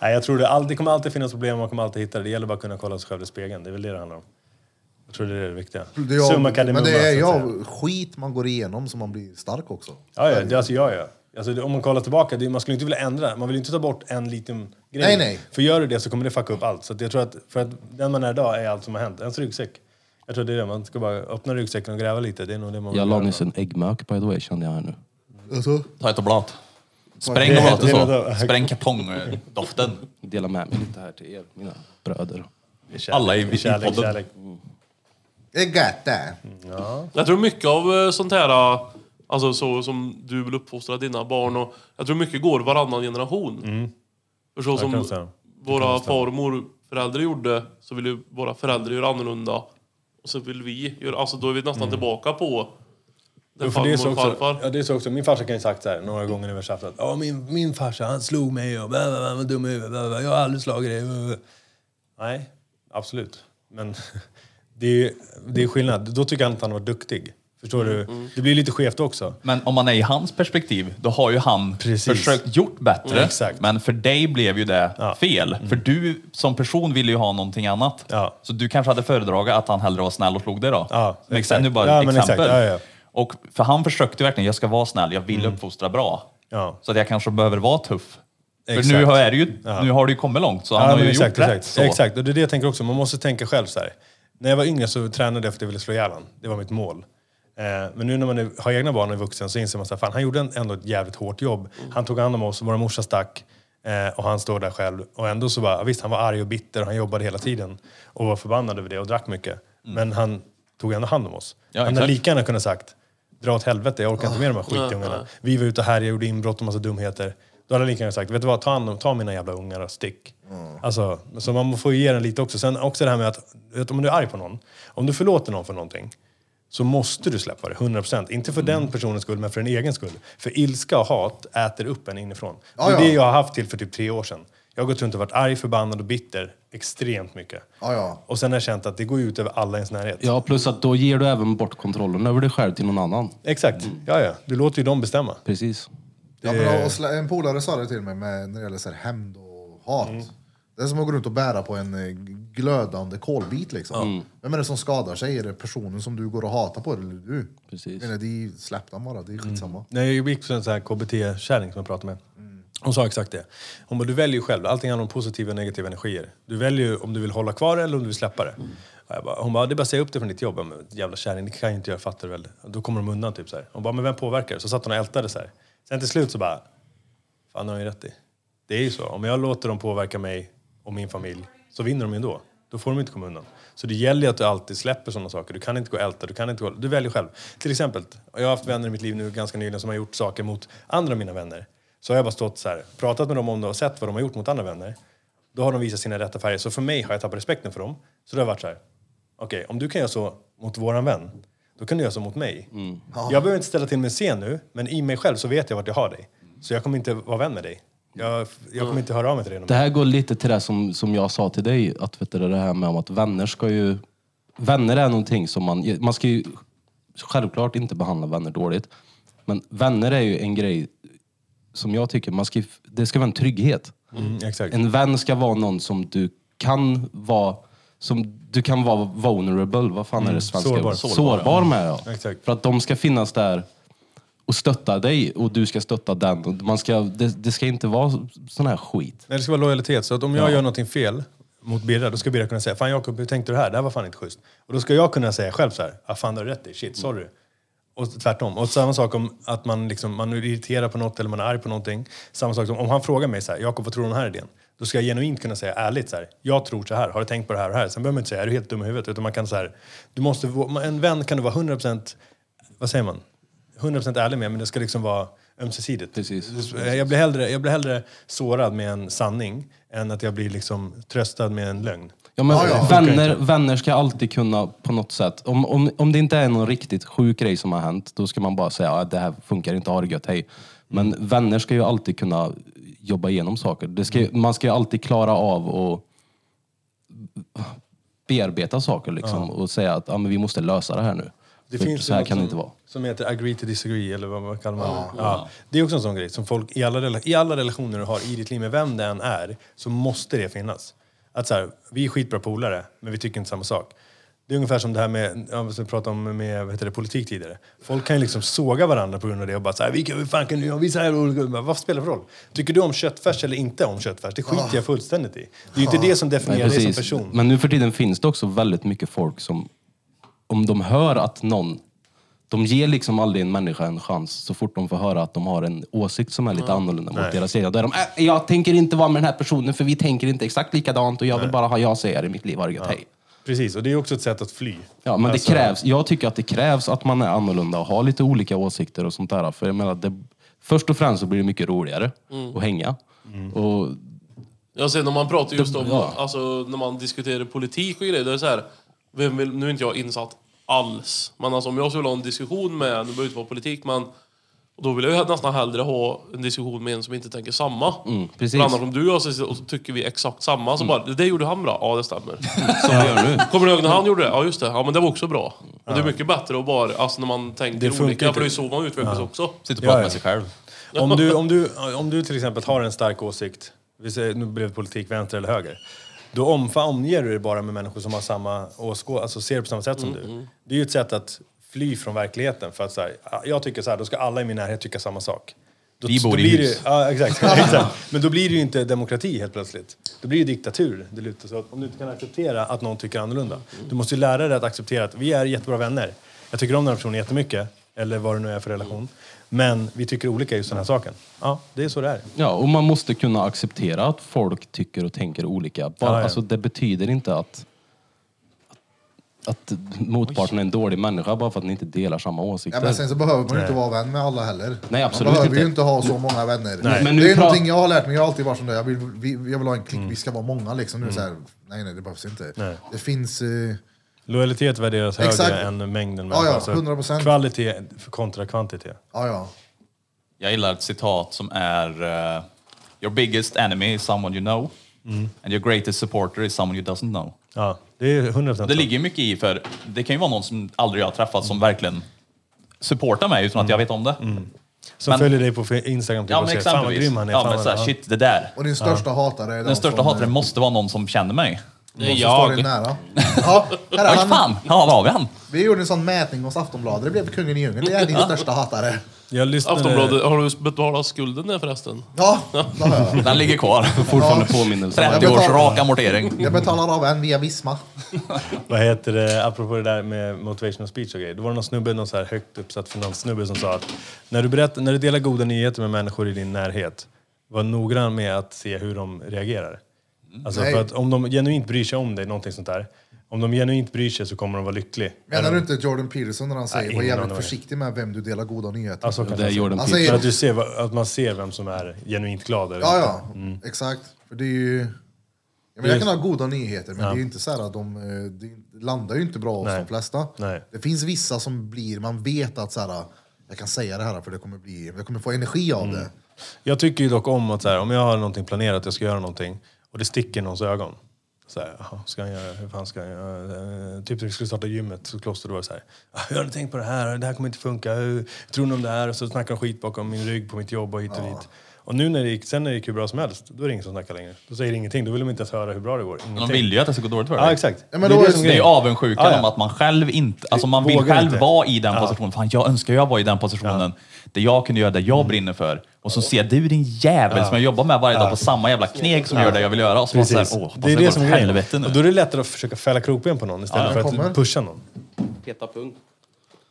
Nej, jag tror det, all, det kommer alltid finnas problem, man kommer alltid hitta det. Det gäller bara att kunna kolla sig själv i spegeln. Det är väl det det handlar om. Jag tror det är det viktiga.
Det är
Summa kardemumma,
Men det är
så att säga.
ja, skit man går igenom så man blir stark också.
Ja, ja, det, alltså, ja, ja. Alltså, det, om man kollar tillbaka, det, man skulle inte vilja ändra. Man vill ju inte ta bort en liten grej.
Nej, nej.
För gör du det så kommer det fucka upp allt. Så att jag tror att, för att den man är idag är allt som har hänt. Ens ryggsäck. Jag tror det är det. Man ska bara öppna ryggsäcken och gräva lite. Det är nog det man vill
Jag la
göra.
nyss en äggmök by the way, kände jag här nu.
Alltså,
Ta ett oblat. Spräng
Det-
oblatet
det
så. Spräng kartongdoften.
Dela med mig lite här till er, mina bröder.
Alla i-
är kärlek,
i podden.
kärlek.
Det är gött det.
Jag tror mycket av eh, sånt här, eh, alltså så som du vill uppfostra dina barn och jag tror mycket går varannan generation. För så
kan jag
som våra far och morföräldrar gjorde så vill ju våra föräldrar göra annorlunda. Och så vill vi göra, alltså då är vi nästan tillbaka på
Jo,
den
för det är
farmor
så
och
också,
farfar.
ja, det är så också. Min farsa kan ju sagt så här några gånger när vi har tjafsat. att, Ja, min, min farsa han slog mig och bla, bla, bla, var dum i huvudet. bla, bla, bla, Jag har aldrig slagit dig. bla, bla, bla." Nej, absolut. Men det är, det är skillnad. Då tycker han att han var duktig. Förstår du? Det blir lite skevt också.
Men om man är i hans perspektiv, då har ju han
Precis.
försökt gjort bättre.
Mm, exakt.
Men för dig blev ju det
Ja.
fel. För du som person ville ju ha någonting annat.
Ja.
Så du kanske hade föredragit att han hellre var snäll och slog dig då?
Ja,
Men
exakt.
Nu bara
Ja, men
exempel.
exakt. Ja, ja.
Och för han försökte verkligen, jag ska vara snäll, jag vill uppfostra bra.
Ja.
Så att jag kanske behöver vara tuff.
Exakt.
För nu, har- är det ju, nu har du ju kommit långt, så han har
men
ju
exakt,
gjort rätt.
exakt.
Så.
exakt. Och det är det jag tänker också. Man måste tänka själv så här. När jag var yngre så tränade jag för att jag ville slå ihjäl honom. Det var mitt mål. Eh, men nu när man har egna barn och är vuxen så inser man att han gjorde ändå ett jävligt hårt jobb. Han tog hand om oss, vår morsa stack eh, och han står där själv. Och ändå så bara, visst han var arg och bitter och han jobbade hela tiden och var förbannad över det och drack mycket. Men han tog ändå hand om oss.
Ja,
han hade
exakt.
lika gärna kunnat sagt, dra åt helvete, jag orkar inte med de här skitungarna. Vi var ute och härjade, gjorde inbrott och massa dumheter. Då hade han lika gärna sagt, vet du vad, ta, hand om, ta mina jävla ungar och stick. Alltså, så man får ju ge den lite också. Sen också det här med att, vet, om du är arg på någon, om du förlåter någon för någonting, så måste du släppa det, 100%. Inte för den personens skull, men för din egen skull. För ilska och hat äter upp en inifrån.
Ja,
det är
ja.
det jag har haft till för typ tre år sedan. Jag har gått runt och varit arg, förbannad och bitter extremt mycket.
Ja, ja.
Och sen har jag känt att det går ut över alla i ens närhet.
Ja, plus att då ger du även bort kontrollen över dig själv till någon annan.
Exakt. Ja, ja. Du låter ju dem bestämma.
Precis.
Ja, men, och slä- en polare sa det till mig med, när det gäller så här hämnd och hat.
Mm.
Det är som att gå runt och bära på en eh, glödande kolbit. Liksom. Vem är det som skadar sig? Är det personen som du går och hatar på eller du?
Precis.
Menar, de släpp dem bara, det är skitsamma.
Nej, jag gick på en sån här KBT-kärring som jag pratade med. Hon sa exakt det. Hon bara, du väljer själv. Allting handlar om positiva och negativa energier. Du väljer ju om du vill hålla kvar det eller om du vill släppa det. Jag bara, hon bara, det är bara att säga upp det från ditt jobb. Jag bara, Men jävla kärring, det kan jag inte göra, fattar du väl? Då kommer de undan typ så här. Hon bara, men vem påverkar? Så satt hon och ältade så här. Sen till slut så bara, fan har hon ju rätt i. Det är ju så. Om jag låter dem påverka mig och min familj så vinner de ju ändå. Då får de inte komma undan. Så det gäller ju att du alltid släpper sådana saker. Du kan inte gå och älta, du kan inte gå... Du väljer själv. Till exempel, jag har haft vänner i mitt liv nu ganska nyligen som har gjort saker mot andra av mina vänner. Så har jag bara stått så här, pratat med dem om det och sett vad de har gjort mot andra vänner. Då har de visat sina rätta färger. Så för mig har jag tappat respekten för dem. Så det har varit så här, okej, om du kan göra så mot våran vän, då kan du göra så mot mig. Jag behöver inte ställa till med en scen nu, men i mig själv så vet jag vart jag har dig. Så jag kommer inte vara vän med dig. Jag, jag kommer inte höra av mig till dig. någon
Det här går lite till det som, som jag sa till dig, att vet du, det här med om att vänner ska ju... Vänner är någonting som man... Man ska ju självklart inte behandla vänner dåligt. Men vänner är ju en grej som jag tycker, man ska, det ska vara en trygghet.
Mm, exakt.
En vän ska vara någon som du kan vara som du kan vara vulnerable, vad fan är det svenska?
Mm. sårbar.
sårbar, sårbar med ja.
Exakt.
För att de ska finnas där och stötta dig och du ska stötta den. Och Man ska, det, det ska inte vara sån här skit.
Nej, det ska vara lojalitet. Så att om jag gör någonting fel mot Birra, då ska Birra kunna säga Fan Jakob, hur tänkte du här? Det här var fan inte schysst. Och då ska jag kunna säga själv så här, ah, fan du har rätt i, shit, sorry. Och tvärtom. Och samma sak om att man, liksom, man är irriterad på något eller man är arg på någonting. Samma sak som om han frågar mig så här, Jakob vad tror du om den här idén? Då ska jag genuint kunna säga ärligt så här, jag tror så här, har du tänkt på det här och det här? Sen behöver man inte säga, är du helt dum i huvudet? Utan man kan så här, du måste, en vän kan du vara 100%, vad säger man? 100% ärlig med, men det ska liksom vara ömsesidigt.
Precis.
Jag blir, hellre, jag blir hellre sårad med en sanning än att jag blir liksom tröstad med en lögn.
Ja, men
Ja, ja.
vänner, vänner ska alltid kunna på något sätt, om, om, om det inte är någon riktigt sjuk grej som har hänt, då ska man bara säga att det här funkar inte, ha det gött, hej. Men vänner ska ju alltid kunna jobba igenom saker. Ska, Man ska ju alltid klara av att bearbeta saker liksom, och säga att ja, men vi måste lösa det här nu.
Det
För
finns
så här kan det inte vara.
Som heter agree to disagree, eller vad man kallar man det. Ja. Det är också en sån grej som folk i alla, i alla relationer du har i ditt liv, med vem det än är, så måste det finnas. Att så här, vi är skitbra polare, men vi tycker inte samma sak. Det är ungefär som det här med, ja, som vi pratade om med vad heter det, politik tidigare. Folk kan ju liksom såga varandra på grund av det och bara så här, vi kan, hur fan kan du göra, vi så här Vad spelar det för roll? Tycker du om köttfärs eller inte om köttfärs? Det skiter jag fullständigt i. Det är ju inte det som
Nej,
definierar dig som
precis.
person.
Men nu för tiden finns det också väldigt mycket folk som, om de hör att någon, de ger liksom aldrig en människa en chans så fort de får höra att de har en åsikt som är lite annorlunda mot deras egna. Då är de, äh, jag tänker inte vara med den här personen för vi tänker inte exakt likadant och jag vill bara ha jag säger i mitt liv, har det gött, hej.
Precis, och det är också ett sätt att fly.
Ja, men
Alltså-
det krävs, jag tycker att det krävs att man är annorlunda och har lite olika åsikter och sånt där. För jag menar, det, först och främst så blir det mycket roligare att hänga. Och
Jag ser när man pratar just om,
Ja.
alltså när man diskuterar politik och grejer, det är så här, vem vill, nu är inte jag insatt alls, men alltså om jag skulle ha en diskussion med, det behöver inte vara politik, men då vill jag ju nästan hellre ha en diskussion med en som inte tänker samma.
Mm, precis.
För annars om du och jag sitter och så tycker vi exakt samma, så bara, det gjorde han bra, ja det stämmer.
vi gör nu.
Kommer du ihåg när han gjorde det? Ja just det, ja men det var också bra. Men det är mycket bättre att bara, alltså när man tänker
Det
olika,
inte.
för det är så man utvecklas också.
Sitter och
Ja,
pratar
ja.
med sig själv.
Om du, om, du, om du till exempel har en stark åsikt, vi säger, nu blev det politik vänster eller höger, då omfa, omger du dig bara med människor som har samma åskå, alltså ser på samma sätt som du. Det är ju ett sätt att fly från verkligheten. För att så här, jag tycker så här, då ska alla i min närhet tycka samma sak. Då,
Vi bor
då
i
blir
hus.
Det, ja, exakt, exakt. Men då blir det ju inte demokrati helt plötsligt. Då blir det diktatur. Det lutar så att om du inte kan acceptera att någon tycker annorlunda. Du måste ju lära dig att acceptera att vi är jättebra vänner. Jag tycker om den här personen jättemycket, eller vad det nu är för relation. Men vi tycker olika just den här saken. Ja, det är så det är.
Ja, och man måste kunna acceptera att folk tycker och tänker olika. Bara,
Ja, ja.
Alltså, det betyder inte att, att motparten är en dålig människa bara för att ni inte delar samma åsikter.
Ja, men sen så behöver man ju inte vara vän med alla heller.
Nej, absolut
man behöver
inte.
ju inte ha så många vänner.
Nej. Men nu
det är
pra-
någonting jag har lärt mig, jag har alltid varit sån där, jag vill, vi, jag vill ha en klick, vi ska vara många liksom. Nu är det så här, nej nej det behövs inte.
Nej.
Det finns... Eh,
Lojalitet värderas högre
Exakt.
än mängden
Ja, ja,
människor.
100%.
Kvalitet kontra kvantitet.
ja ja.
Jag gillar ett citat som är eh, Your biggest enemy is someone you know. And your greatest supporter is someone you doesn't know.
Ja, det är 100%
Det ligger mycket i, för det kan ju vara någon som aldrig jag har träffat som verkligen supportar mig utan att jag vet om det.
Som
men-
följer dig på Instagram typ
Ja
och
men
säger fan vad
exempelvis.
grym han är.
Ja
fan
men
vad-
såhär, shit det där.
Och din största hatare är
Den
de
största
som,
hataren
eh,
måste vara någon som känner mig.
Det är
Någon som står
jag.
dig nära. Ja, här är han.
fan, ja, vad har vi han?
Vi gjorde en sån mätning hos Aftonbladet. Det blev kungen i djungeln. Det är din största hatare.
Jag lyssnade...
Aftonbladet, har du betalat skulden där förresten?
Ja, det har jag.
Den ligger kvar.
Fortfarande påminnelse.
30 års rak amortering.
Jag betalar av en via Visma.
Vad heter det, apropå det där med motivational speech och grejer. Det var någon snubbe, någon så här högt uppsatt finanssnubbe som sa att när du, berättar, när du delar goda nyheter med människor i din närhet, var noggrann med att se hur de reagerar. Alltså
Nej.
för att om de genuint bryr sig om dig, någonting sånt där. Om de genuint bryr sig så kommer de vara lycklig.
Menar du inte Jordan Peterson när han säger
Nej,
var
ingen
jävligt
aning.
försiktig med vem du delar goda nyheter
Alltså,
med?
kanske
Det är Jordan
Han
Peterson.
att, du ser, vad- att man ser vem som är genuint glad. Eller
Ja,
inte.
ja,
Mm.
exakt. För det är ju... Jag, menar, jag kan ha goda nyheter, men det är ju inte så här att de, eh, det landar ju inte bra hos
Nej.
de flesta.
Nej.
Det finns vissa som blir, man vet att så här, jag kan säga det här för det kommer bli, jag kommer få energi av
Mm.
det.
Jag tycker ju dock om att så här, om jag har någonting planerat, jag ska göra någonting och det sticker i någons ögon. Så här, ska han göra, hur fan ska han göra? Eh, Typ när vi skulle starta gymmet så kloster var det så här, "Ah, hur har ni tänkt på det här? Det här kommer inte funka. Hur tror ni om det här? Och så snackar de skit bakom min rygg på mitt jobb och hit och dit. Och nu när det gick, sen när det gick hur bra som helst, då är det ingen som snackar längre. Då säger det ingenting, då vill de inte ens höra hur bra det går.
De
Ingenting.
vill ju att det ska gå dåligt för dig.
Ja, exakt.
Ja, men
det,
då
är det, som
Det är ju avundsjukan
Ja, ja.
om att man själv inte... Alltså man vill
Vågar
själv
inte.
vara i den
Ja.
positionen. Fan, jag önskar jag var i den positionen där jag kunde göra det jag brinner för. Och så ser du din jävel som jag jobbar med varje dag på samma jävla kneg som gör det jag vill göra. Och så
Precis.
man säger, åh,
det är det som är grejen.
helvete nu.
Och då är det lättare att försöka fälla krokben på någon istället
Ja,
för att
kommer.
pusha någon.
Peta pung.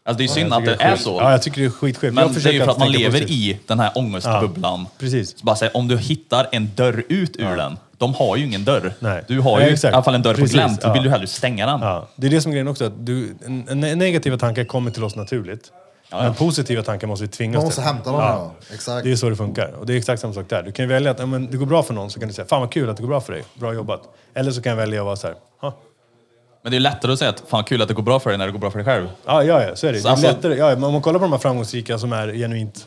Alltså det är synd att det är så.
Ja, jag tycker det är skitskevt.
Men
Jag
det är ju för att man lever
positivt.
i den här ångestbubblan.
precis.
Så bara säga, om du hittar en dörr ut ur den. De har ju ingen dörr.
Nej.
Du har ju
exakt.
i alla fall en dörr
Precis,
på glänt. Då
ja.
vill du hellre stänga den.
Ja, det är det som är grejen också. Att du, negativa tankar kommer till oss naturligt. Men positiva tankar måste vi tvingas
Man måste
till.
hämta dem, ja. Exakt.
Det är så det funkar. Och det är exakt samma sak där. Du kan ju välja att ja, men det går bra för någon, så kan du säga fan vad kul att det går bra för dig. Bra jobbat. Eller så kan jag välja att vara så här, "Ha,
Men det är lättare att säga att fan kul att det går bra för dig när det går bra för dig själv.
Ja, ja, ja, så är det.
Så
det är
alltså-
lättare, ja, men om man kollar på de här framgångsrika som är genuint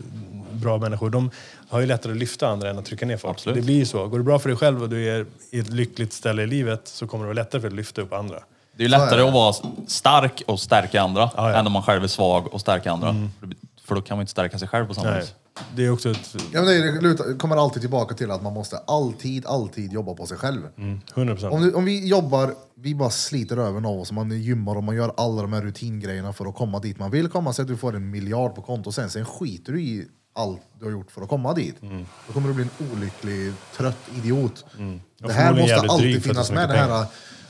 bra människor, de har ju lättare att lyfta andra än att trycka ner folk.
Absolut.
Det blir ju så. Går det bra för dig själv och du är i ett lyckligt ställe i livet så kommer det vara lättare för dig att lyfta upp andra.
Det är ju lättare att vara stark och stärka andra
Ja, ja.
än om man själv är svag och stärka andra. För då kan man inte stärka sig själv på samma
Nej.
vis.
Det är också ett...
Ja, men det är- det lutar- kommer alltid tillbaka till att man måste alltid, alltid jobba på sig själv.
100 procent.
Om, du, om vi jobbar, vi bara sliter över av oss, man gymmar och man gör alla de här rutingrejerna för att komma dit man vill komma, så att du får en miljard på konto sen, sen skiter du i allt du har gjort för att komma dit. Då kommer du bli en olycklig, trött idiot. Det här
förmodligen
måste
jävligt
alltid
dryg för att
finnas
det är så
med. Det,
mycket
här,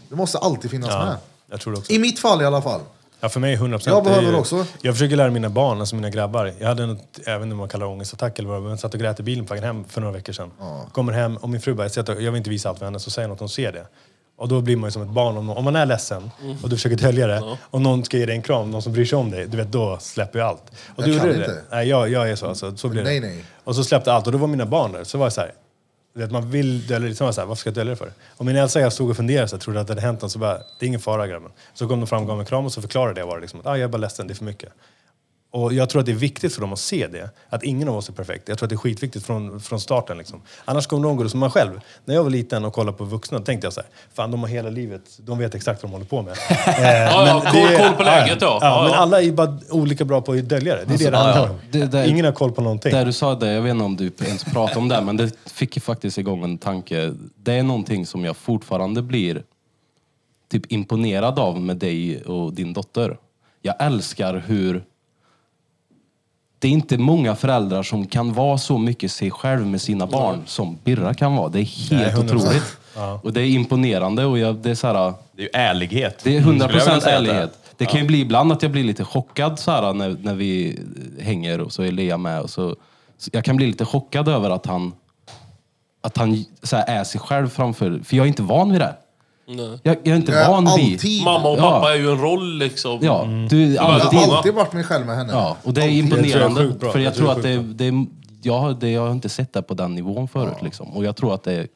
det måste alltid finnas
Ja,
med.
jag tror det också.
I mitt fall i alla fall.
Ja, för mig 100 procent.
Jag behöver också.
Jag försöker lära mina barn, alltså mina grabbar. Jag hade en, även om man kallar det ångestattack eller vad men satt och grät i bilen på vägen hem för några veckor sedan. Kommer hem och min fru bara, jag säger att jag vill inte visa allt för henne, så säger att hon ser det. Och då blir man ju som ett barn. Om, om man är ledsen och du försöker dölja det och någon ska ge dig en kram, någon som bryr sig om dig, du vet, då släpper ju allt. Och
Jag
du
kan
gjorde det?
inte.
Nej, jag, jag är så. Alltså, så blir det.
Nej, nej.
Och så släppte allt och då var mina barn där. Så var jag så här, vet, man vill dölja det. Så var här, varför ska jag dölja det för? Och min Elsa och jag stod och funderade, så jag trodde att det hade hänt något. Så bara, det är ingen fara grabben. Så kom de fram och gav mig en kram och så förklarade jag bara liksom, att ah, jag är bara ledsen, det är för mycket. Och jag tror att det är viktigt för dem att se det. Att ingen av oss är perfekt. Jag tror att det är skitviktigt från, från starten. Liksom. Annars kommer de gå som man själv. När jag var liten och kollade på vuxna tänkte jag så här, fan de har hela livet, de vet exakt vad de håller på med. Eh,
ja,
men
koll-
det-
koll på läget, ja. Ja,
Men
ja.
alla är bara olika bra på att dölja det. Det är det det
ja,
handlar
ja.
om.
Det- det-
Ingen har koll på någonting.
Där du sa det, jag vet inte om du ens pratade om det, men det fick ju faktiskt igång en tanke. Det är någonting som jag fortfarande blir typ imponerad av med dig och din dotter. Jag älskar hur det är inte många föräldrar som kan vara så mycket sig själv med sina barn som Birra kan vara. Det är helt
100%.
otroligt. Och det är imponerande och jag, det är så här,
Det är ju ärlighet.
det är
Skulle
100
jag vilja
procent
säga att det är.
ärlighet. Det kan ju bli ibland att jag blir lite chockad så här, när, när vi hänger och så är Lea med. Och så, så jag kan bli lite chockad över att han, att han så här, är sig själv framför... För jag är inte van vid det.
Nej.
Jag, jag är inte
Jag är
van vid...
alltid,
Mamma och
Ja.
pappa är ju en roll liksom.
Ja, du,
jag
alltid,
har alltid varit mig själv med henne.
ja, och det är
jag
imponerande. För jag
Jag tror
att
det är
det, jag, har- det, jag har inte sett det på den nivån förut. Liksom. Och jag tror att det,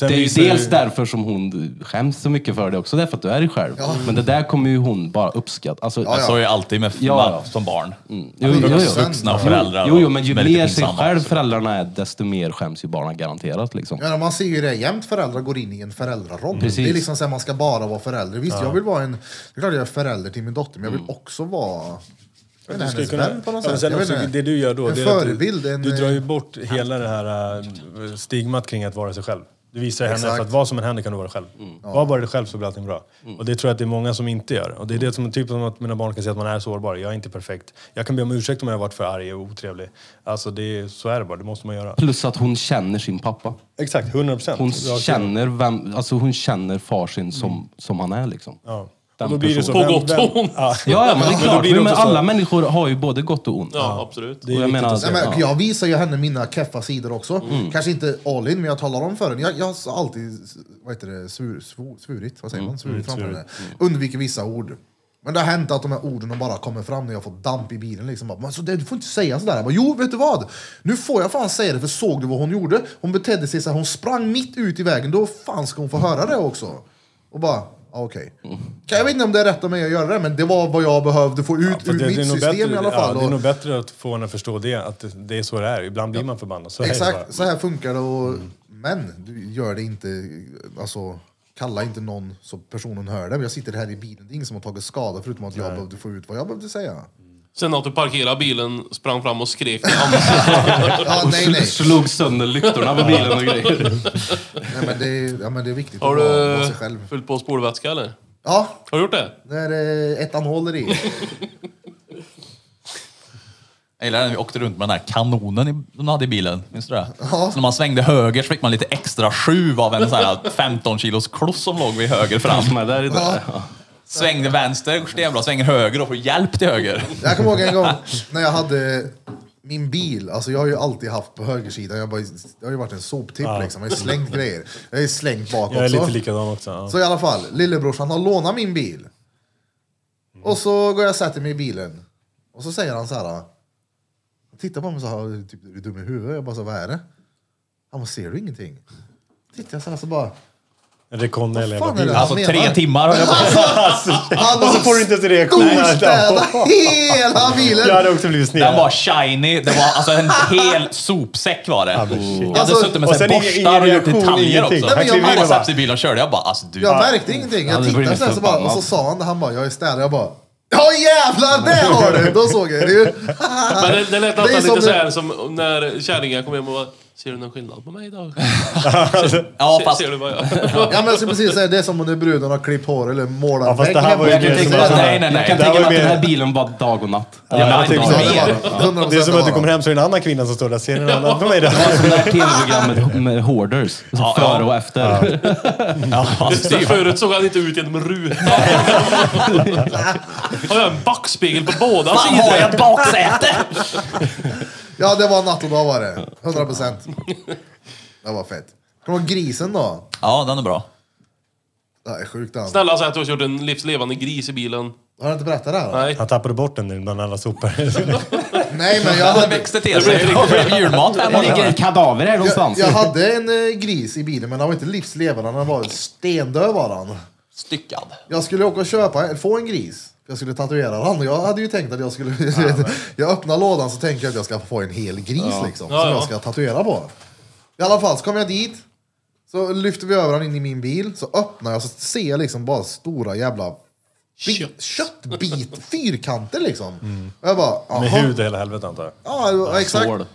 det är ju dels
ju-
därför som hon skäms så mycket för det också, därför att du är dig själv. Men det där kommer ju hon bara uppskatta. Alltså,
Ja, ja.
Så är det alltid med
Ja, ja.
som barn.
Jo, jo, jo.
Vuxna och föräldrar.
Jo, jo, men ju mer sig själv
också.
föräldrarna är, desto mer skäms ju barnen garanterat. Liksom.
Ja, man ser ju det jämt, föräldrar går in i en föräldraroll.
Precis.
Det är liksom så här, man ska bara vara förälder. Visst, jag vill vara en... Det är klart jag är förälder till min dotter, men jag vill
Mm.
också vara... Vet
Du kunna, Ja, men sen också, det du gör då,
En
det är att
förebild,
du, du drar ju
eh,
bort hela det här äh, stigmat kring att vara sig själv. Du visar henne
Exakt.
för att vad som än händer kan du vara själv. Var bara dig själv så blir allting bra. Och det tror jag att det är många som inte gör. Och det är det som typ som att mina barn kan säga att man är sårbar. Jag är inte perfekt. Jag kan be om ursäkt om jag har varit för arg och otrevlig. Alltså det är, så är det bara, det måste man göra.
Plus att hon känner sin pappa.
Exakt, 100 procent.
Hon känner, vem, alltså hon känner farsin som, som han är liksom.
Ja.
Den
Och då blir det så,
På gott och ont.
Ja.
Ja, men det är
Men då
klart.
blir det
Men, men
också så-
alla människor har ju både gott och ont.
Ja, absolut.
Det är
Och jag
viktigt
menar-
att.
Nej, men
Ja.
Jag visar ju henne mina keffa sidor också. Kanske inte all in, men jag talar om för henne. Jag, jag har alltid vad heter det, svur, svor, svurit, vad säger man? Svurit framför henne. Undviker vissa ord. Men det har hänt att de här orden bara kommer fram när jag får damp i bilen. Liksom. Bara, Men så det, du får inte säga sådär. Jag bara, jo, vet du vad? Nu får jag fan säga det, för såg du vad hon gjorde? Hon betedde sig så här, hon sprang mitt ut i vägen. Då fan ska hon få höra det också. Och bara, okej. Jag vet inte om det är rätt av mig att göra det, men det var vad jag behövde få ut ur
det,
mitt
det
system
bättre,
i alla fall.
Ja, det är nog bättre att få henne att förstå det, att det, det är så det är. Ibland blir man förbannad. Så.
Exakt, så här funkar det. Och, Men du gör det inte, alltså kalla inte någon så personen hör det. Jag sitter här i bilen, det är ingen som har tagit skada förutom att jag behövde få ut vad jag behövde säga.
Sen att du parkerade bilen, sprang fram och skrek i ansiktet.
Ja, nej, nej.
Slog sönder lyktorna på bilen och grejer.
nej men, det är, ja, men det är viktigt
Har
att vara, vara
du
sig själv.
fyllt på spolvätska eller?
Ja,
Har du gjort det?
det är eh, etanol i.
Jag gillar när vi åkte runt med den här kanonen de hade i bilen. Minns du det?
Ja.
Så när man svängde höger så fick man lite extra skjuv av en sån här 15 kilos kloss som låg vid höger fram.
Där det.
Svängde vänster, går stenbra. Svänger höger och får hjälp till höger.
Jag kommer ihåg en gång när jag hade min bil, alltså jag har ju alltid haft på högersidan, jag har, bara, jag har ju varit en soptipp liksom, jag har ju slängt grejer. Jag har ju slängt bak
Jag är
också.
lite likadan också. Ja.
Så i alla fall, lillebrorsan har lånat min bil. Och så går jag och sätter mig i bilen. Och så säger han så här. Han tittar på mig så här, typ, är du dum i huvudet? Jag bara så, vad är det? Han bara, ser du ingenting? Tittar jag så här så bara,
Recon eller
fan
jävla
är det
bil.
han
Alltså
menar?
tre timmar har jag bara...
Han
Och så får du inte ens reaktion.
storstäda hela bilen!
Jag hade också blivit sned.
Den var shiny. Det var alltså en hel sopsäck var det. Jag hade
Alltså,
suttit med
och
så här
sen ingen-
borstar och gjort
reaktion,
detaljer
ingenting.
också.
Nej, men jag
Han
märkte-
bara satte i bilen och körde. Jag bara, alltså du...
Jag märkte ingenting. Jag tittade så, här, så, bara, och så sa han det, han bara, jag är städare. Jag bara, ja jävlar det har du! Då såg jag det ju.
Men det, det lät nästan
som
lite
det-
såhär som när kärringen kom hem och bara, Ser du någon skillnad på mig idag?
Ja,
ser,
fast...
ser du vad jag...
Ja men jag skulle precis säga, det är som när bruden har klippt hår eller målat
Ja, fast det här var ju
Jag kan tänka mig
att-
så
Nej, nej, nej.
Jag kan
Det här
tänka
var
mig att
mer-
den här bilen var dag och natt.
Ja,
Jag
Ja,
om
det var
är
det. 100%
Det är som att du kommer hem så är det en annan kvinna som står där. Ser du någon annan på mig då?
som det här tv-programmet med hoarders. Så
Ja,
före
ja.
och efter.
Ja,
förut såg han inte ut genom rutan. Har jag en backspegel på båda
Fan, har jag
sidor?
ett baksäte?
Ja det var natt och dag var det. 100 procent. Det var fett. Kommer du ihåg grisen då?
Ja, den är bra.
Det här är sjukt den.
Snälla säg att du har kört en livslevande gris i bilen.
Har jag inte berättat det här? då?
Nej.
Han tappade bort den bland alla sopor.
Nej men jag
Den
hade,
växte till sig och blev julmat.
Det ligger ett kadaver här
jag,
någonstans.
jag hade en eh, gris i bilen men den var inte livslevande, den var stendöd var den.
Styckad.
Jag skulle åka och köpa, få en gris. Jag skulle tatuera och jag hade ju tänkt att jag skulle... jag öppnar lådan så tänker jag att jag ska få en hel gris liksom.
Ja,
som
ja.
jag ska tatuera på. I alla fall så kommer jag dit. Så lyfter vi över den in i min bil. Så öppnar jag så ser jag liksom bara stora jävla bit, köttbit, fyrkanter liksom. Och jag bara,
Med
"Jaha."
hud och hela helvetet antar jag.
Ja, exakt.
Svår.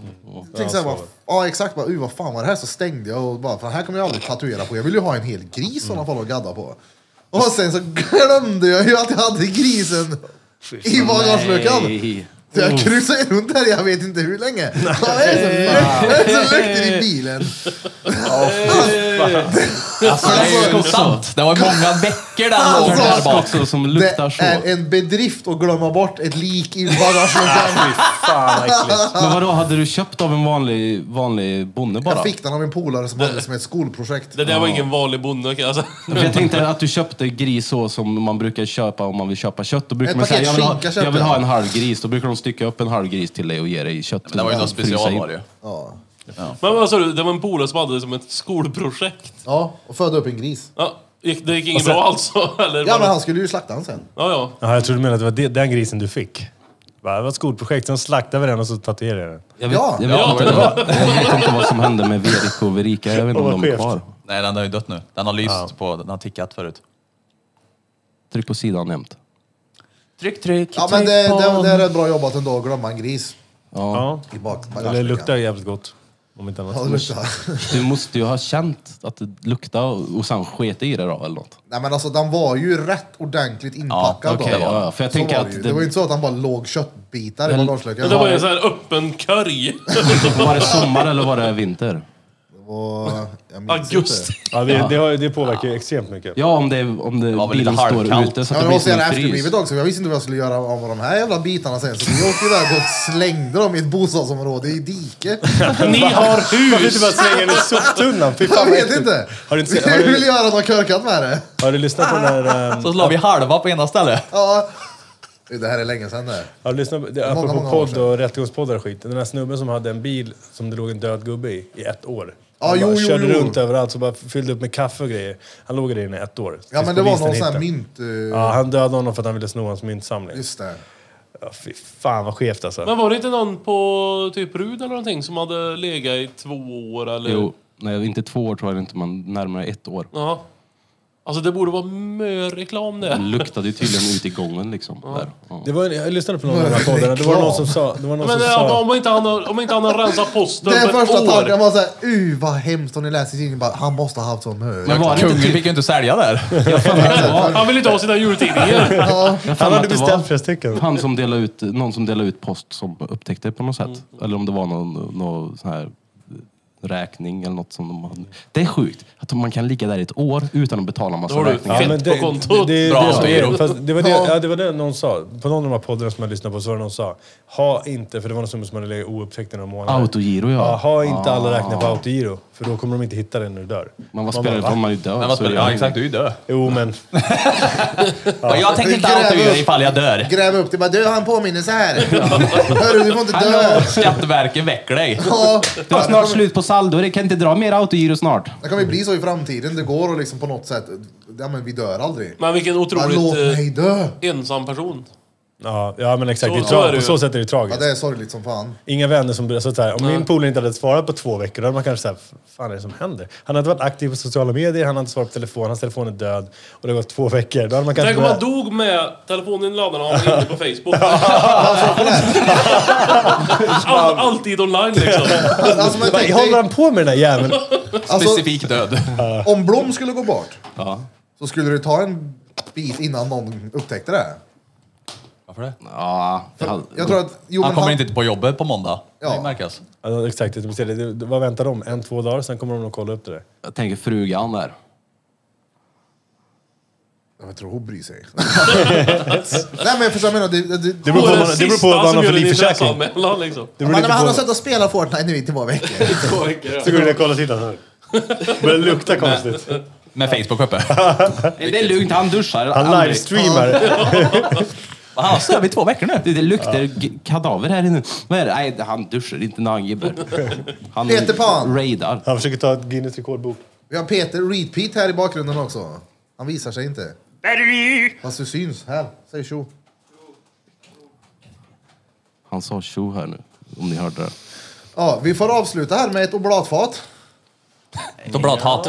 Tänkte så här, bara, ja exakt, bara, uh, vad fan var det här? Så stängde jag och bara, för här kommer jag aldrig tatuera på. Jag vill ju ha en hel gris i sådana fall att gadda på. Och sen så glömde jag ju att jag hade grisen i bagageluckan.
Nej.
Så jag kryssade runt där jag vet inte hur länge. Är det som luk- vad är det som luktar i bilen?
Alltså, det är ju sant. Det var många veckor den låg
Alltså,
där bak.
Också som
Det
luktar så.
är en bedrift att glömma bort ett lik i bagageluckan.
Fan vad äckligt.
Men vadå, hade du köpt av en vanlig, vanlig bonde bara?
Jag fick den av en polare som hade det som ett skolprojekt.
Det där var ingen vanlig bonde kan jag säga.
För jag tänkte att du köpte gris så som man brukar köpa om man vill köpa kött. Då brukar
Ett
man säga
paket
jag vill, ha,
skinka köpte
jag vill
jag."
ha en halv gris. Då brukar de stycka upp en halv gris till dig och ge dig kött.
Men det var ju något
Frysa
special
in.
var det ju.
Ja.
Men vad sa du, det var en polare som hade det som ett skolprojekt.
ja, och födde upp en gris.
Ja, gick, det gick inget bra alltså? Eller
Ja men
det-
han skulle ju slakta den sen.
ja, ja.
Ja, jag trodde du menade att det var det- den grisen du fick. Va, Det var ett skolprojekt, sen slaktade vi den och så tatuerade jag den.
Jag vet,
Ja.
jag, vet
Ja,
inte,
det
jag vet inte vad som hände med Verik och Verika. Jag vet inte om
Vad
de är
skevt.
kvar.
Nej, den har ju dött nu. Den har lyst på, den har tickat förut.
Tryck på sidan jämt.
Tryck, tryck,
Ja men det, det, det är rätt bra jobbat ändå att glömma en gris
Ja.
i bak bagageluckan.
luktar jävligt gott. Om inte annat.
Ja.
Du måste ju ha känt att det luktade och och sen sket i det då eller något.
Nej men alltså den var ju rätt ordentligt inpackad
okej,
då.
ja, ja, för jag
Så
tänker
var
att
det, ju.
det-
det var ju inte så att han bara låg köttbitar i
Men-
bagagelöken.
Det var ju en sån här öppen korg.
Var det sommar eller var det vinter?
Och, jag minns
Augusti.
inte.
Ja, det, det, har, det påverkar ju extremt mycket.
Ja, om det, om det
var väl lite
bilen står
halvkallt.
ute så
Ja,
att
men
det
det
blir
var så
som en frys.
efterblivet också, jag visste inte vad jag skulle göra av de här jävla bitarna sen. Så vi åkte iväg och slängde dem i ett bostadsområde i diket.
Ni har
Varför inte
hus!
bara slänga den i soptunnan? Fy fan,
Jag
vad
vet
äckligt.
inte.
Har du, inte har,
Vi
du,
ville göra något körkat med det.
har du lyssnat på den där... ehm,
Så la vi halva på ena stället.
Ja. Det här är länge sedan det.
Har du lyssnat på, det, apropå
många år
podd
sedan.
och rättegångspoddar och skit. Den där snubben som hade en bil som det låg en död gubbe i, i ett år.
Ja,
Han
jo,
bara
jo,
körde
jo.
runt överallt så bara fyllde upp med kaffe och grejer. Han låg det inne i ett år.
Ja men det var någon sån här mynt... eh,
Ja, han dödade honom för att han ville sno hans myntsamling.
Just det.
Ja, fy fan vad skevt alltså.
Men var det inte någon på typ Rud eller någonting som hade legat i två år eller?
Jo, nej, inte två år tror jag inte, men närmare ett år.
Ja. Alltså det borde vara mer reklam
Det
det.
luktade ju tydligen ut i gången liksom. Där. Ja.
Det var, jag lyssnade på någon av de här poddarna. Det var någon som sa... Det var någon
Men
som
eh,
sa
om inte han har, om inte han har rensat posten
Den
på
första
ett
tanken
år.
var såhär, uh vad hemskt om ni läser i tidningen bara, han måste ha haft sån hör.
Men var det
Kungen
inte typ...
fick ju inte sälja där.
Han vill inte ha sina jultidningar.
För
Han hade beställt flera stycken.
Han som delade ut, någon som delade ut post som upptäckte det på något sätt.
Mm.
Eller om det var någon, någon sån här räkning eller något som de hade. Det är sjukt att man kan ligga där i ett år utan att betala en massa
Då har du
räkningar.
fett.
men
på
det,
kontot.
Det, det,
Bra,
det, som är,
Eero.
fast det, var det,
Ja.
det var det någon sa. På någon av de här poddarna som jag lyssnade på så var det någon som sa Ha inte, för det var någon som hade legat oupptäckt i några månader.
Autogiro ja.
Ja, ha inte alla räkningar på autogiro. För då kommer de inte hitta den när du dör.
Men vad spelar det för om man är död?
Men vad
så är
spelar
det-
Ja exakt, du är ju död.
Jo men...
Ja. Jag tänker inte
Gräv
autogiro
upp.
ifall jag dör.
Gräv upp det, bara du har en påminnelse här. Hörru, du får inte dö.
Hallå, Skatteverket väcker dig.
Ja,
Du har snart slut på saldo, det kan inte dra mer autogiro snart.
Det kan ju bli så i framtiden, det går att liksom på något sätt, ja men vi dör aldrig.
Men vilken
Men låt
otroligt
mig dö.
eh, ensam person.
Ja, ja men exakt.
Så-
det är
så
tra-
är det
på så sätt är det
Ja
tragiskt.
det är sorgligt som fan.
Inga vänner som... Så att säga, om min polare inte hade svarat på två veckor, då hade man kanske sagt fan är det som händer? Han hade varit aktiv på sociala medier, han hade inte svarat på telefon, hans telefon är död. Och det har gått två veckor. Då hade man kanske...
Tänk om han dog med telefonen i ladan och han inne på Facebook. All, alltid online liksom.
Alltså, men tänk
håller han på med den där jäveln?
alltså,
Specifik död.
om Blom skulle gå bort,
Ja.
så skulle det ta en bit innan någon upptäckte det.
Varför det?
Ja, det hade-
Jag tror att, jo,
Han
men
kommer inte på jobbet på måndag.
Ja.
Det märkas.
Ja, exakt, det, det, det, vad väntar de? En, två dagar, sen kommer de att kolla upp det där.
jag tänker frugan där.
Jag tror hon bryr sig. Nej men förstår jag menar, det, det,
Det
det,
beror på, vad man, det beror på vad man har för livförsäkring.
liksom.
Det beror
han har suttit och spelat Fortnite nu i två veckor.
Så går du och kollar sidan här. Börjar lukta konstigt.
Med Facebook uppe.
Det är lugnt, han duschar
Han
aldrig.
livestreamar.
Han har sövit två veckor nu.
Det, det luktar g- kadaver här inne. Vad är det? Nej, han duschar inte när han
Peter Pan.
raidar.
Han försöker ta ett Guinness rekordbok.
Vi har Peter Repeat här i bakgrunden också. Han visar sig inte. Fast du syns. Här, säg tjo.
Han sa tjo här nu, om ni hörde det.
Ja, vi får avsluta här med ett oblatfat.
De bra hat.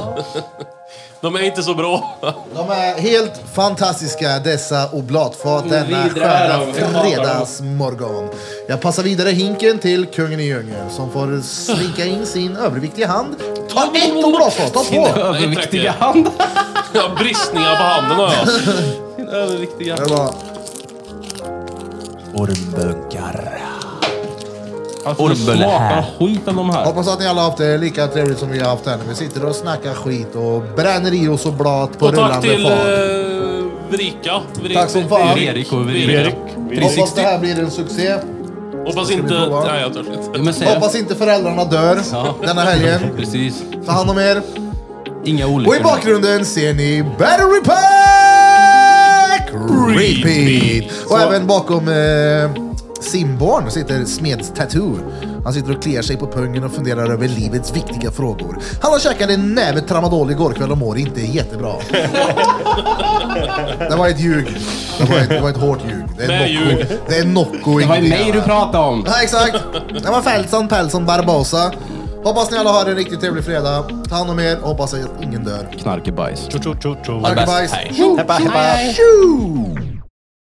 De är inte så bra.
De är helt fantastiska dessa oblatfat denna sköna fredagsmorgon. Jag passar vidare hinken till kungen i djungeln som får slinka in sin överviktiga hand. Ta ett oblatfat, ta två!
Överviktiga hand.
Jag har bristningar på handen har jag.
Sin överviktiga.
Det var,
Ormbunkar.
Alltså, det
Ormböle här.
smakar skit av de här.
hoppas att ni alla har haft det lika trevligt som vi har haft här när vi sitter och snackar skit och bränner i oss oblat på
Och tack
rullande
till eh, Vrika. Vrik-
Tack som fan.
Erik och
Erik.
Hoppas det här blir en succé.
Hoppas
vi
inte...
prova?
Nej, jag törs inte.
Ja, men säg,
Hoppas inte föräldrarna dör denna helgen.
Precis.
Ta hand om er.
Inga
Och i
olyckor.
bakgrunden ser ni Battery Pack Repeat! Och även bakom eh, Simborn sitter Smeds Tattoo. Han sitter och kliar sig på pungen och funderar över livets viktiga frågor. Han har käkat en näve tramadol igår kväll och mår inte jättebra. det var ett ljug. Det var ett, det var ett hårt ljug. Det är Nocco.
ljug.
Det är Nocco.
Det var mig du pratade om.
Ja, exakt. Det var Felson, Pelson, Barbosa. Hoppas ni alla har en riktigt trevlig fredag. Ta hand om er och hoppas att ingen dör.
Knarkebajs.
Tjo, tjo, tjo, tjo.
Tack och bajs.
Hej.
Tjo, tjo, tjo.